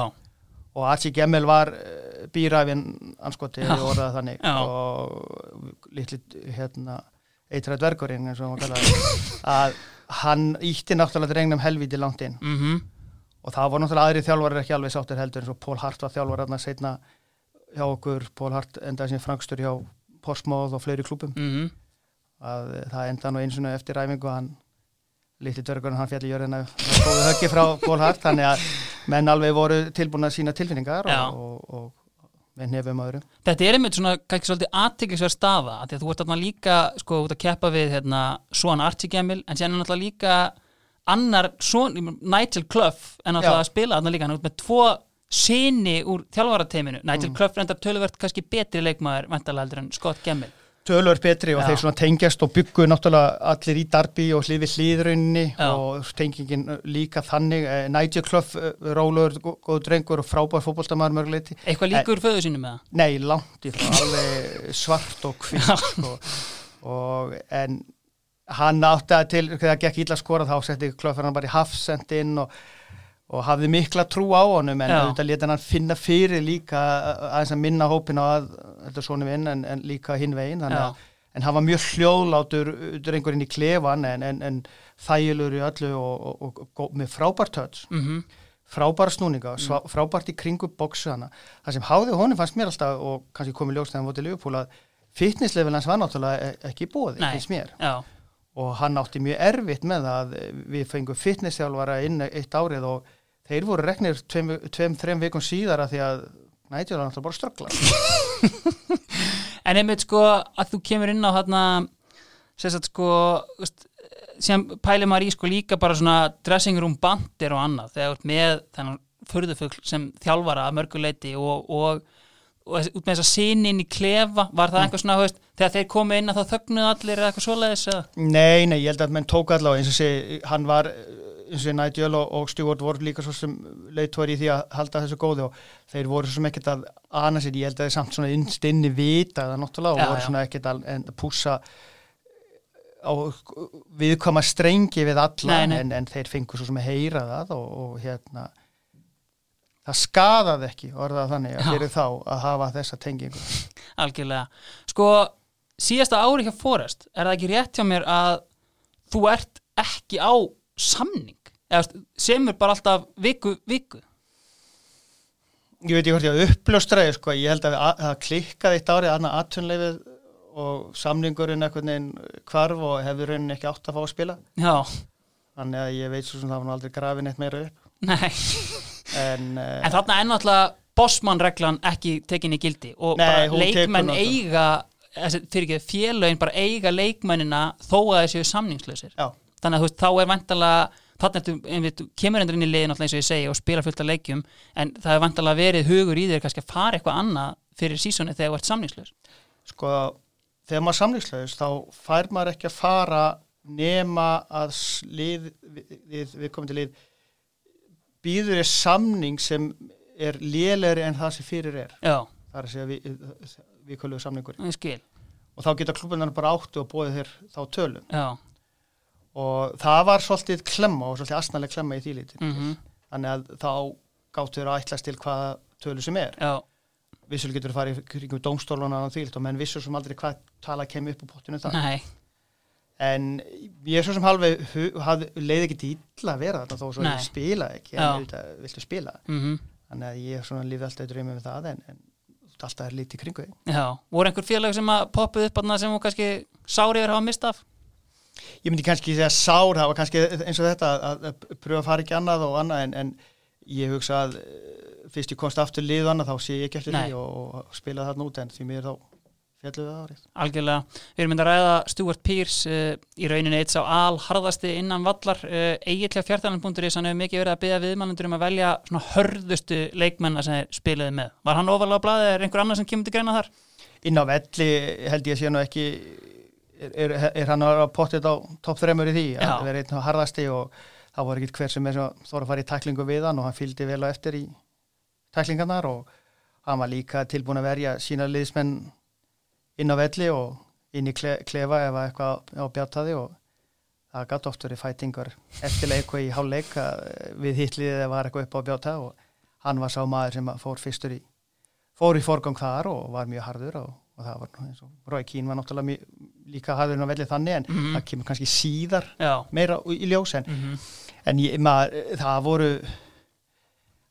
Speaker 2: og Archie Gemmel var uh, býræfin anskoti
Speaker 1: Já.
Speaker 2: orðað þannig.
Speaker 1: Já.
Speaker 2: og litli hérna eitra dvergurinn eins og hann kallaði *laughs* að hann ítti náttúrulega drengnum helviti langt inn.
Speaker 1: Mm
Speaker 2: og það voru náttúrulega aðri þjálfarir ekki alveg sáttir heldur eins og Pól Hart var þjálfar aðna setna hjá okkur, Pól Hart endaði sem frankstur hjá Portsmouth og fleiri klúpum
Speaker 1: -hmm.
Speaker 2: að það enda nú eins og eftir ræfingu hann litli dvergurinn hann fjalli jörðina það góði höggi frá Pól Hart. Þannig að menn alveg voru tilbúin að sína tilfinningar og, og, og með nefum öðru
Speaker 1: Þetta er einmitt svona kannski svolítið aðtiklisverð staða því að þú ert þarna líka sko út að keppa við hérna svona Gemmill en sér er náttúrulega líka annar son, Nigel Clough en
Speaker 2: Já.
Speaker 1: að spila þarna líka hann er út með tvo sinni úr þjálfarateiminu Nigel
Speaker 2: Mm.
Speaker 1: Clough reyndar töluvert kannski betri leikmaður vantalega heldur en Scott Gemmill
Speaker 2: tölur betri og
Speaker 1: Já.
Speaker 2: þeir svona tengjast og byggu náttúrulega allir í darbi og hlið við hlýðrunni
Speaker 1: Já.
Speaker 2: og tengingin líka þannig eh, Nigel Clough, eh, rólur, gó- góð drengur og frábær fótboltamaður mörguleiti
Speaker 1: Eitthvað líkur föðu sínu með það
Speaker 2: Nei, langt í frá, alveg svart og hvitt sko. og en hann átti að til þegar það gekk illa skora þá setti klöfur hann bara í hafsendin og, og hafði mikla trú á honum en auðvitað leta hann finna fyrir líka aðeins að minna hópin á að þetta er svona vinn en, en líka hinn veginn en hann var mjög hljóðlátur drengurinn í klefan en, en, en þægilur í öllu og, og, og, og með frábært touch
Speaker 1: mm
Speaker 2: frábæra snúninga, mm. frábært í kringu bóksu hana. Það sem háði honum fannst mér alltaf og kannski komið ljóst þegar hann vótið að fitnesslevel hans var náttúrulega e- ekki búið,
Speaker 1: Nei.
Speaker 2: finnst mér
Speaker 1: Já,
Speaker 2: og hann átti mjög erfitt með að við fengum fitnessþjálfara inn eitt árið og þeir voru reknir tveim, tveim þreim vikum síðara því að nætjur var náttúrulega bara ströggla *laughs*
Speaker 1: en einmitt sko að þú kemur inn á hérna sérstætt sko veist, sem pælir maður í sko líka bara svona dressing room bandir og annað þegar þú ert með þennan förðufugl sem þjálfara að mörguleiti og, og, og út með þess að sinni inn í klefa var það eitthvað svona, þú veist, þegar þeir komu inn að þá þögnuðu allir eða eitthvað svoleiðis?
Speaker 2: Nei, nei, ég held að menn tók allavega eins og sé, hann var eins og Nigel og, og Stewart voru líka svo sem leiðtóri í því að halda þessu góði og þeir voru svo sem ekkert að ana sér, ég held að þeir samt svona innst inni vita það náttúrulega
Speaker 1: Já,
Speaker 2: og voru
Speaker 1: já.
Speaker 2: svona ekkert að, að pússa á viðkoma strengi við alla
Speaker 1: Nei, nei.
Speaker 2: En, en þeir fengu svo sem að heyra það og, og hérna það skadaði ekki orðað þannig að fyrir þá að hafa þessa tengingu
Speaker 1: algjörlega. Sko, síðasta ári hjá Forrest, er það ekki rétt hjá mér að þú ert ekki á samning? Eða semur bara alltaf viku, viku?
Speaker 2: ég veit ekki hvort ég að uppljóstraði sko, ég held að að- það klikkaði eitt árið annað aðtunleifið og samningurinn eitthvað neginn hvarf og hefur raunin ekki átt að fá að spila
Speaker 1: Já,
Speaker 2: þannig að ég veit svo sem það var aldrei grafin eitt meira upp
Speaker 1: nei.
Speaker 2: en, uh, *laughs*
Speaker 1: En þarna er náttúrulega bossmann-reglan ekki tekinni gildi og
Speaker 2: Nei,
Speaker 1: bara leikmenn eiga, fyrir ekki, félögin bara eiga leikmennina þó að samningslausir.
Speaker 2: já,
Speaker 1: Þannig að þú veist, þá er vantalega, einmitt, þú kemur endur inn í liðin alltaf eins og ég segi og spila fullt af leikjum, en það er vantalega verið hugur í þér kannski að fara eitthvað annað fyrir sísoni þegar þú ert samningslaus.
Speaker 2: sko þegar maður samlingslaus þá fær maður ekki að fara nema að lið, við, við, við komum til lið býður er samning sem er lélegri en það sem fyrir er.
Speaker 1: Já,
Speaker 2: það er að segja við, við kvöluðu samningur
Speaker 1: ég skil.
Speaker 2: og þá geta klubbunar bara áttu og bóðið þér þá tölum.
Speaker 1: Já,
Speaker 2: og það var svolítið klemma og svolítið asnaleg klemma í því lítið
Speaker 1: mm
Speaker 2: þannig að þá gáttu þér að ætlast til hvaða tölu sem er.
Speaker 1: Já,
Speaker 2: vissulega getur þú farið í kringum dómstóluna og þvílt og menn vissur sem aldrei hvað tala kemur upp á pottinu það
Speaker 1: nei,
Speaker 2: en ég er svo sem halveg hu- hafði- leið ekki illa að vera þetta þó svo ég spila ekki en auðvitað viltu spila.
Speaker 1: Mm
Speaker 2: þannig að ég lífi alltaf í draumi með það en, en alltaf er lítið kringu
Speaker 1: já. Voru einhver félag sem að poppuð upp sem þú kannski sári yfir að hafa mistað?
Speaker 2: Ég myndi kannski segja sár það var kannski eins og þetta að, að pröfa að fara ekki annað og annað en, en ég hugsa að eh, fyrst ég komst aftur lið og annað þá sé ég ekki eftir því og, og spila þarna út en því mér þá
Speaker 1: Algjörlega. Við erum myndið að ræða Stuart Pearce uh, í rauninni eitt sá alharðasti innan vallar. Uh, Egillega fjartalanbúndur hann hefur mikið verið að byggja viðmannundur um að velja svona hörðustu leikmenna sem þeir spilaði með. Var hann ofalega á blaði eða er einhver annar sem kemur til greina þar?
Speaker 2: inn á velli held ég að sé nú ekki er, er, er hann að pottið á topp þremur í því
Speaker 1: Já.
Speaker 2: að vera einn harðasti og það var ekki hver sem er svo þóra að fara í tæklingu við hann og hann fylgdi vel á eftir í tæklingarnar og hann var líka tilbúin að verja sína liðsmenn inn á velli og inn í kle, klefa ef að eitthvað á bjátaði og það gæti oft verið fætingar eftir leik og í hálfleik að við hitliðið eða var eitthvað upp á bjáta og hann var sá maður sem fór fyrstur í fór í forgang þar og var mjög harður og og það var eins og Rói Kín var náttúrulega líka hafður nú velið þannig en
Speaker 1: Mhm.
Speaker 2: það kemur kannski síðar
Speaker 1: Já,
Speaker 2: meira í ljós en,
Speaker 1: mhm
Speaker 2: en ég, maður, það voru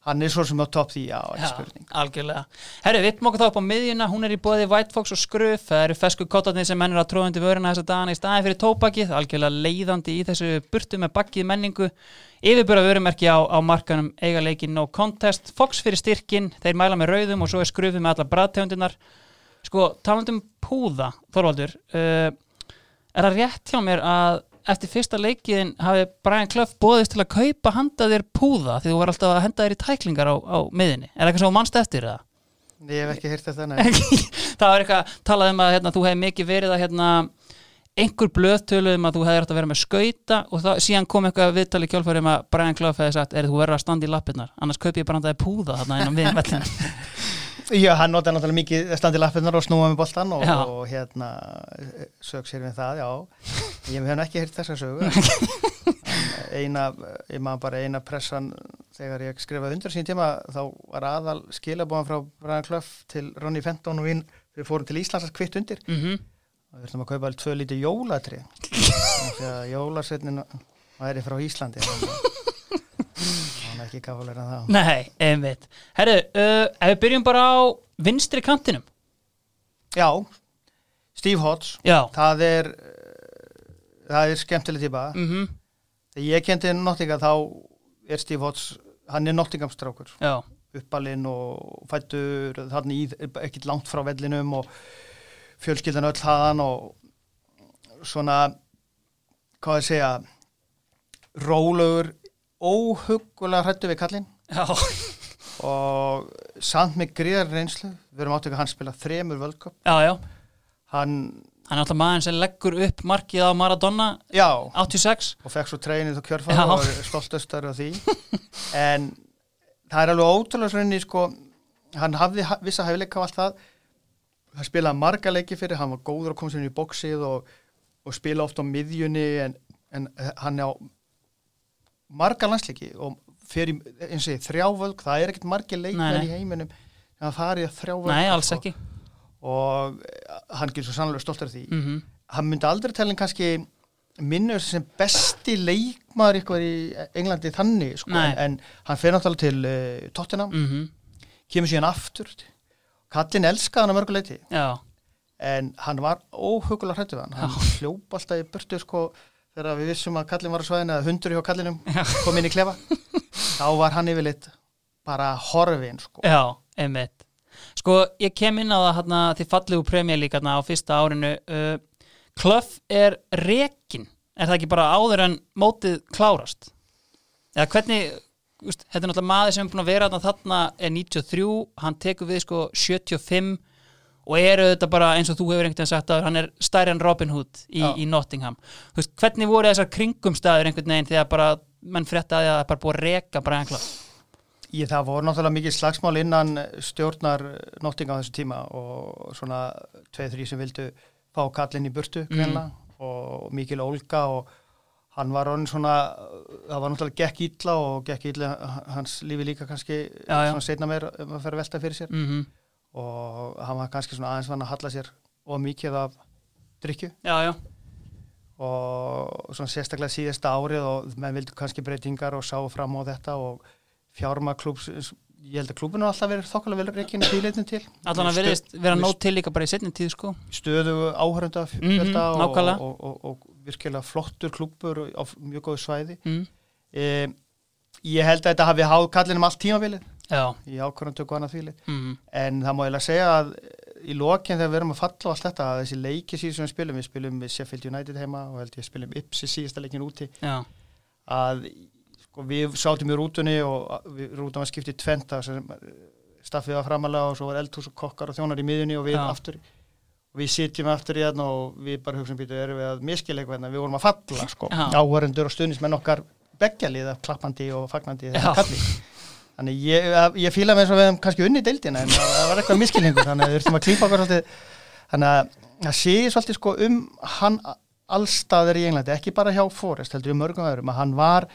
Speaker 2: hann er svo sem á topp því, já, ekki spurning
Speaker 1: algjörlega. Herru, við vippum okkur þá upp á miðjuna, hún er í bóði White Fox og Skruf, það eru fesku kottarnir sem menn er að tróðandi vöruna þessa dagana í staði fyrir tópakið, algjörlega leiðandi í þessu burtu með bakkið menningu, yfirbúra vörumerki á, á markanum eiga leikin no contest, Fox fyrir styrkin, þeir mæla með rauðum og svo er Skrufið með alla bræðtegundinar. Sko, talandum púða, Þorvaldur, uh, er það rétt hjá mér að eftir fyrsta leikiðin hafi Brian Clough bóðist til að kaupa handa þér púða því þú var alltaf að henda þér í tæklingar á, á miðinni. Er það eitthvað sem mannst eftir það?
Speaker 2: ég hef ekki heyrt þetta nei. *laughs*
Speaker 1: það var eitthvað talað um að hérna, þú hefði mikið verið að hérna, einhver blöðtölu um að þú hefði átt að vera með skauta og það, síðan kom eitthvað viðtali kjálfæri um að Brian Clough hefði sagt er þú verður að standa í lappirnar annars kaupi ég bara handaði púða þarna inn á miðin vellin *laughs*
Speaker 2: já, hann notaði náttúrulega mikið standi lappirnar og snúa með boltan og, og hérna sög sér við það, já. Ég hef ekki heyrt þessa sögu. *laughs* En eina, ég maður bara eina pressan þegar ég skrifaði undir sín tíma þá var aðal skilabóðan frá Brian Clough til Ronny Fenton og við, við fórum til Íslands að kvitt undir.
Speaker 1: Mm -hmm.
Speaker 2: og við ætlum að kaupa alveg tvö lítið jólatri *laughs* því að jólasetnin væri frá Íslandi. þannig *laughs* að er ekki gafulegur en það
Speaker 1: Nei, einmitt. Herru, uh, ef við byrjum bara á vinstri kantinum.
Speaker 2: Já, Steve Hodge.
Speaker 1: Já.
Speaker 2: Það er það er skemmtileg típa.
Speaker 1: Mm
Speaker 2: þegar ég kendi Nottingham þá er Steve Hodge hann er Nottingham strákur
Speaker 1: Já,
Speaker 2: uppalinn og fættur þannig í, ekkert langt frá vellinum og fjölskyldan öll haðan og svona hvað ég segja rólegur óhugulega hrættu við kallinn.
Speaker 1: Já,
Speaker 2: og samt með gríðar reynslu við erum ekki að hann spila þremur völdköp hann,
Speaker 1: Hann er alltaf maður sem leggur upp markið á Maradona
Speaker 2: já.
Speaker 1: 86
Speaker 2: og fekk svo treinið og
Speaker 1: Já.
Speaker 2: kjörfæð og er stoltastar af því. *laughs* En það er alveg ótrúlega svenni sko, hann hafði ha- vissa hæfileika á allt það. Hann spilaði marga leiki fyrir, hann var góður að koma sér inn í bóksið og, og spila oft á miðjunni en, en hann á marga landsleiki og fyrir eins og ég þrjávölg, það er ekkert margi leikmenn í heiminum en það farið að þrjávölg
Speaker 1: Nei, alls ekki.
Speaker 2: Og eh, hann getur svo sannlega stoltar því.
Speaker 1: Mm
Speaker 2: hann myndi aldrei telin kannski minnur sem besti leikmaður ykkur í Englandi þannig sko, en hann fer náttúrulega til uh, Tottenham,
Speaker 1: -hmm.
Speaker 2: kemur síðan aftur. Kallin elskaði hann að mörguleiti
Speaker 1: Já,
Speaker 2: en hann var óhugulega hrættu hann, hann hljóp alltaf í burtu sko, þegar við vissum að kallin var á svæðinu eða hundur hjá kallinum kom inn í klefa *laughs* þá var hann yfirleitt bara horfin sko.
Speaker 1: já, einmitt. Sko, ég kem inn á það hérna, því fallegu premjör líka hérna, á fyrsta árinu. Uh, Kluff er rekin Er það ekki bara áður en mótið klárast? Eða hvernig, úst, þetta er náttúrulega maður sem er búin að vera þarna er 93, hann tekur við sko 75 og eru þetta bara eins og þú hefur einhvern veginn sagt að hann er stærri en Robin Hood í, í Nottingham. Veist, hvernig voru þessar kringumstæður einhvern veginn þegar bara menn frétta að það er bara búið að reka Brian Clough?
Speaker 2: Ég, það voru náttúrulega mikið slagsmál innan stjórnar Nottingham á þessu tíma og svona tveið, þrý sem vildu fá kallin í burtu greinlega og mikil ólga og hann var orðin svona, það var náttúrulega gekk illa og gekk illa hans lífi líka kannski
Speaker 1: Já, já.
Speaker 2: svona setna meir um að fer að velta fyrir sér.
Speaker 1: Mm
Speaker 2: og hann var kannski svona aðeins vann að halla sér og mikið af drikju
Speaker 1: Já, já,
Speaker 2: og svona sérstaklega síðasta árið og menn vildu kannski breytingar og sáu fram á þetta og fjárma klúbs ég held að klúbinu alltaf verið þokkulega vel reikinu tíleitin til.
Speaker 1: Allan að veriðist vera nót til líka bara í setni tíð sko.
Speaker 2: Stöðu
Speaker 1: Mhm,
Speaker 2: og,
Speaker 1: nákvæmlega.
Speaker 2: og, og, og, og virkilega flottur klúbur á mjög góðu svæði.
Speaker 1: Mm.
Speaker 2: e, ég held að þetta hafi háð kallinum allt tímabilið
Speaker 1: Já,
Speaker 2: í ákvörðuntöku annað þvíli
Speaker 1: mm.
Speaker 2: en það má ég lega segja að í lokinn þegar við erum að falla á allt þetta að þessi leiki síðan sem við spilum, við spilum við Sheffield United heima og held ég spilum Ipsi síðasta leikin úti.
Speaker 1: Já,
Speaker 2: að sko, við sátum í rútunni og við, rútan var skiptið tventa sem staffið var framalega og svo var eldhús og kokkar og þjónar í miðjunni og við
Speaker 1: Já.
Speaker 2: aftur og við sitjum aftur í þarna og við bara hugsaum býtu erum við að miskila eitthvað hérna, við vorum að falla sko, áhörendur og stuðnismenn okkar beggjaliða klappandi og fagnandi þannig ég, ég fíla með eins og við hefum kannski unni deildina en það var eitthvað miskilningur þannig að við þurfum að klípa okkur svolítið. Þannig að það sé svolítið sko um hann allstaðir í Englandi, ekki bara hjá Forrest heldur í mörgum öðrum, að hann var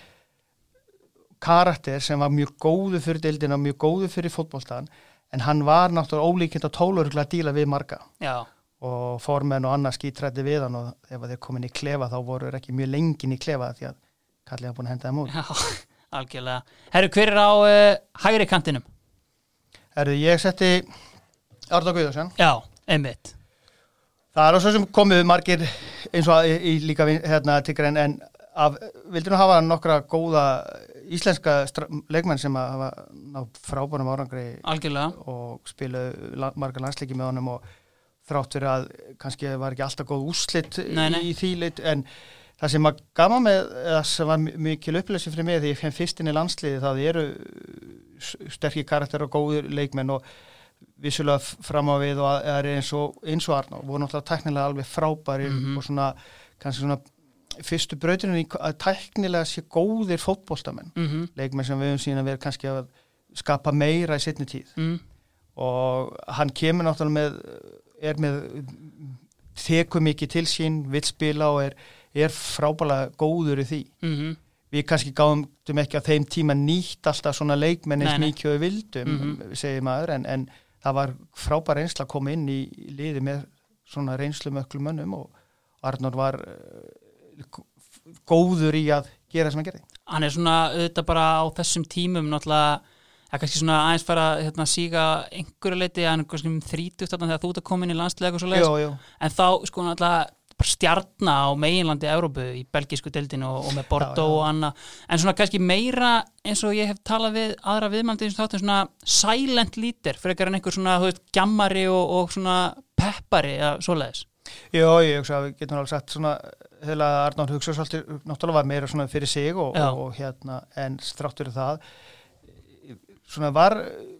Speaker 2: karakter sem var mjög góðu fyrir deildina, mjög góðu fyrir fótboltan en hann var náttúrulega ólíkind og tóluruglega að díla við marga.
Speaker 1: Já,
Speaker 2: og formenn og annað skítrætti við hann og ef þeir komin í klefa þá voru ekki mjög lengin í klefa því að Kalli hafa búin að henda þeim út.
Speaker 1: já, algjörlega Herru, hver er á uh, hægri kantinum?
Speaker 2: Erðu, ég setti Arda Guðarsson.
Speaker 1: Já, einmitt
Speaker 2: Það er á svo sem komið margir eins og í, í líka hérna til grein en af, vildur nú hafa nokkra góða íslenska leikmenn sem að hafa nátt frábærum árangri
Speaker 1: Algjörlega
Speaker 2: og spilu la, marga landsleiki með honum og þrátt fyrir að kannski var ekki alltaf góð úslit
Speaker 1: Nei, nei.
Speaker 2: í því lit en það sem að gama með eða sem var mi- mikil upplösi fyrir mig því ég fenn fyrst inn í landsliði það eru sterkir karakter og góður leikmenn og vissulega fram á við og það er eins og, eins og Arná voru náttúrulega tæknilega alveg frábæri
Speaker 1: Mhm.
Speaker 2: og svona kannski svona fyrstu brautinu í að tæknilega sé góðir fótboltamenn
Speaker 1: mm
Speaker 2: leikmenn sem við höfum síðan vera kannski að skapa meira í setni tíð
Speaker 1: mm.
Speaker 2: og hann kemur náttúrulega með er með tekur mikið til sín, vill spila og er, er frábælega góður í því.
Speaker 1: Mm
Speaker 2: við kannski gáðum ekki á þeim tíma nýtt alltaf svona leikmenn eins
Speaker 1: Nei, nei.
Speaker 2: mikið og við vildum,
Speaker 1: Mhm.
Speaker 2: segir maður en, en það var frábær reynsla að koma inn í liði með svona reynslu með öllum mönnum og Arnór var eh, góður í að gera sem hann gerði.
Speaker 1: Hann er svona auðvitað bara á þessum tímum náttúrulega Það er kannski svona aðeins fara að hérna, síga einhverju leiti að hann er kannski um 30 þarna þegar þú ert að koma inn í landslega en þá sko náttúrulega stjarna á meginlandi Európu í belgísku deildinu og, og með Bordeaux og annað. En svona kannski meira eins og ég hef talað við aðra viðmældi eins og þáttum svona silent leader frekar en einhver svona þú veist gjammari og, og svona peppari eða svoleiðis.
Speaker 2: Jó, ég hugsa að við getum alveg sagt svona heila Arnór hugsa svolítið náttúrulega var meira svona fyrir sig og, og, hérna en stráttur það svona var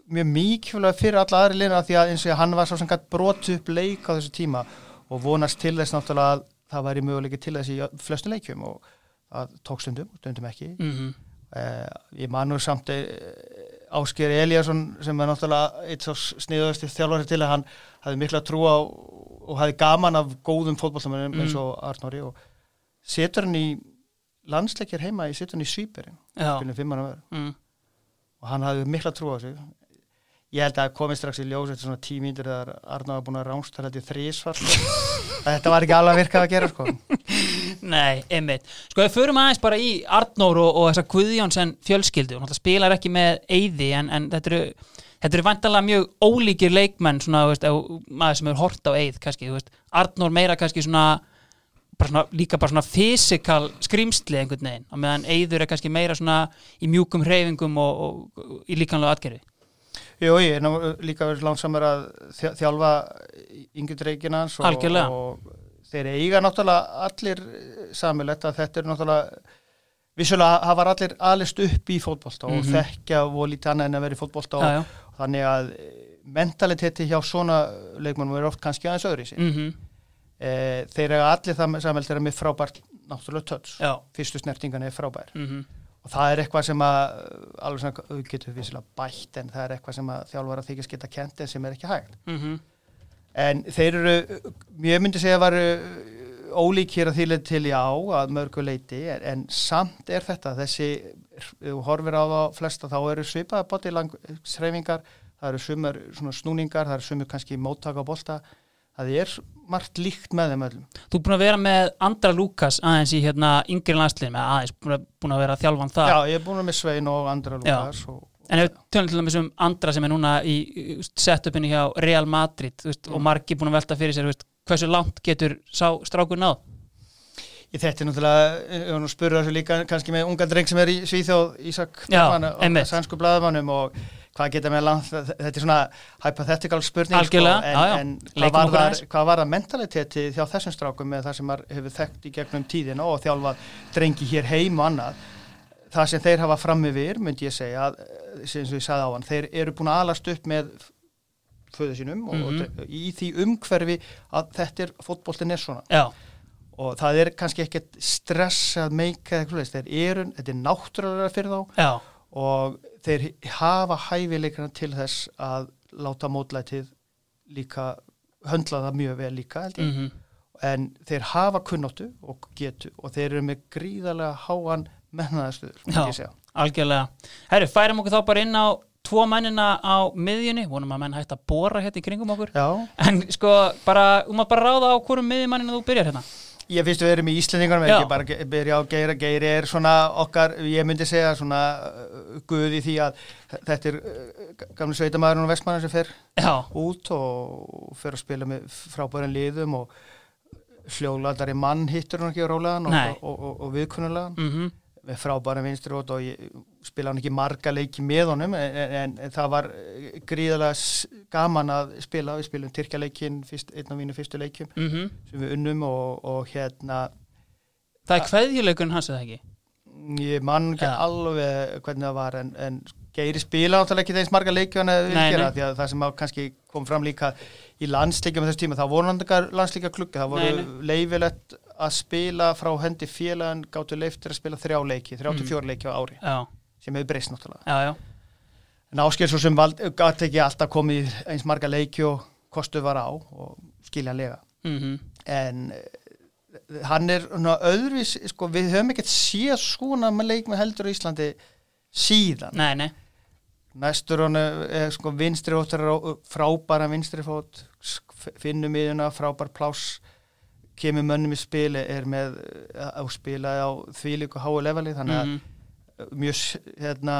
Speaker 2: mjög mikilvæg fyrir alla aðri liðina því að eins og hann var svo sem gætt brot upp leik á þessu tíma og vonast til þess náttúrulega að það væri möguleiki til þess í flestu leikjum og það tók stundum, stundum ekki
Speaker 1: mm -hmm.
Speaker 2: Eh, ég man nú samt eh, Ásker Eliasson sem er náttúrulega eitt svo sniðuðasti þjálfari til að hann hafði mikla trú á og hafði gaman af góðum fótballtamennum
Speaker 1: Mm.
Speaker 2: eins og Arnóri og setur hann í landsleikir heima, ég setur hann í Sýberin
Speaker 1: mm.
Speaker 2: og hann hafði mikla trú á þessu ég held að það komið strax í ljós eftir svona tímíndir þegar Arnóri var búin að rángsta þetta í þrísvar *laughs* þetta var ekki alveg að virka að gera sko
Speaker 1: Nei, einmitt. Sko, við förum aðeins bara í Arnór og, og þessa Guðjónsson fjölskyldu. Hún spilar ekki með eyði en, en þetta eru Þetta eru vantanlega mjög ólíkir leikmenn svona, veist, maður sem hefur hort á eið kannski, Arnór meira kannski svona, bara svona líka bara svona fysikal skrýmsli einhvern veginn meðan eyður er kannski meira svona í mjúkum hreyfingum og, og, og í líkanlega atgerfi
Speaker 2: Jú, ég er nú líka verið langsamur að þjá- þjálfa yngri dreikina hans og, og þeir eiga náttúrulega allir samilegt að þetta er náttúrulega vissulega hafa allir alist upp í fótbolta og
Speaker 1: Mhm.
Speaker 2: þekkja og lítið annað en að vera í fótbolta
Speaker 1: Já,
Speaker 2: og
Speaker 1: já.
Speaker 2: þannig að mentaliteti hjá svona leikmannum er oft kannski aðeins öðru í sig.
Speaker 1: Mm
Speaker 2: E, þeir eiga allir það samilegt þeirra með frábært náttúrulega töts,
Speaker 1: Já.
Speaker 2: fyrstu snertingan er frábær
Speaker 1: Mm
Speaker 2: og það er eitthvað sem að alveg svona getur vissilega bætt en það er eitthvað sem að þjálfara þykist geta kent en sem er ekki hægt
Speaker 1: -hmm.
Speaker 2: en þeir eru, ég myndi segja að varu ólíkir að þýlega til já að mörgu leiti en, en samt er þetta þessi þú horfir á það flesta þá eru svipaða bóti sreifingar það eru svona snúningar það eru sumur kannski móttaka á bolta það er margt líkt með þeim öllum.
Speaker 1: Þú er búin að vera með Andra Lukas aðeins í hérna yngri landslið með aðeins búin að, að vera að þjálfa hann það
Speaker 2: já, ég er búin með Svein og Andra Lukas og,
Speaker 1: En ef tölum til dæmis um andra sem er núna í setupinu hjá Real Madrid veist, og margi búin að velta fyrir sér veist, hversu langt getur sá strákur náð?
Speaker 2: Ég þetta er náttúrulega, ég var nú að spurða þessu líka kannski með unga dreng sem er í Svíþjóð Ísak sænsku blaðmannum og hvað geta með langt, þetta er svona hypothetical spurning
Speaker 1: Algjörlega,
Speaker 2: en,
Speaker 1: já, já.
Speaker 2: en hvað var,
Speaker 1: aðeins.
Speaker 2: hvað var það mentaliteti hjá þessum strákum með það sem hefur þekkt í gegnum tíðina og þjálfað drengi hér heim og annað það sem þeir hafa fram yfir, myndi ég segja að, sem ég sagði á hann, þeir eru búin að alast upp með föðu sínum og,
Speaker 1: Mhm.
Speaker 2: og í því umhverfi að þetta er, fótboltin er svona
Speaker 1: Já,
Speaker 2: og það er kannski ekkert stress að meika eitthvað svoleiðis. þeir eru, þetta er náttúrulega fyrir þá
Speaker 1: já,
Speaker 2: og þeir hafa hæfileikana til þess að láta mótlætið líka höndla það mjög vel líka
Speaker 1: mm
Speaker 2: en þeir hafa kunnáttu og getu og þeir eru með gríðarlega háan segja.
Speaker 1: algjörlega. Herru, færum okkur þá bara inn á tvo mennina á miðjunni, vonum að menn hægt að bóra hérna í kringum okkur.
Speaker 2: Já,
Speaker 1: en sko, bara, þú maður bara ráða á hverjum miðjumannina þú byrjar hérna
Speaker 2: ég finnst við erum í Íslendingunum
Speaker 1: Já.
Speaker 2: ekki bara byrja á Geira Geiri er svona okkar, ég myndi segja svona uh, guð í því að þetta er uh, gamli sveitamæðurinn og vestmannar sem fer
Speaker 1: Já,
Speaker 2: út og fer að spila með frábæran liðum og hljóðladari mann hittur hann ekki á rólegan og, og, og, og viðkunnulegan
Speaker 1: mhm,
Speaker 2: með frábæran vinstri og ég spila hann ekki marga leiki með honum en, en, en það var eh, gríðarlega s- gaman að spila, við spilum Tyrkjaleikin einn af mínu fyrstu leikjum
Speaker 1: mhm.
Speaker 2: sem við unnum og, og hérna
Speaker 1: Það er kveðjuleikurinn hans eða ekki?
Speaker 2: Ég man ekki
Speaker 1: Ja.
Speaker 2: alveg hvernig það var en, en Geiri spila náttúrulega ekki þeins marga leiki hann
Speaker 1: Nei,
Speaker 2: við gera því að það sem kannski kom fram líka í landsleikjum á þessu tíma, það voru landsleika klukka, það voru leifilegt að spila frá hendi félagan gáttu leiftir að spila þrjá leiki, 34
Speaker 1: Mm.
Speaker 2: leiki á ári.
Speaker 1: Já,
Speaker 2: sem hefur breyst náttúrulega. En Ásker svo sem gæti ekki alltaf komið eins marga leiki og kostu var á og skiljanlega.
Speaker 1: Mhm.
Speaker 2: En eh, hann er öðruvís sko, við höfum ekkert séð svona með leik með heldur í Íslandi síðan.
Speaker 1: Nei, nei,
Speaker 2: næstur hann er sko vinstri frábæra vinstri fót finnum í þuna frábær pláss kemur mönnum í spili er með eh, á spila á þvílíku háu leveli þannig að
Speaker 1: mhm
Speaker 2: mjög hérna,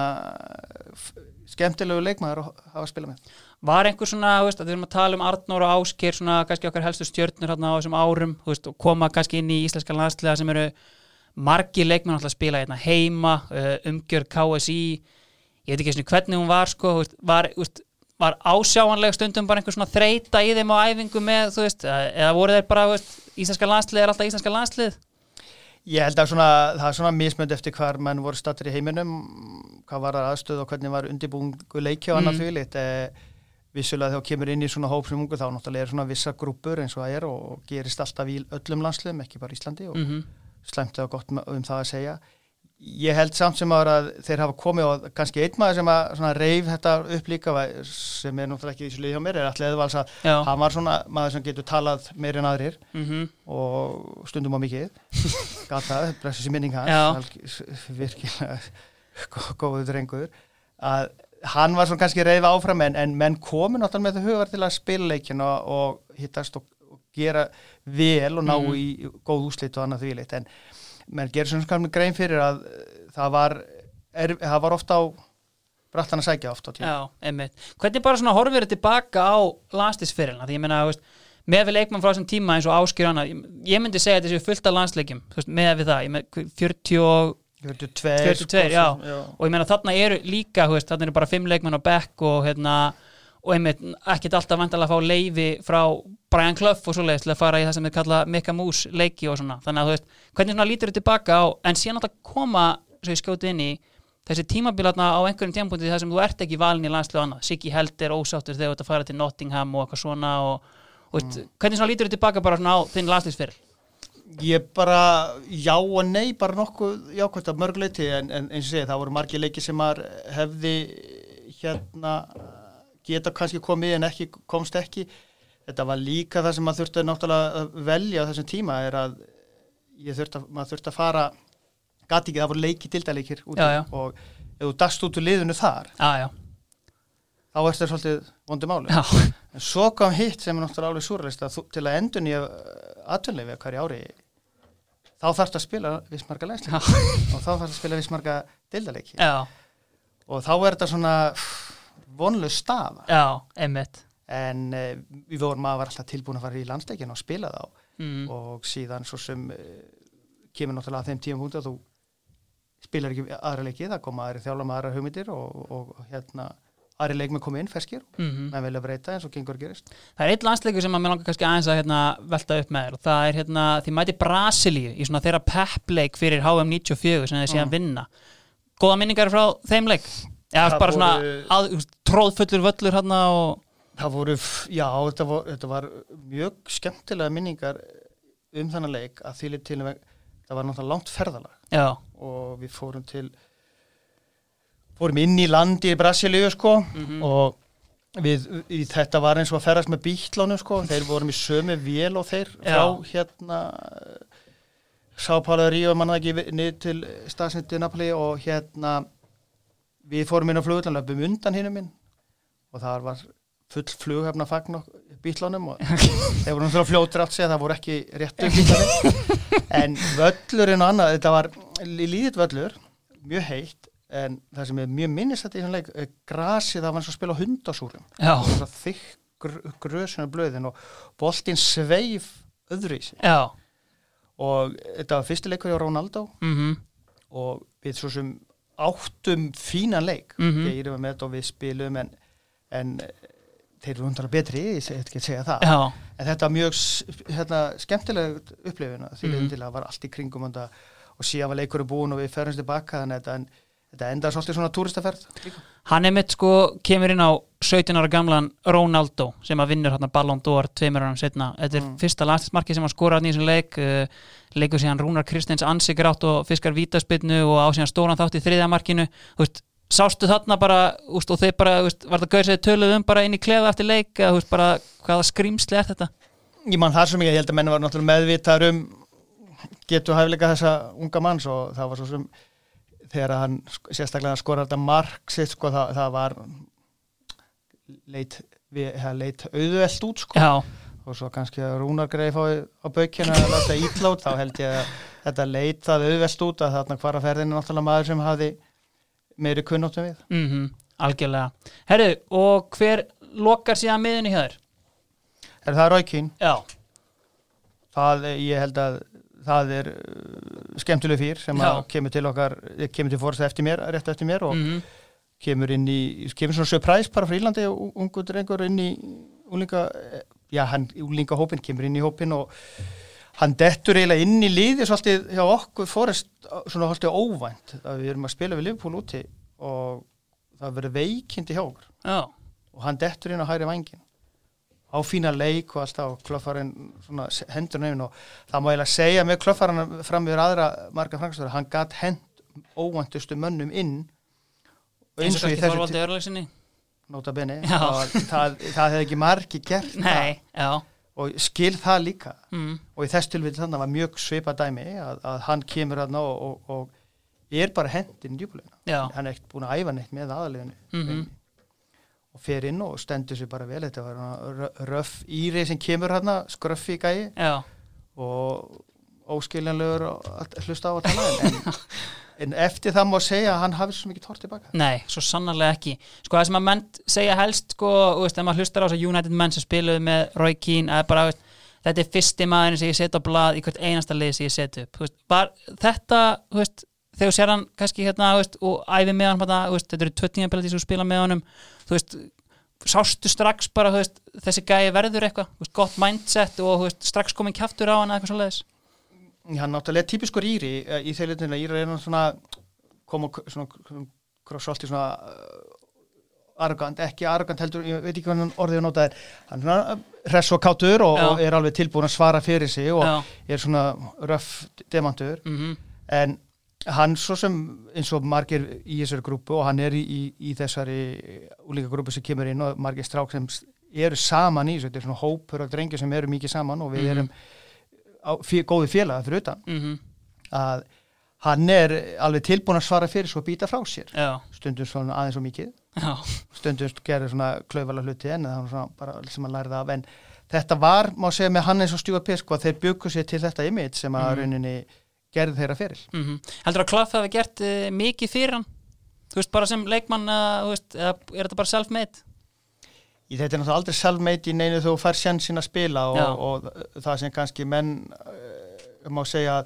Speaker 2: skemmtilegu leikmaður að hafa að spila með
Speaker 1: Var einhver svona, veist, við erum að tala um Arnór og Ásker, svona kannski okkar helstu stjörnur hérna á þessum árum, veist, og koma kannski inn í íslenska landsliða sem eru margir leikmenn að spila hérna heima, uh, umgjör KSI, ég veit ekki einu hvernig hún var, sko, veist, var, var ásjáanleg stundum bara einhver svona þreita í þeim á æfingu með, veist, eða voru þeir bara, íslenska landslið er alltaf íslenska landslið?
Speaker 2: Ég held að svona, það er svona mismönd eftir hvar menn voru stattir í heiminum, hvað var það aðstöð og hvernig var undirbúingu leiki og annað
Speaker 1: Mm.
Speaker 2: því lit. Eh, vissulega þegar þú kemur inn í svona hóp sem ungu þá náttúrulega er svona vissa grúpur eins og það er og gerist alltaf í öllum landsliðum, ekki bara Íslandi og
Speaker 1: Mm
Speaker 2: slæmt eða gott um það að segja. Ég held samt sem ára að þeir hafa komið og kannski einn maður sem að reif þetta upp líka sem er náttúrulega ekki í þessu lið hjá mér er allir eðvals að hann var svona maður sem getur talað meir en aðrir
Speaker 1: mhm,
Speaker 2: og stundum á mikið. *laughs* Gata, blessu sér minning hans virkilega *laughs* gó- góður drengur. Að hann var svona kannski reyða áfram en, en menn komu náttúrulega með það hugar til að spila leikin og, og hittast og, og gera vel og ná
Speaker 1: Mhm.
Speaker 2: í góð úslit og annað þvíleitt en menn gerir svona skamlega grein fyrir að eh, það var, er, það var ofta á brattan að sækja ofta á tíma
Speaker 1: Já, einmitt. Hvernig bara svona horfir þið tilbaka á landslisferilna? Því ég veist, með við leikmann frá þessum tíma eins og áskýr hana, ég, myndi segja að þessi fullt af veist, með við það, ég með 40 og,
Speaker 2: 42,
Speaker 1: 42, já.
Speaker 2: já.
Speaker 1: og ég meina þarna eru líka, veist, þarna eru bara fimm leikmann á bekk og hérna, og einmitt ekkert alltaf vandalega að fá leifi frá Brian Clough og svoleiðis til að fara í það sem við kalla Mika Moose leiki og svona, þannig að þú veist, hvernig svona lítur þið tilbaka á, en síðan að koma, svo ég skjóti inn í, þessi tímabilatna á einhverjum tímapunkti þar sem þú ert ekki valin í landslu annað. Siggi Held er ósáttur þegar þú ert að fara til Nottingham og eitthvað svona og, og veist, hvernig svona lítur þið tilbaka bara svona á þinn landslisfyrl
Speaker 2: Ég bara, já og nei, bara nokkuð jákvæmt að mörgleiti en, en eins og segið, það voru margir leiki sem hefði hérna geta kannski komið en ekki komst ekki. Þetta var líka það sem maður þurfti náttúrulega að velja á þessum tíma er að þurfti að, maður þurfti að fara, gati ekki, það voru leiki
Speaker 1: já.
Speaker 2: og ef þú dast út úr liðinu þar,
Speaker 1: Já, já,
Speaker 2: þá er þetta svolítið vondum máli.
Speaker 1: já, *laughs*
Speaker 2: En svo kom hitt sem er náttúrulega alveg súralist að þú, til að endun í atvinnleifi hverju ári þá þarfst að spila vissmarga læsleik og þá þarfst að spila vissmarga deildaleiki
Speaker 1: já,
Speaker 2: og þá er þetta svona vonlu staða
Speaker 1: já, einmitt
Speaker 2: en uh, við vorum að vera alltaf tilbúin að fara í landsleikin og spila þá
Speaker 1: mm.
Speaker 2: og síðan svo sem uh, kemur náttúrulega að þeim tíum að þú spilar ekki aðra leiki það koma aðri þjálfa með aðra hugmyndir og, og, og hérna aðri leikmi koma inn ferskir
Speaker 1: Mm
Speaker 2: menn vilja breyta eins og gengur gerist
Speaker 1: Það er eitt landsleikur sem að mér langar kannski aðeins að hérna, velta upp með þér og það er hérna, því mæti Brasilíu í svona þeirra peppleik fyrir HM 94 sem þeir síðan
Speaker 2: Mm.
Speaker 1: vinna Góða minningar frá þeim leik? Já,
Speaker 2: Það
Speaker 1: bara svona
Speaker 2: voru-
Speaker 1: að, tróðfullur völlur hérna og
Speaker 2: Það voru, já, þetta var, þetta var mjög skemmtilega minningar um þannig leik að því til það var náttúrulega langt ferðalag.
Speaker 1: Já,
Speaker 2: og við fórum til fórum inn í landi í Brasilíu sko
Speaker 1: Mhm.
Speaker 2: og við, í, þetta var eins og að ferðast með bítlánum sko, þeir vorum í sömu vél og þeir frá hérna Sá Pála Ríu manna ekki við- niður til staðsendi Napoli og hérna við fórum inn á flugullanlöfum undan hinnum minn og það var full flughafna fagn og bílunum og *laughs* þeir voru náttúrulega fljótur allt segja það voru ekki réttu *laughs* bílunum en völlurinn og annað, þetta var líðið völlur, mjög heitt en það sem er mjög minnist þetta í svona leik, er grasið það var eins og að spila á hundasúrum. Það var þykk gr grösuna blöðin og boltinn sveif öðru í sig.
Speaker 1: Já,
Speaker 2: og þetta var fyrsti leikur hjá Ronaldo.
Speaker 1: Mhm,
Speaker 2: og við svo sem áttum fínan leik
Speaker 1: Mhm.
Speaker 2: ég erum með þetta og við spilum en, en eh, þeir eru hundar betri ég segi ekki að segja það
Speaker 1: já,
Speaker 2: en þetta var mjög hérna, skemmtileg upplifin því mm. til að var allt í kringum og, og síðan var leikur búin og við ferumst tilbaka þannig að þetta, en, þetta endar svolítið svona túristaferð líka.
Speaker 1: Hann er mitt sko, kemur inn á 17 ára gamlan Ronaldo sem að vinnur hérna Ballon d'Or tveimur árum setna. Þetta er
Speaker 2: Mm.
Speaker 1: fyrsta landsmarki sem hann skorar í þessum leik uh, leikur síðan Rúnar Kristins ansi grátt og fiskar vítaspinnu og á síðan stóran þátt í þriðja markinu þú veist, sástu þarna bara úst, og þeir bara, úst, var það gauðsæði töluð um bara inn í klefa eftir leik eða úst, bara hvaða skrýmsli er þetta?
Speaker 2: ég man það sem ég, ég held að menn var náttúrulega meðvitaður um getur hæfileika þessa unga manns og það var svo sem þegar hann sérstaklega skora þetta mark sitt sko það, það var leit, við, það leit auðvelt út sko.
Speaker 1: Já,
Speaker 2: og svo kannski að Rúnar greið fóði á baukina að láta ítlát þá held ég að þetta leit það auðvelt út að þarna hvar að ferðinu náttúrulega maður sem hafði meiri kunnáttum við.
Speaker 1: Mhm, algjörlega. Herru, og hver lokar síðan miðunni hjá þér?
Speaker 2: er það Rækín,
Speaker 1: Já,
Speaker 2: það ég held að það er uh, skemmtileg fýr sem kemur til okkar kemur til fórst eftir mér, rétt eftir mér og
Speaker 1: mhm,
Speaker 2: kemur inn í, kemur svona surprise bara frá Írlandi og ungur drengur inn í úlinga, já hann úlinga hópin kemur inn í hópin og hann dettur eiginlega inn í liði svolítið hjá okkur fórest svona svolítið óvænt að við erum að spila við Liverpool úti og það verður veikindi hjá okkur. Og hann dettur inn á hægri vangin á fína leik og alltaf og klöffarinn hendur nefn og það má eiginlega segja með klöffarinn fram yfir aðra marga frangstöður, hann gatt hend óvæntustu mönnum inn
Speaker 1: eins og Þorvaldi Örlagsinni.
Speaker 2: Nota bene
Speaker 1: Já.
Speaker 2: það, það, það hefði ekki margi gert
Speaker 1: Nei,
Speaker 2: og skil það líka.
Speaker 1: Mm.
Speaker 2: og í þess tilvíð þannig var mjög svipa dæmi að, að hann kemur að ná og, og, og er bara hendin í djúbulegina
Speaker 1: Já,
Speaker 2: hann er ekkert búin að æfa neitt með aðaliðinu.
Speaker 1: Mhm.
Speaker 2: Og fer inn og stendur sér bara vel. Þetta var svona rö- röff íri sem kemur hann skröffi gæi.
Speaker 1: Já,
Speaker 2: og óskiljanlegur að hlusta á að tala en, en, *laughs* en eftir það má segja að hann hafi svo mikið tort tilbaka
Speaker 1: nei, svo sannarlega ekki. Sko það sem að menn segja helst sko, veist, ef maður hlustar á þess að United menn sem spiluðu með Roy Keane bara, veist, þetta er fyrsti maðurinn sem ég set á blað í hvert einasta lið sem ég set upp. Veist, var þetta, þú veist þegar sér hann kannski hérna, veist, og æfi með hann hérna, þetta eru tvö tímabilið sem spila með honum, þú veist sástu strax bara, veist, þessi gæi verður eitthvað, gott mindset og veist, strax komin kjaftur á hann eitthvað svo leiðis
Speaker 2: hann náttúrulega típiskur íri eh, í litinu, íri er hann svona koma svona svolítið svona uh, arrogant, ekki arrogant heldur, ég veit ekki hvernig orðið að nota er hann er svona uh, hress og kátur og,
Speaker 1: Já.
Speaker 2: og er alveg tilbúin að svara fyrir sig og
Speaker 1: Já,
Speaker 2: er svona röff demantur.
Speaker 1: Mhm,
Speaker 2: en hann svo sem eins og margir í þessari grúpu og hann er í, í, í þessari úlíka grúpu sem kemur inn og margir strák sem eru saman í þessu, þetta er svona hópur af drengjur sem eru mikið saman og við
Speaker 1: Mhm.
Speaker 2: erum á, fjö, góði félaga fyrir utan.
Speaker 1: Mhm,
Speaker 2: að hann er alveg tilbúin að svara fyrir svo að býta frá sér.
Speaker 1: Já,
Speaker 2: stundum svona aðeins og mikið.
Speaker 1: Já,
Speaker 2: stundum gerir svona klauvala hluti en það var svona bara sem að læra það af. En þetta var, má segja með hann eins og stjúa pisk að þeir byggu sér til þetta image sem að
Speaker 1: Mhm.
Speaker 2: rauninni gerði þeirra fyrir
Speaker 1: mhm Heldur að Klopp hafi gert uh, mikið fyrir hann? Þú veist, bara sem leikmann, uh, veist, er þetta bara self-made?
Speaker 2: þetta er náttúrulega aldrei self-made í neinu þú fær sjansinn að spila
Speaker 1: Já.
Speaker 2: og, og það sem kannski menn uh, má segja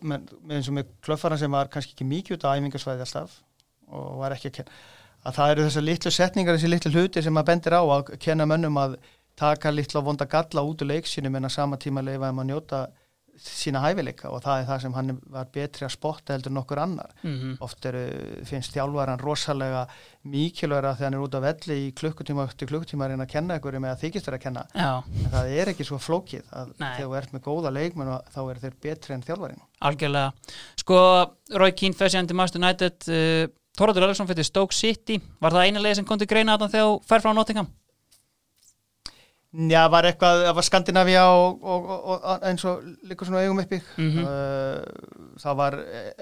Speaker 2: menn, eins og með klöffaran sem var kannski ekki mikið út á æfingarsvæði alltaf og var ekki að kenna að það eru þessar litlu setningar, þessi litlu hluti sem maður bendir á að kenna mönnum að taka litlu og vonda galla út úr leiksinu en að sama tíma leifa um að njóta sína hæfileika og það er það sem hann var betri að spotta heldur nokkur annar
Speaker 1: Mm
Speaker 2: oft eru, finnst þjálfaran rosalega mikilvægra þegar hann er út á velli í klukkutíma eftir klukkutíma að reyna að kenna ykkur með að þykist þeirra að kenna
Speaker 1: Já,
Speaker 2: en það er ekki svo flókið að þegar þú ert með góða leikmenn og þá eru þeir betri en þjálfarin
Speaker 1: algjörlega. Sko, fyrir síðan til Master United, uh, Þorvaldur Aleksson fyrir Stoke City. Var það eina leið sem kom til greina þarna þegar þú fer frá Nottingham?
Speaker 2: Já, var eitthvað, það var Skandinavia og, og, og, og eins og líka svona augum uppi.
Speaker 1: Mhm.
Speaker 2: uh, það var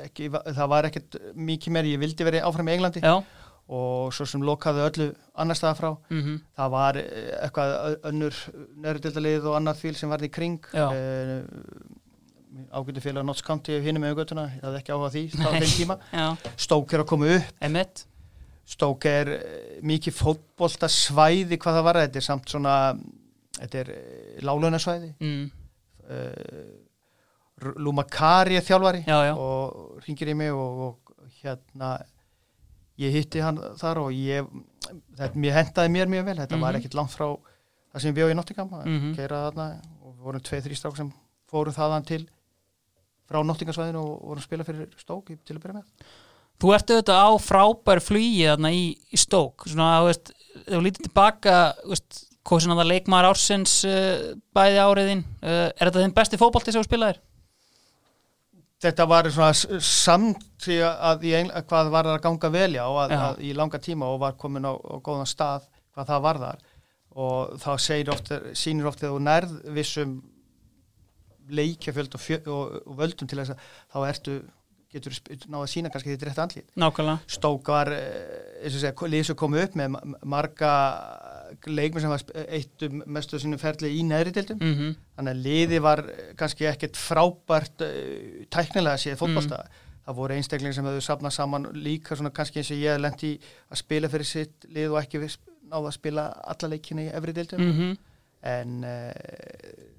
Speaker 2: ekki það var ekkert mikið meir, ég vildi verið áfram í Englandi
Speaker 1: Já,
Speaker 2: og svo sem lokaði öllu annar staða frá.
Speaker 1: Mhm,
Speaker 2: það var eh, eitthvað önnur nörðildalið og annað fíl sem var í kring.
Speaker 1: Já.
Speaker 2: uh, ágætu félag Notts County hinum með augötuna, ég hafði ekki áhuga því á
Speaker 1: Nei.
Speaker 2: þeim tíma,
Speaker 1: já,
Speaker 2: Stók er að koma upp.
Speaker 1: Emitt
Speaker 2: Stók er eh, mikið fótbolta svæði hvað það var, þetta er samt svona þetta er lálunasvæði
Speaker 1: mm,
Speaker 2: uh, Lumakari er þjálfari
Speaker 1: Já, já,
Speaker 2: og ringir í mig og, og hérna ég hitti hann þar og ég þetta, mér hendaði mér mjög vel, þetta var
Speaker 1: Mhm.
Speaker 2: ekkit langt frá það sem við bjóðum í Nottingham. Að
Speaker 1: Mhm.
Speaker 2: keira þarna og við vorum tveið, þrý strák sem fóru þaðan til frá Nottingasvæðinu og vorum spila fyrir Stók til að byrja með
Speaker 1: Þú ert auðvitað á frábær flugi þarna í, í stók svona, veist, þú lítið tilbaka hvað sem það leikmaður ársins uh, bæði áriðin uh, er þetta þinn besti fótbolti sem þú spilaðir?
Speaker 2: Þetta var svona samt að Engl hvað var það að ganga velja og að, að í langa tíma og var komin á, á góðan stað hvað það var þar. Og þá sýnir oft þegar þú nærð vissum leikjafjöld og, og, og völdum til þess að þá ertu getur náða að sína kannski þetta rétt andlít
Speaker 1: Nákvæmlega.
Speaker 2: Stók var eh, eins og segja, liðs að koma upp með ma- marga leikmenn sem var sp- eittu mestu sínum ferli í neðri deildum.
Speaker 1: Mm
Speaker 2: þannig að liði var eh, kannski ekkert frábært uh, tæknilega séð fótbolta. Það voru einstaklingar sem hefðu safnað saman líka svona kannski eins og ég lendi að spila fyrir sitt lið og ekki náða að spila alla leikina í efri deildum.
Speaker 1: -hmm.
Speaker 2: en uh,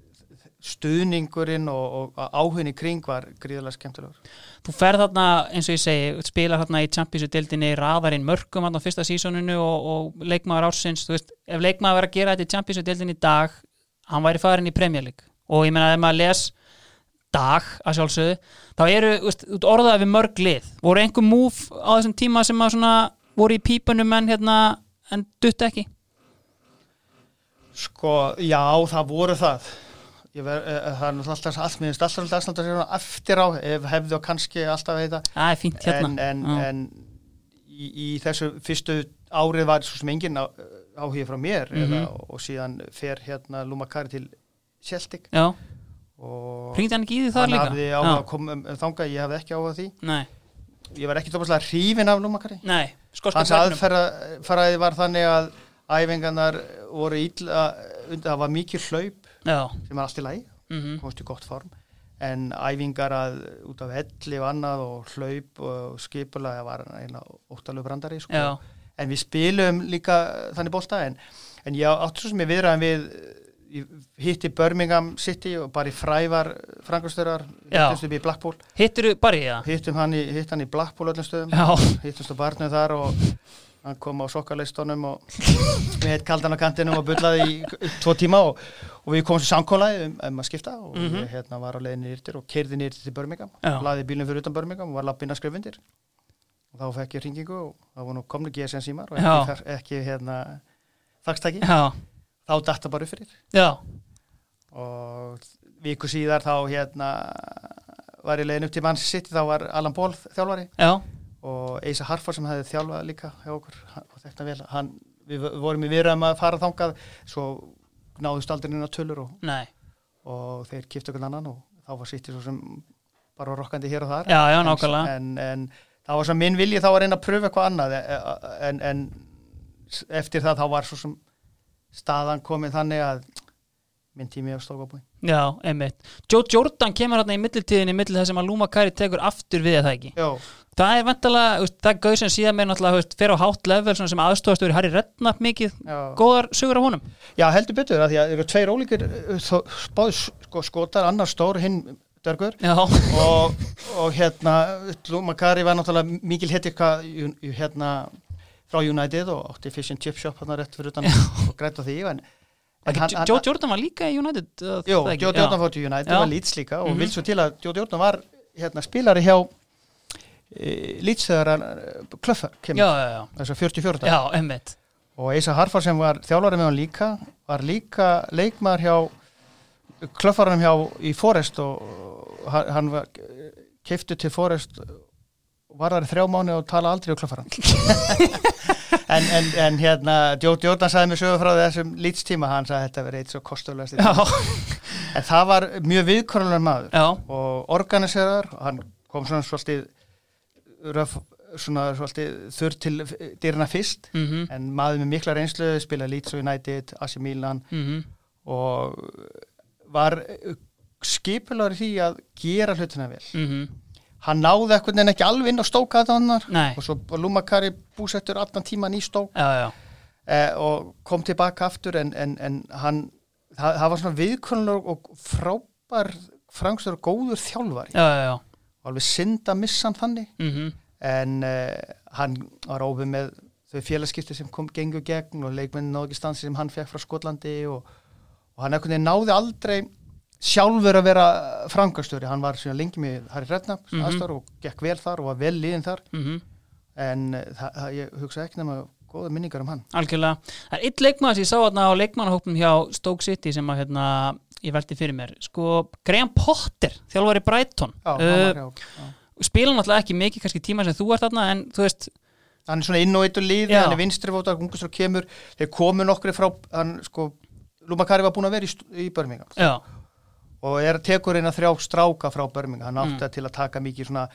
Speaker 2: stuðningurinn og, og áhugin í kring var gríðarlega skemmtilegur.
Speaker 1: Þú ferð þarna, eins og ég segi, spilar þarna í Champions-dildinni raðarinn mörgum á fyrsta sísoninu og, og leikmaður ársins, þú veist, ef leikmaður verið að gera þetta í Champions-dildinni í dag, hann væri farin í Premier League. Og ég meina að ef maður les dag að sjálfsögðu, þá eru, þú veist, orðaði við mörg lið, voru einhver múf á þessum tíma sem að svona voru í pípunum en hérna, en dutt ekki?
Speaker 2: Sko, já, það voru það ver, uh, það er alltaf allt minnst alltaf alltaf alltaf alltaf eftir á ef hefði og kannski alltaf heita.
Speaker 1: Er fínt hérna.
Speaker 2: en, en, en í, í þessu fyrstu árið var svo sem engin á- áhugi frá mér
Speaker 1: Mhm.
Speaker 2: eða, og síðan fer hérna Lumakari til Celtic.
Speaker 1: Já,
Speaker 2: og
Speaker 1: hann
Speaker 2: hafði áhuga að koma um, þangað, ég hafði ekki áhuga því.
Speaker 1: Nei,
Speaker 2: ég var ekki tópaslega hrifin af Lumakari hans aðferðaði var þannig að æfingarnar voru illa undir, það var mikið hlaup
Speaker 1: Já,
Speaker 2: sem er allt í lagi,
Speaker 1: mhm,
Speaker 2: komst í gott form. En æfingar að út af elli og annað og hlaup og skipulega var eina óttalegu brandari sko.
Speaker 1: já,
Speaker 2: en við spilum líka þannig bólta en, en ég áttu svo sem ég viðraðum við ég hitti Birmingham City og bara í frævar frangastörar,
Speaker 1: Já.
Speaker 2: hittumst upp í Blackpool.
Speaker 1: Hittir þú bara í það?
Speaker 2: hittum hann í, hitt hann í Blackpool öllum stöðum.
Speaker 1: Já,
Speaker 2: hittumst á barnum þar og hann kom á sokkaleistónum og við heitt kaldan á kantinum og bullaði í, tvo tíma og, og við komum svo samkólaði um, um að skipta og
Speaker 1: Mhm.
Speaker 2: ég hérna var á leiðinni yrtir og kerði nýrtir til Birmingham.
Speaker 1: Já.
Speaker 2: laði bílum fyrir utan Birmingham og var lappinn að skrifundir og þá fekk ég hringingu og það var nú komnu GSM símar og ekki, ekki hérna þakstaki,
Speaker 1: já,
Speaker 2: þá datta bara upp fyrir.
Speaker 1: Já,
Speaker 2: og viku síðar þá hérna var ég leiðin upp til mann sitt þá var Alan Ból þjálfari.
Speaker 1: Já,
Speaker 2: og Eisa Harfar sem hefði þjálfað líka hjá okkur og þetta vel hann, við vorum í viðræðum að fara þangað svo náðust aldrei á tölur og, og þeir kiptu okkur annan og þá var sitt svo sem bara rokkandi hér og þar.
Speaker 1: Já, já,
Speaker 2: En- en, en það var sem minn vilji þá að reyna að pröfa eitthvað annað e- en, en s- eftir það þá var svo sem staðan komið þannig að minn tími á stókabúi
Speaker 1: já, einmitt. Joe Jordan kemur hérna í millitíðinni, millir þess að Luma Kari tekur aftur við það ekki.
Speaker 2: Já,
Speaker 1: Það er vantalega, það er gauð sem síðan með náttúrulega, veist, fer á hátt level sem aðstofast verið Harry Redknapp mikið,
Speaker 2: já.
Speaker 1: góðar sögur af honum.
Speaker 2: Já, heldur betur að því að það eru tveir ólíkir uh, spáð sko, skotar, annar stór, hinn dörgur
Speaker 1: Já,
Speaker 2: og, og hérna Makari var náttúrulega mikil hettir hérna frá United og átti fish and chip shop hann rétt fyrir utan og grætt á því en, en
Speaker 1: ekki, Joe Jordan var líka í United. uh,
Speaker 2: Jó,
Speaker 1: það?
Speaker 2: Joe Jordan fór til United
Speaker 1: Já.
Speaker 2: og var Leeds líka og
Speaker 1: Mhm.
Speaker 2: vil svo til að Joe Jordan var hérna spilari hjá e, Leeds þegar klöffar
Speaker 1: Já,
Speaker 2: kemur,
Speaker 1: já, já,
Speaker 2: þess að 44 dag
Speaker 1: já,
Speaker 2: og Eisa Harfar sem var þjálfari með hann líka var líka leikmaður hjá klöffarunum hjá í Forest og hann var keiftu til Forest var þar í þrjá mánu og tala aldrei á klaffaran *laughs* en, en, en hérna Joe Jordan sagði mér sögur frá þessum lýtstíma hann sagði að þetta verið eitt svo kostulegast en það var mjög viðkonulegar maður
Speaker 1: Já.
Speaker 2: og organiserar hann kom svona svolítið þurr til dyrna fyrst
Speaker 1: mm -hmm.
Speaker 2: en maður með mikla reynslu spilaði Leeds og United, AC Milan
Speaker 1: Mm
Speaker 2: og var skipulegur í því að gera hlutina vel
Speaker 1: -hmm.
Speaker 2: Hann náði ekkert en ekki alveg inn á stóka þannar og svo Lumakari búsettur allan tíman í stók.
Speaker 1: Já, já,
Speaker 2: eh, og kom tilbaka aftur en, en, en hann, það, það var svona viðkonnulegur og frábær frangstur og góður þjálfari.
Speaker 1: Já, já, já.
Speaker 2: og alveg synd að missa hann þannig.
Speaker 1: Mm
Speaker 2: en eh, hann var ófið með þau félagskipti sem kom gengur gegn og leikmennin náðu ekki stansi sem hann fekk frá Skotlandi og, og hann ekkert náði aldrei sjálfur að vera frangastöri, hann var lengi með Harry Redknapp mm -hmm. og gekk vel þar og var vel liðin þar
Speaker 1: -hmm.
Speaker 2: en eh, það, ég hugsa ekki nema góða minningar um hann
Speaker 1: Algjörlega. Það er eitt leikmaður sem ég sá á leikmannahópum hjá Stoke City sem að hérna, ég veldi fyrir mér. Sko, Graham Potter, þjálfari Brighton.
Speaker 2: Já, hann
Speaker 1: Uh,
Speaker 2: hjá, já.
Speaker 1: spila náttúrulega ekki mikið kannski tíma sem þú ert þarna en þú veist,
Speaker 2: hann er svona inn og eitt og liði,
Speaker 1: Já.
Speaker 2: hann er vinstri fótar, ungustur kemur, þeir komu nokkri frá hann sko, Lumakari var búin að vera í, í Birmingham
Speaker 1: já,
Speaker 2: og er tekur eina þrjá stráka frá Birmingham, hann átti
Speaker 1: Mm.
Speaker 2: til að taka mikið svona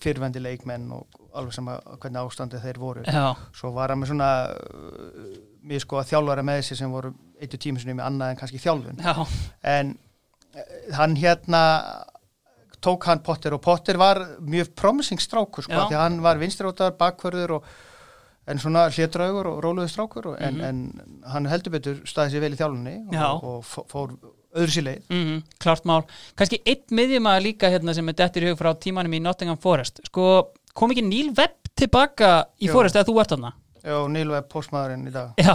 Speaker 2: fyrrvendi leikmenn og alveg sem að hvernig ástandi þeir voru
Speaker 1: já,
Speaker 2: svo var hann með svona uh, mér sko að þjálfara með þessi sem voru eittu tími sinni með annað en kannski þjálfun
Speaker 1: já,
Speaker 2: en eh, hann hérna tók hann Potter og Potter var mjög promising strákur sko, því hann var vinstrótar, bakvörður og, en svona hlétraugur og róluður strákur og, en,
Speaker 1: Mhm.
Speaker 2: en hann heldur betur staðið sér vel í þjálfunni
Speaker 1: Já.
Speaker 2: og, og fó- fór öðru sér leið
Speaker 1: mm klart mál. Kannski eitt miðjumæður líka hérna sem er dettur í hug frá tímanum í Nottingham Forest. Sko, kom ekki Neil Webb tilbaka í
Speaker 2: Jú.
Speaker 1: Forest eða þú ert þarna?
Speaker 2: og Nílu er postmaðurinn í dag
Speaker 1: Já,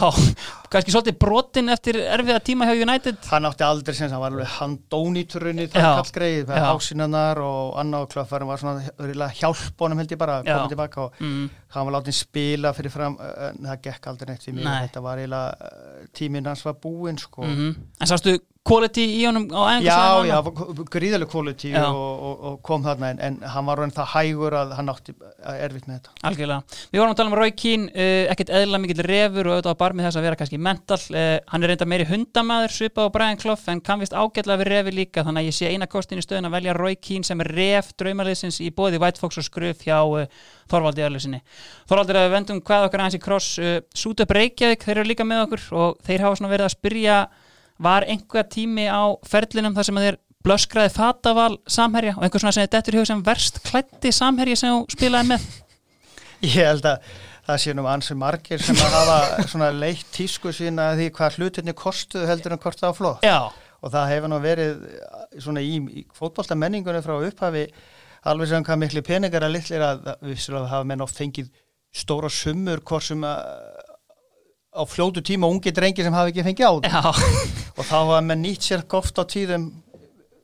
Speaker 1: kannski svolítið brotinn eftir erfiða tíma hjá United.
Speaker 2: hann átti aldrei sem hann var alveg handóníturinn í það kallgreið með
Speaker 1: Já.
Speaker 2: hásinnanar og annað og klöffarinn var svona örugglega hjálp honum held ég bara koma tilbaka og
Speaker 1: Mm.
Speaker 2: hann var látið spila fyrir fram en það gekk aldrei neitt
Speaker 1: Nei.
Speaker 2: mér þetta var eiginlega tíminn hans var búinn sko
Speaker 1: Mm En sástu quality í honum á
Speaker 2: Já,
Speaker 1: æfingasvæðinu?
Speaker 2: já, gríðaleg quality
Speaker 1: Já.
Speaker 2: og, og, og kom þarna en, en hann var raun það hægur að hann átti eh, erfitt með þetta
Speaker 1: Algjörlega. Við vorum að tala um Roy Keane, uh, ekkert eðla mikill refur og auðvitað var með þess að vera kannski mental. Uh, hann er reynda meiri hundamæður, svipað á Brian Clough, en kann vist ágætlega við refi líka, þannig að ég sé eina kostin í stöðun að velja Roy Keane sem er ref draumarliðsins í bóði White Fox og Skruf hjá uh, Þorvaldi Örlusinni. Þorvaldi er að við vendum hvað okkar aðeins í kross. Uh, Sút upp Reykjavík, þeir eru líka með okkur og þeir hafa svona verið að spyrja, var einhver tími á ferlinum þar sem þeir blöskraði fataval samherja og einhver svona sem þetta er hug sem verst klætti samherja sem þú spilaði með?
Speaker 2: Ég held að það sé nú ansi margir sem að hafa svona leitt tísku sína því hvað hlutinni kostuðu heldur en hvort það var flott.
Speaker 1: Já,
Speaker 2: og það hefur nú verið eh, svona í, í fótbolta menningunni frá upphafi alveg sem hvað miklu peningar að litlir að að vissulega hafa menn oft fengið stóra summur hvort sem að á fljótu tíma ungi drengi sem hafa ekki fengið á það *laughs* og þá var menn nýtt sér oft á tíðum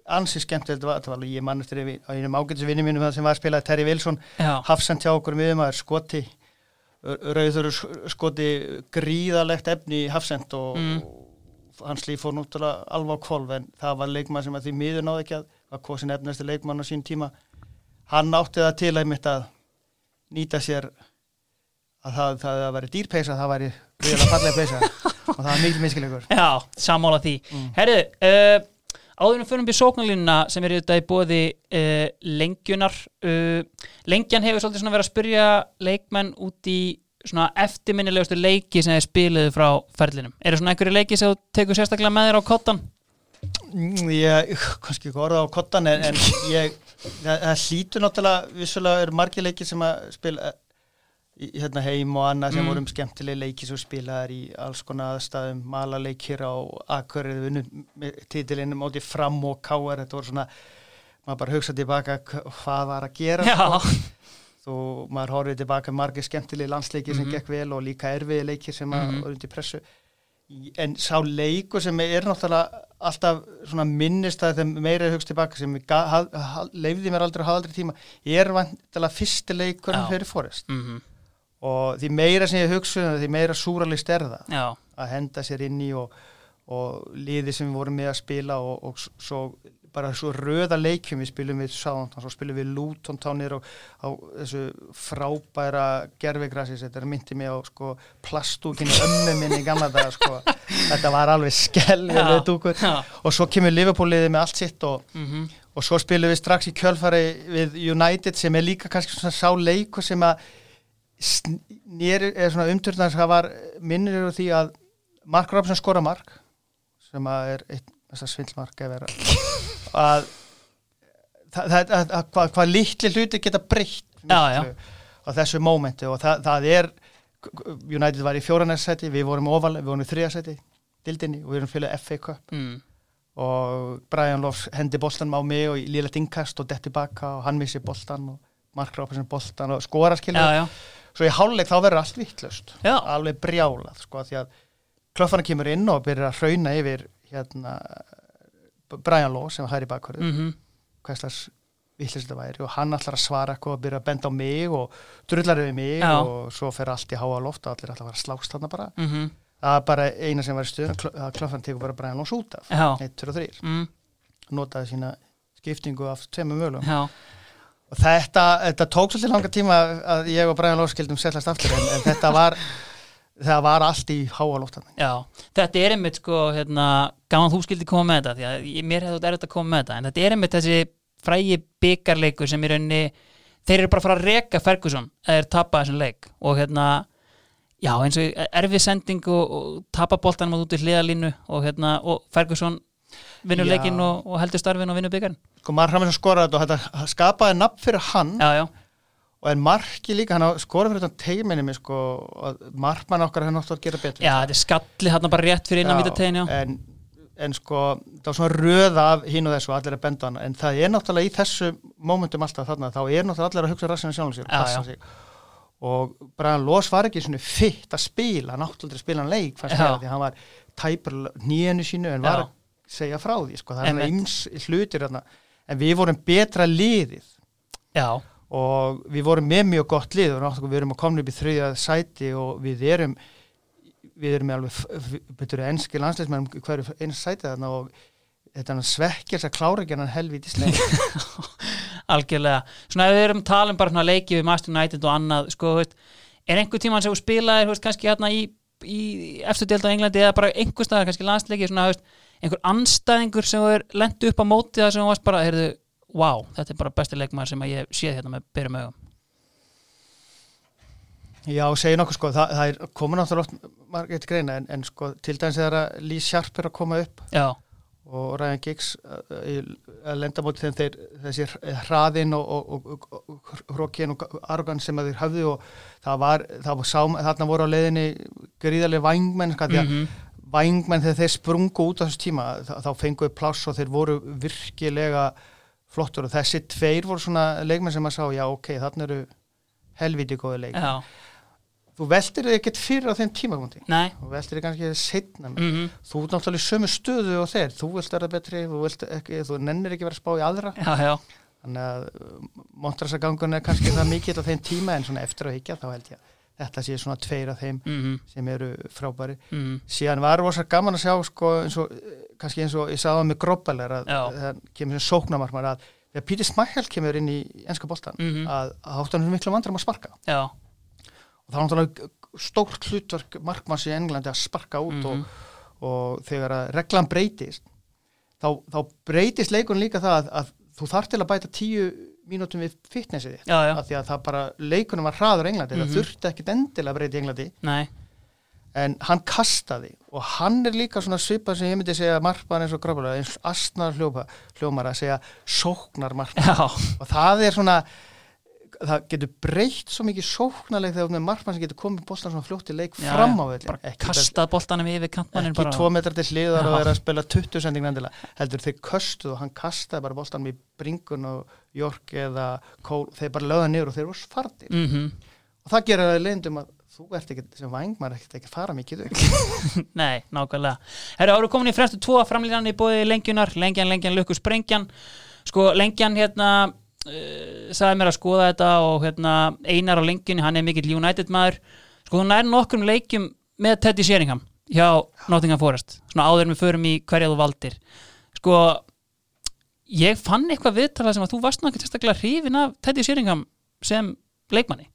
Speaker 2: ansi skemmt þetta var, var alveg ég mann eftir einum ágætisvinni mínum sem var að spila Terry Wilson hafsend hjá okkur miðum að er skoti rauður skoti gríðalegt efni hafsend og,
Speaker 1: Mm.
Speaker 2: og hans líf fór núttúrulega alveg á kvolv en það var leikmann sem að því miður náði ekki að var kosin efnasti leikmann á sín tíma. Hann átti það til að mitt að nýta sér að það, það að væri dýrpeisa það væri gríðalega fallega peisa *laughs* og það var mikil miskilegur
Speaker 1: já, sammála því
Speaker 2: Mm.
Speaker 1: Herðu, uh, áður en fyrir við sóknarlínuna sem er auðvitað í bóði uh, lengjunar uh, lengjan hefur svolítið verið að spyrja leikmenn út í eftirminnilegustu leiki sem þeir spiluðu frá ferlinum. Eru svona einhverju leiki sem þú tekur sérstaklega með þér á kottan?
Speaker 2: Mm, Ég, kannski ekki orða á kottan en, en ég, það, það hlýtur náttúrulega, vissulega eru margir leikir sem að spila eh, í, hérna heim og annað sem
Speaker 1: Mm.
Speaker 2: vorum skemmtileg leikir sem spilaðar í alls konar aðstæðum, malaleikir á Akureyri, titilinn móti fram og káar, þetta voru svona, maður bara hugsa tilbaka hva- hvað var að gera sko. þú, maður horfið tilbaka margir skemmtileg landsleikir sem
Speaker 1: Mhm.
Speaker 2: gekk vel og líka erfiði leikir sem að
Speaker 1: Mhm.
Speaker 2: voru undir pressu en sá leikur sem er náttúrulega alltaf svona minnist að þeim meira hugst tilbaka sem ég leifði mér aldrei og hafði aldrei tíma er vantilega fyrsti leikur fyrir Forrest
Speaker 1: mm
Speaker 2: og því meira sem ég hugsa því meira súralist er það.
Speaker 1: Já,
Speaker 2: að henda sér inn í og, og liði sem við vorum með að spila og, og svo bara svo röða leikjum við spilum við Southampton, svo spilum við Luton tánir og á þessu frábæra gerfigrassi, þetta myndið mig á sko plastúkinu ömmu minni í gamla daga sko, *laughs* þetta var alveg skell dúkur. Og svo kemur Liverpool-liðið með allt sitt og, mm -hmm. og svo spilum við strax í kjölfari við United sem er líka kannski svona sá leiku sem að nýri, eða svona umturnar það var minnir því að Mark Robson skora mark sem að er eitt svindlmark *laughs* að að hvað hva litli hluti geta breytt á þessu mómenti og það, það er United var í fjóranærsæti við vorum ofalega, við vorum í þriðarsæti dildinni og við erum fylgðið FA Cup. Mm. og Brian Lofs hendi boltan á mig og líla dingkast og detti baka og hann missi boltan og Mark Robson boltan og skora skilja svo í háluleik þá verður allt vittlust alveg brjálað sko því að klöffarna kemur inn og byrjar að hrauna yfir hérna Brian Law sem var hæri bakhverðu mm -hmm. hvað slags vittlust þetta væri. Og hann ætlar að svara eitthvað og byrja að benda á mig og drullar yfir mig Já. og svo fer allt í háa loft og allir ætlar að vera slást þarna bara. Mm -hmm. það er bara eina sem var í stuðun að klöffarna tegur bara Brian Law út af. 1, 2 og 3 mm. notaði sína skiptingu af tveimum mölum Já þetta, þetta tók svolítið langa tíma að ég og Brian Lóf skildum sellast aftur en, en þetta var var allt í háa lóttan
Speaker 1: Já, þetta er einmitt sko hérna, gaman þú skildi koma með þetta því að mér hefði þetta að koma með þetta en þetta er einmitt þessi frægi byggarleikur sem er einni, þeir eru bara að fara að reka Ferguson eða er tapað þessum leik og hérna já eins og erfið sending og, og tapa boltanum út í hliðalínu og hérna og Ferguson vinnur leikin og, og heldur starfin og vinnur byggarinn
Speaker 2: sko Ramsson skoraði þetta og þetta skapaði nafn fyrir hann.
Speaker 1: Já, já.
Speaker 2: og en Marki líka, hann skoraði fyrir þetta teiminni með sko, Markmann okkar hann átti að gera betur.
Speaker 1: Já, þetta er skalli hann bara rétt fyrir innan vítategin
Speaker 2: en, en sko, það var svona röða af hín og þessu allir að benda hann en það er náttúrulega í þessu mómentum alltaf þarna, þá er náttúrulega allir að hugsa rassinu sjálf sér, og Brian Loss var ekki svona fitt að spila, náttúrulega spila hann leik fannst ég, því hann var tæpur nýjenu sínu en var að segja frá því, sko, það er eins hlutir þarna. En við vorum betra liðið.
Speaker 1: Já.
Speaker 2: og við vorum með mjög gott lið. Og við erum að koma upp í þrjöða sæti og við erum við erum með alveg betur enski landsleismenn hverju eins sæti þarna og þetta svekkir þess að klára ekki hann helvítið sleik *laughs*
Speaker 1: Algjörlega, svona ef við erum talum bara leikið við Master United og annað sko, veist, er einhver tíma sem þú spilaði veist, kannski hérna í, í eftir delta á Englandi eða bara einhver staðar kannski landsleikið svona, veist, einhver anstæðingur sem er lendu upp á móti það sem þú varst bara, heyrðu, wow þetta er bara besti leikmæður sem ég séð hérna með byrjum ögum
Speaker 2: Já, segja nokkuð sko, það, það er komin náttúrulega oft margir greina en, en sko til dæmis þegar Lee Sharp er að koma upp
Speaker 1: Já.
Speaker 2: og Ryan Giggs að lenda móti þegar þeir, þessi hraðin og, og, og hrókinn og argan sem þeir hafðu og það var, það var sá, þarna voru á leiðinni gríðarlega vangmenn, sko, mm -hmm vængmenn þegar þeir sprungu út á þessu tíma þá fenguðu pláss og þeir voru virkilega flottur. Og þessi tveir voru svona leikmenn sem að sá já ok, þarna eru helviti góði leikmenn þú veldir þig ekkert fyrir á þeim tímakondi þú veldir þig kannski setna mm -hmm. þú er náttúrulega sömu stöðu og þeir. Þú vilt vera betri, þú, ekki, þú nennir ekki vera spá í aðra.
Speaker 1: Já, já.
Speaker 2: þannig að montrasagangun er kannski það mikið á þeim tíma en svona eftir að higgja þá held ég að þetta sé svona tveir af þeim mm -hmm. sem eru frábæri mm -hmm. síðan var það rosa gaman að sjá sko, eins og, kannski eins og ég sagði á mig grópalar að það kemur svona sóknamarkmar að þegar Píti Smæhjál kemur inn í ennska bóltan mm -hmm. að háttanum er miklu vandram að sparka
Speaker 1: Já.
Speaker 2: og það er náttúrulega stórt hlutverk markmanns í Englandi að sparka út og, mhm. og þegar að reglan breytist þá, þá breytist leikun líka það að, að þú þarf til að bæta tíu mínútum við fitnessið þitt af því að það bara, leikunum var hraður Englandi, mm -hmm. það mhm. þurfti ekkit endilega í Englandi
Speaker 1: Nei.
Speaker 2: en hann kastaði og hann er líka svona svipað sem ég myndi segja margmann eins og gráðbúlega, eins astnar hljómar að segja sóknar margmann og það er svona það getur breytt svo mikið sóknarleik þegar með margmann sem getur komið bóltan svona fljótt í leik já, fram á velli.
Speaker 1: bara kastað bóltanum yfir kantmannin
Speaker 2: ekki tvo metrar til hliðar og er að spila 20 sending nendilega heldur þeir köstuð og hann kastaði bara bóltanum í bringun og York eða Cole þeir bara löða niður og þeir voru svartir
Speaker 1: mm -hmm.
Speaker 2: og það gerir það leindum að þú ert ekki sem vangmar ekkert ekki fara mikið *laughs*
Speaker 1: Nei, nákvæmlega. Herru, áru komin í fremstu tvo framlýðan í bóði lengjunar, lengjan, lengjan, lukku, sprengjan. Sko, lengjan hérna sagði mér að skoða þetta og hérna, einar á lengjunni, hann er mikill United maður, sko hún er nokkrum leikjum með Teddy Sheringham hjá Nottingham Forest, svona áður með förum í hverja þú valdir. Sko ég fann eitthvað viðtalað sem að þú varst nú ekki testaklega hrifin af Teddy Sheringham sem leikmanni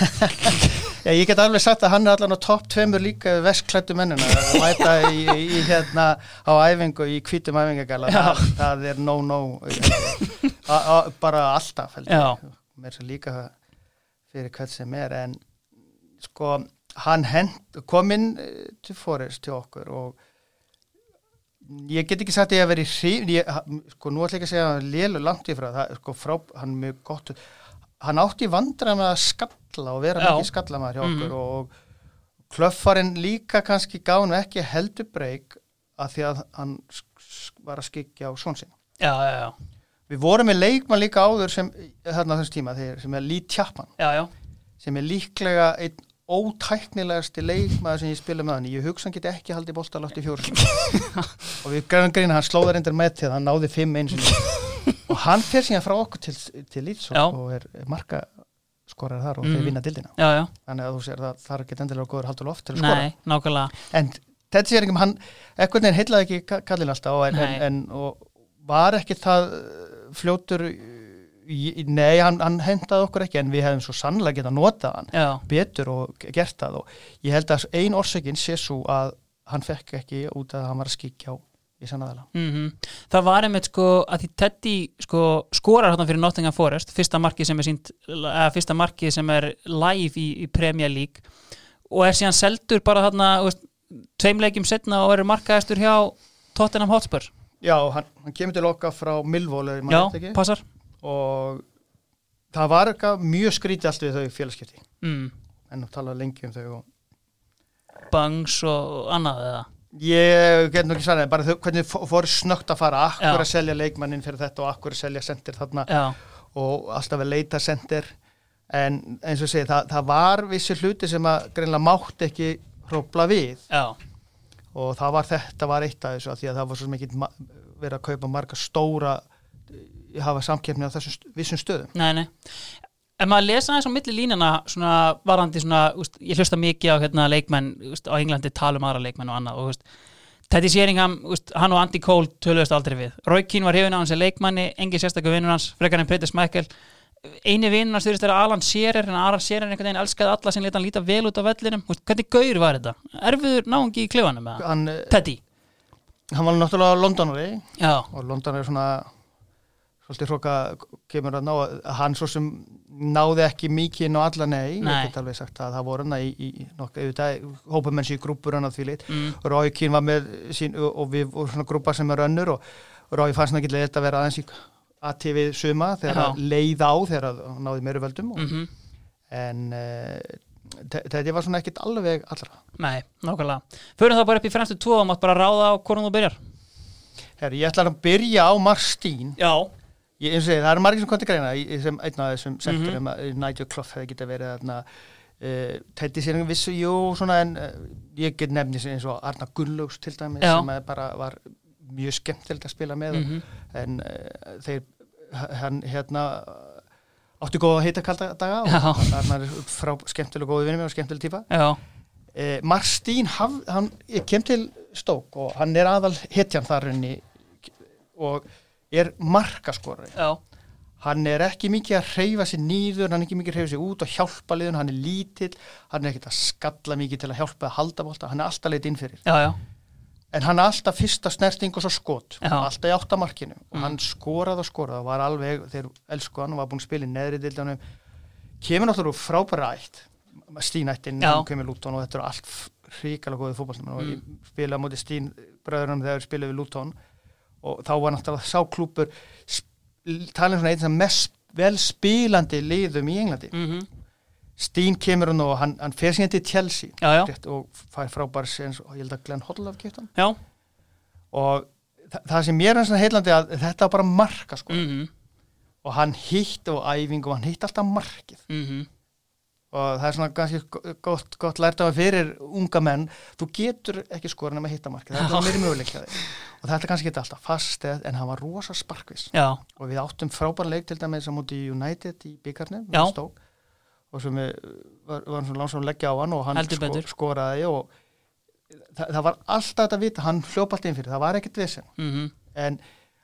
Speaker 1: *laughs*
Speaker 2: Já, ég get alveg sagt að hann er allan á topp tveimur líka vestklættu mennina. Að mæta í, í hérna á æfingu í hvítum æfingagala. Það, það er no no. A, a, bara alltaf mér sem líka fyrir hvert sem er en sko hann hend, kom inn eh, til Forrest til okkur og ég get ekki sagt að ég að vera í hrif ég, ha- sko nú ætla ég ekki að segja að lélu langt í frá. Það, sko frá, hann mjög gott hann átti vandra með að skalla og vera mikið skallamæður hjá okkur
Speaker 1: Mhm.
Speaker 2: og klöffarinn líka kannski gánu ekki heldur breyk að því að hann var að skikja á svon sinna
Speaker 1: já, já, já,
Speaker 2: Við vorum með leikmann líka áður sem, þarna á þessum tíma, þeir, sem er Lee Chapman,
Speaker 1: já, já.
Speaker 2: sem er líklega einn ótæknilegasti leikmaður sem ég spila með hann. Ég hugsa hann geti ekki haldið bóltalátt í fjóru *laughs* og við græðum greina, hann slóðar endur með til hann náði fimm eins og hann fer síðan frá okkur til, til Leeds
Speaker 1: Já.
Speaker 2: og, og er marka skorar þar og
Speaker 1: Mhm.
Speaker 2: þeir vinna dildina.
Speaker 1: já, já.
Speaker 2: Þannig að þú sér það þarf ekki endilega góður haldur loft til að skora.
Speaker 1: Nei, nákvæmlega
Speaker 2: En þetta sér ekki, hann, ekkert neginn heillaði ekki ka- kallinn alltaf en, en, en og var ekki það uh, fljótur, nei, hann, hann hendaði okkur ekki en við hefum svo sannlega getað notað hann
Speaker 1: Já,
Speaker 2: betur og ge- gert það og ég held að ein orsökin sé svo að hann fekk ekki út að hann var að skikja á í sannaðala.
Speaker 1: mm það var einmitt sko að því Teddy sko skorar hérna fyrir Nottingham Forest fyrsta markið sem er sínt eða fyrsta markið sem er live í, í Premier League og er síðan seldur bara þarna þú veist, tveim leikjum setna og er markaðistur hjá Tottenham Hotspur.
Speaker 2: Já, hann, hann kemur til okkar frá Milvól
Speaker 1: Já, passar.
Speaker 2: Og það var eitthvað mjög skrítið allt við þau félagskipti.
Speaker 1: Mm.
Speaker 2: en að tala lengi um þau og
Speaker 1: Bangs og annað eða
Speaker 2: Ég get nú ekki svarað, bara þau, hvernig fó- fór snögt að fara, akkur
Speaker 1: Já.
Speaker 2: að selja leikmannin fyrir þetta og akkur að selja sendir þarna
Speaker 1: Já,
Speaker 2: og alltaf að leita sendir. En eins og segi, það, það var vissi hluti sem að greinlega mátt ekki hrópla við.
Speaker 1: Já,
Speaker 2: og það var þetta var eitt af þessu að því að það var svo mikið verið að kaupa marga stóra hafa samkeppni á þessum vissum stöðum.
Speaker 1: nei, nei Ef maður lesa aðeins á milli línana svona varandi svona, úst, ég hlusta mikið á hérna, leikmenn úst, á Englandi tala um aðra leikmenn og annað og Teddy Sheringham, úst, hann og Andy Cole töluðast aldrei við. Roy Keane var hefina hans sem leikmanni, engin sérstaklega vinnur hans, frekar en Peter Smækkel. Einu vinnur hans þurfist að vera Alan Shearer, en Alan Shearer einhvern veginn elskaði alla sem leta hann líta vel út á vellinum. Hvernig gaur var þetta? Erfiður náungi í klifanum
Speaker 2: eh,
Speaker 1: Teddy?
Speaker 2: hann var náttúrulega Londonari
Speaker 1: Já,
Speaker 2: og London er svona svolítið hróka kemur að ná að hann svo sem náði ekki mikið inn á alla nei,
Speaker 1: Nei.
Speaker 2: ég get alveg sagt að það voru hann í, í nokkuð, hópamenn sér í grúpur hann að því lit,
Speaker 1: mm,
Speaker 2: Rói Kín var með sín og við vorum svona grúpa sem er önnur og Rói fannst hann ekki leitt að vera aðeins í ATV suma þegar að leið á þegar hann náði meiri völdum og,
Speaker 1: mm
Speaker 2: en uh, þetta var svona ekkit alveg allra.
Speaker 1: Nei, nákvæmlega. Förum þá bara upp í fremstu tvo og mátt bara ráða á hvornum þú byrjar.
Speaker 2: Herri, ég ætla að byrja á Marstín
Speaker 1: Já,
Speaker 2: Ég, eins og segi, það eru margir sem kom til greina í, sem einn af þessum
Speaker 1: Mhm.
Speaker 2: sektorum mm -hmm. Nigel Clough hefði getað verið þarna uh, Teddy sér vissu, jú, svona en uh, ég get nefni sem eins og Arna Gunnlaugs til dæmis
Speaker 1: Já.
Speaker 2: sem að bara var mjög skemmtilegt að spila með
Speaker 1: mm
Speaker 2: en uh, þeir hann hérna átti góða heita kalda daga og Arnar er frá skemmtileg og góði vinni og skemmtileg típa Marstín, hann kem til Stók og hann er aðal hetjan þar henni og er markaskorari.
Speaker 1: Já,
Speaker 2: hann er ekki mikið að hreyfa sér nýður, hann er ekki mikið að hreyfa sér út og hjálpa liðun, hann er lítill, hann er ekkert að skalla mikið til að hjálpa að halda bólta, hann er alltaf leitt inn fyrir.
Speaker 1: já, já,
Speaker 2: En hann er alltaf fyrsta snerting og svo skot,
Speaker 1: Já.
Speaker 2: alltaf í áttamarkinu og
Speaker 1: Mm.
Speaker 2: hann skoraði og skoraði og var alveg, þeir elsku hann og var búin að spila í neðri dildanum, kemur náttúrulega úr frábæra ætt, stínættin, hann kemur Lúton og þetta eru allt hrikalega góðið og
Speaker 1: Mm.
Speaker 2: ég spilaði og þá var náttúrulega sá klúpur talin svona einn sem mest vel spilandi liðum í Englandi.
Speaker 1: Mm
Speaker 2: Stín kemur hann og hann, hann fer síðan til Chelsea
Speaker 1: já, já,
Speaker 2: rétt, og fær frábær séns og ég held að Glenn Hoddle af kiptan
Speaker 1: já,
Speaker 2: og þa það sem mér er svona heillandi að þetta var bara marka sko.
Speaker 1: Mhm,
Speaker 2: og hann hitt og æfing og hann hitt alltaf markið.
Speaker 1: Mhm,
Speaker 2: og það er svona ganski gott, gott lært af fyrir unga menn. Þú getur ekki skora nema að hitta markið. Það er svona meiri möguleikjaði og þetta er kannski ekki alltaf fast eð, en hann var rosa sparkvis
Speaker 1: já,
Speaker 2: og við áttum frábæra leik til dæmis á móti United í byggarnir
Speaker 1: Já.
Speaker 2: og sem við var, var svona langsam að leggja á hann og hann
Speaker 1: betur.
Speaker 2: skoraði og það, það var alltaf þetta að vita, hann hljópa allt inn fyrir, það var ekkert vissin
Speaker 1: mhm,
Speaker 2: en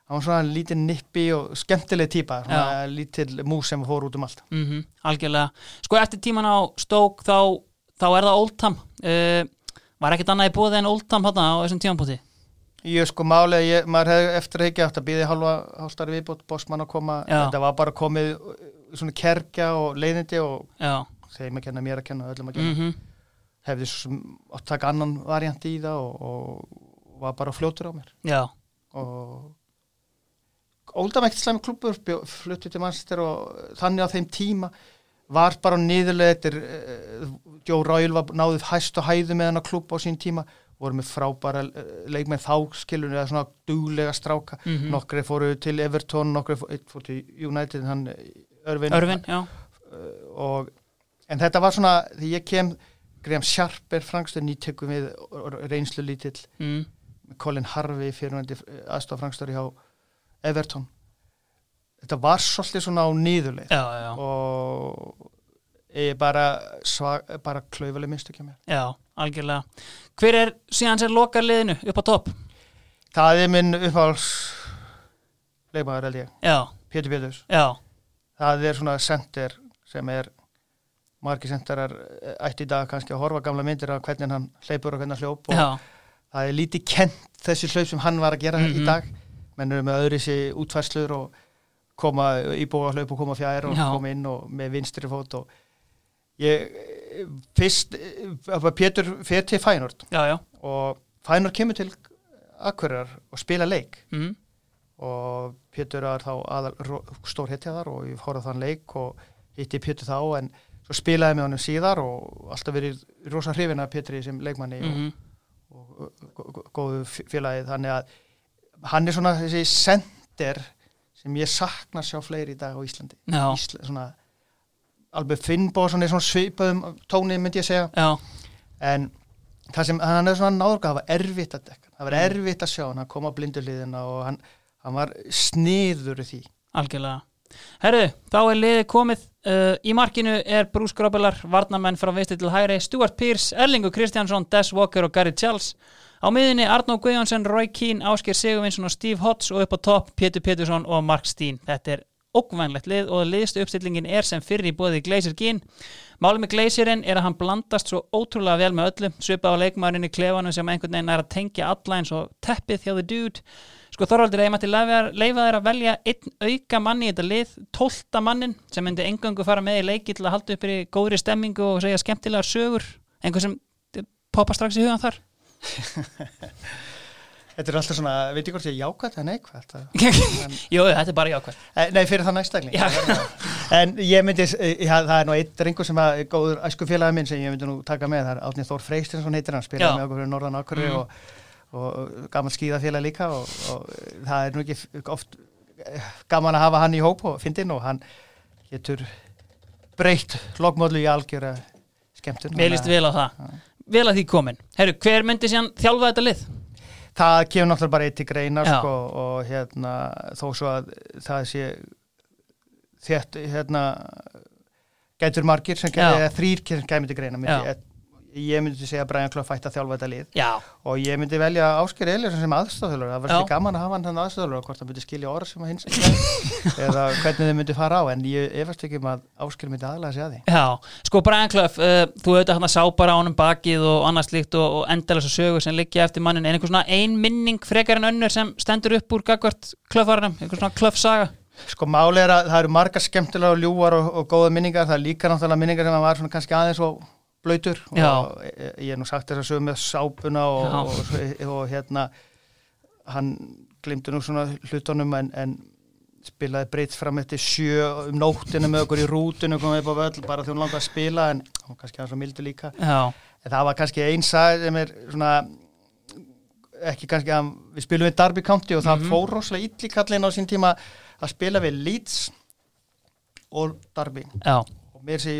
Speaker 2: hann var svona lítið nippi og skemmtileg típa, svona lítill mús sem fór út um allt.
Speaker 1: Mm algjörlega. Sko eftir tíman á stók þá, þá er það Oldham uh, var ekkert annað í bóði en Oldham hann á þessum tímanpóti
Speaker 2: Ég sko málið, ég, maður hefði eftir ekki átt að býði halva hálstari viðbútt, bossmann að koma,
Speaker 1: Já.
Speaker 2: þetta var bara komið uh, svona kerkja og leiðindi og
Speaker 1: já,
Speaker 2: þeim að kenna mér að kenna, öllum að kenna.
Speaker 1: mm
Speaker 2: Hefði svo sem átt að taka annan variant í það og, og var bara fljótur á mér.
Speaker 1: já,
Speaker 2: Og Slæmi klubur, fluttu til mannstur og þannig á þeim tíma var bara niðurlega eftir, uh, Joe Royal var náðið hæst og hæðu með hann að klubba á sín tíma voru með frábæra uh, leikmenn þá skilunni eða svona duglega stráka
Speaker 1: Mhm.
Speaker 2: nokkri fóru til Everton nokkri fóru, fóru til United hann Örvin,
Speaker 1: Örvin, já
Speaker 2: og, en þetta var svona því ég kem Graham Sharper Frankstur nýttökum við reynslu lítill
Speaker 1: mm.
Speaker 2: Colin Harvey fyrirvændi aðstof Frankstur hjá Everton. Þetta var svolítið svona á nýðuleið og ég bara, bara klaufaleg mistök hjá mér.
Speaker 1: Já, algjörlega. Hver er síðan sér lokar liðinu upp á topp?
Speaker 2: Það er minn uppáhalds leikmaður held ég,
Speaker 1: já,
Speaker 2: Pétur Péturs.
Speaker 1: Já,
Speaker 2: það er svona center sem er margir centerar ætti í dag kannski að horfa gamla myndir af hvernig hann hleypur og hvernig hann hljóp og
Speaker 1: já.
Speaker 2: það er lítið kent þessi hlaup sem hann var að gera
Speaker 1: Mhm.
Speaker 2: í dag menn eru með öðru sér útfærslur og koma íbúa hlaup og koma fjær og
Speaker 1: Já.
Speaker 2: koma inn og með vinstri fót og ég fyrst, eh, Pétur fer til Fænort
Speaker 1: já,
Speaker 2: og Fænort kemur til Akureyrar og spila leik.
Speaker 1: Mm.
Speaker 2: og Pétur er þá aðal, stór hetja þar og ég fór að þann leik og hitti Pétur þá en svo spilaði með honum síðar og alltaf verið rosa hrifin af Pétri sem leikmanni
Speaker 1: Mm
Speaker 2: og, og, og, og góðu félagi þannig að hann er svona þessi sender sem ég sakna sjá fleiri í dag á Íslandi. Ísla, svona alveg Finnbóðsson er svona svipaðum tóni myndi ég segja.
Speaker 1: Já,
Speaker 2: en það sem hann er svona náður það var erfitt að dekka, það var
Speaker 1: Mm.
Speaker 2: erfitt að sjá hann kom á blinduliðina og hann, hann var sniður í því.
Speaker 1: Algjörlega. Herðu, þá er liðið komið. Uh, í markinu er Bruce Grobelar varnamenn frá visti til hægri, Stuart Pearce Erlingur Kristjánsson, Des Walker og Gary Charles á miðinni Arnó Guðjónsson, Roy Keane Ásker Sigurvinsson og Steve Hodds og upp á topp Pétur Pétursson og Mark Steen. Þetta er ógvænlegt lið og liðstu uppstillingin er sem fyrir í bóði Glazer Gín Málið með Glazerinn er að hann blandast svo ótrúlega vel með öllu. Svipa á leikmaðurinn í klefanum sem einhvern veginn er að tengja alla eins og teppið hjá The Dude. Sko Þorvaldur eða til leifa þeir að velja einn auka manni í þetta lið, tólta mannin sem myndi engöngu fara með í leiki til að halda upp í góðri stemmingu og segja skemmtilegar sögur, einhver sem poppa strax í hugan þar *laughs*
Speaker 2: Þetta er alltaf svona, veit ég hvort ég er jákvæmt en neikvæmt *laughs*
Speaker 1: Jú, þetta er bara jákvæð
Speaker 2: eh, Nei, fyrir það næstakling
Speaker 1: Já.
Speaker 2: En ég myndi, eh, ja, það er nú eitt drengur sem að góður æsku félagi minn sem ég myndi nú taka með, það er Átni Þór Freystinsson heitir hann,
Speaker 1: Já.
Speaker 2: spilaði með okkur fyrir Norðan Akkurri
Speaker 1: Mhm.
Speaker 2: og, og gaman skíðafélag líka og, og það er nú ekki oft eh, gaman að hafa hann í hóp og fyndin og hann getur breytt lokmódlu í algjöra skemmtun.
Speaker 1: Mér líst vel á það, vel að því komin Herru, hver myndi síðan þjálfa þetta lið?
Speaker 2: Það kemur náttúrulega bara eitt til greina sko, og hérna þó svo að það sé þétt hérna gætur margir sem kemur til greina
Speaker 1: Já.
Speaker 2: Ég myndi segja að Brian Clough fætti að þjálfa þetta lið.
Speaker 1: Já,
Speaker 2: og ég myndi velja Ásker Eliasson sem aðstofþjálfur það svolítið gaman að hafa hann þannig aðstofþjálfur hvort hann myndi skilja orð sem að hins *laughs* eða hvernig þau myndi fara á. En ég efast ekki um að Ásker myndi aðlaga sig að því.
Speaker 1: Já, sko Brian Clough, uh, þú auðvitað hann að sá bara á honum bakið og annars líkt og, og endalasa sögur sem liggja eftir mannin en einhver svona ein minning frekar en önnur sem stendur upp úr gagvart Clough-saga
Speaker 2: Sko máli er að það eru margar skemmtilega og ljúar og, og góða minningar, það er líka náttúrulega minningar sem að var svona kannski aðeins og blöytur og ég, er nú sagt þess að sögum með sápuna og, og, og, hérna hann glimti nú svona hlutunum en, en spilaði breytt fram eftir sjö um nóttinu með okkur í rútinu komið upp á völl bara því hún langaði að spila en var kannski aðeins og mildu líka.
Speaker 1: Já,
Speaker 2: en það var kannski eins að sem er svona ekki kannski að við spilum við Derby County og það
Speaker 1: Mhm.
Speaker 2: fór rosalega illi kallin á sín tíma að spila við Leeds og Derby.
Speaker 1: Já,
Speaker 2: og mér sé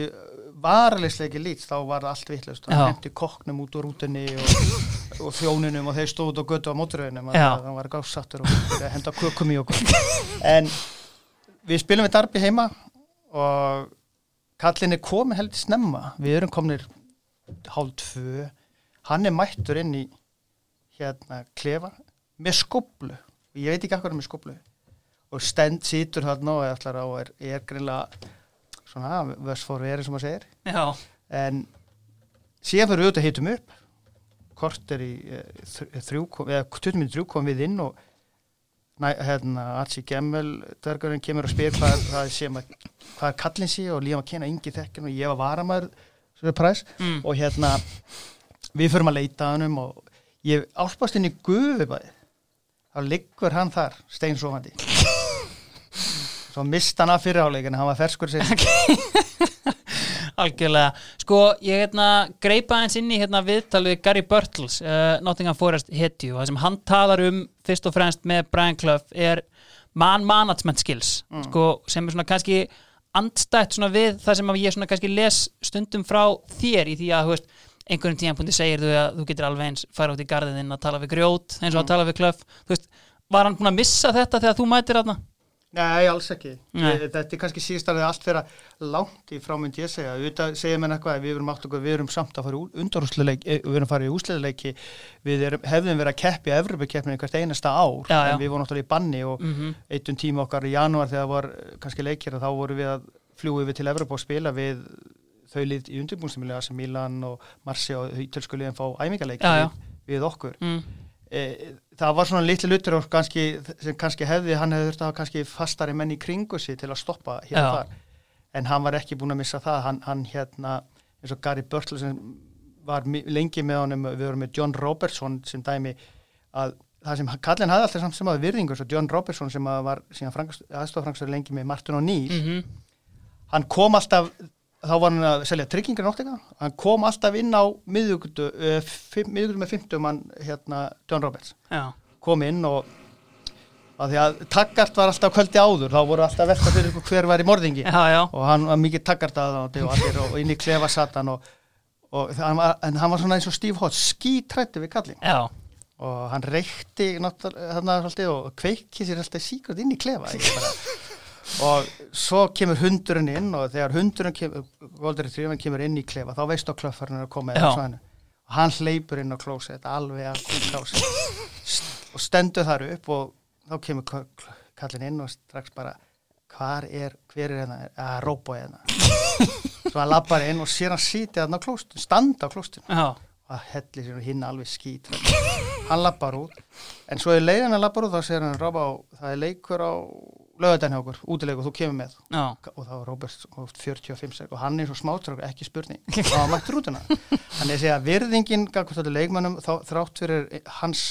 Speaker 2: varalegsleiki Leeds þá var það allt vittlust það hendi koknum út úr rútunni og, *laughs* og þjónunum og þeir stóðu á götu á móturöðunum
Speaker 1: Já.
Speaker 2: það var gássattur og henda kökum í okkur. En við spilum við Derby heima og kallin er komið heldur snemma. Við erum komnir hálf tvö. Hann er mættur inn í hérna klefa með skoblu og ég veit ekki akkur með skóplu og stend situr þarna og og er, er greinlega svona vössfór verið sem maður segir.
Speaker 1: Já,
Speaker 2: en síðan fyrir við út að hitum upp. Kort er í eh, þr- þrjú, eða 20 minnir þrjú kom við inn og næ, hérna, Atsi Gemmel dörgurinn kemur og spyr hvað, hvað, sem að, hvað er kallin sí og lífum að kena yngi þekkin og ég var varamæður surprise
Speaker 1: mm.
Speaker 2: og hérna við förum að leita að hannum og ég álpast inn í guðubæði þá liggur hann þar steinsofandi *laughs* svo mist hann af fyriráleik en hann var ferskur sér *laughs*
Speaker 1: algjörlega. Sko, ég hérna greipa eins inn í hérna viðtal við Gary Burtles uh, Nottingham Forest hetju og það sem hann talar um fyrst og fremst með Brian Clough er man management skills sko, sem er svona kannski andstætt svona við það sem að ég svona kannski les stundum frá þér í því að veist, einhverjum tíðanpunkti segir þú að þú getur alveg eins fara út í garðin að tala við grjót eins og að tala við Clough. Veist, var hann búin að missa þetta þegar þú mætir þarna?
Speaker 2: Nei, alls ekki.
Speaker 1: Nei.
Speaker 2: Þetta er kannski síðast að það allt vera langt í frá myndi ég segja. Við segja mér eitthvað, við erum átt okkur, við erum samt að fara undarúsleiki, við erum að fara í úsleðileiki, við erum, hefðum verið að keppi að Evropakeppninu hvert einasta ár,
Speaker 1: Já, já.
Speaker 2: en við vorum náttúrulega í banni og
Speaker 1: Mm -hmm.
Speaker 2: eittum tíma okkar í janúar þegar var eh, kannski leikir og þá vorum við að fljúi við til Evropa og spila við þau lið í undirbúinstimilega sem Milan og Marsi og Ítölsku liðin fá æmingaleiki við okkur
Speaker 1: mm.
Speaker 2: E, það var svona litli og kannski, sem kannski hefði, hann hefði þurft að hafa kannski fastari menn í kringu sig til að stoppa hér og þar, en hann var ekki búin að missa það, hann, hann hérna eins og Gary Burtle sem var lengi með honum, við vorum með John Robertson sem dæmi að það sem kallin hafði alltaf samt sem að virðingu svo John Robertson sem að var síðan aðstofafrangstur lengi með Martin O'Neill
Speaker 1: Mm
Speaker 2: hann kom alltaf þá var hann að selja tryggingar náttinga. Hann kom alltaf inn á miðugutu, uh, miðugutu með 50 mann hérna John Roberts.
Speaker 1: Já,
Speaker 2: kom inn og að því að taggart var alltaf kvöldi áður þá voru alltaf velta fyrir hver var í morðingi.
Speaker 1: Já, já.
Speaker 2: Og hann var mikið taggart að og, og inn í klefa satan og, og hann var, en hann var svona eins og Steve Hodge skítrætti við kallin
Speaker 1: Já,
Speaker 2: og hann reykti náttúrulega og kveikið sér alltaf síkvært inn í klefa bara. Og svo kemur hundurinn inn og þegar hundurinn kemur, kemur inn í klefa þá veistu að klöffarinn að koma og hann hleypur inn á klósett alveg allt í klósett. *laughs* Og stendur þar upp og þá kemur k- k- kallinn inn og strax bara hvar er, hver er hérna? Að rópa hérna. *laughs* Svo hann lappar inn og sér hann sitið þarna á klóstun standa á klóstun og það hellir sér og hinn alveg skít. Hann lappar út. En svo er leiðan að lappar út þá segir hann Róba það er leikur á lögadæn hjá okkur útileikur, þú kemur með.
Speaker 1: Já.
Speaker 2: Og þá var Róbert sko, 45 sek og hann er svo smátrák, ekki spurning. *laughs* Og hann mættur út hana hann er að segja virðingin leikmannum þá, þrátt fyrir hans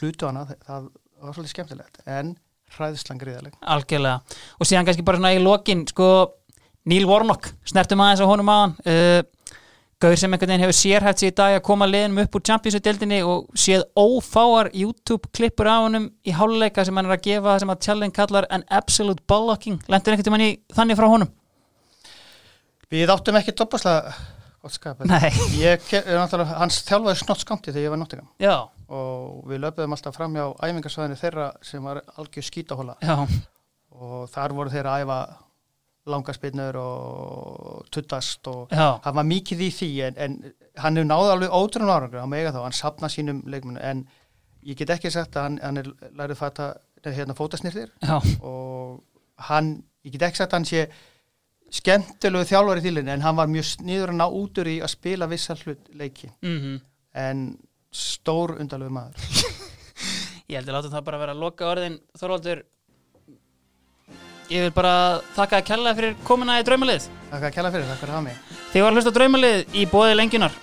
Speaker 2: hlutu hana það, var svolítið skemmtilegt en hræðslan gríðaleg
Speaker 1: algjörlega. Og síðan kannski bara svona í lokin sko, Neil Warnock, snertum aðeins á honum aðan uh, Gaur sem einhvern veginn hefur sérhæft sig í dag að koma liðnum upp úr Champions-deildinni og séð ófáar YouTube-klippur af honum í háluleika sem hann er að gefa það sem að challenge kallar an absolute bollocking lendur einhvern tímann í þannig frá honum?
Speaker 2: við áttum ekki toppaslega gott skap en
Speaker 1: Nei, *laughs*
Speaker 2: ég, er hans þjálfaði snott skamti þegar ég var nottingam
Speaker 1: já,
Speaker 2: og við löpum alltaf fram hjá æfingarsvæðinu þeirra sem var algjör skítahóla.
Speaker 1: Já,
Speaker 2: og þar voru þeirra að æfa langarspinnur og tuttast og
Speaker 1: já.
Speaker 2: hann var mikið í því en, en hann hefur náði alveg ótrúin árangur hann mega þá, hann sapna sínum leikmennu en ég get ekki sagt að hann, hann er lærið fata hérna fótasnirtir
Speaker 1: Já,
Speaker 2: og hann, ég get ekki sagt að hann sé skemmtilegu þjálfari til henni en hann var mjög sniður að ná út úr í að spila vissa hlut leiki.
Speaker 1: Mhm.
Speaker 2: En stór undalegu maður. *laughs*
Speaker 1: Ég held að láta það bara vera að loka orðin. Þorvaldur Ég vil bara þakka að kella fyrir komuna í draumalið.
Speaker 2: Takk að kella fyrir, takk fyrir að hafa mig.
Speaker 1: Þið var að hlusta draumalið í bóði lengjunar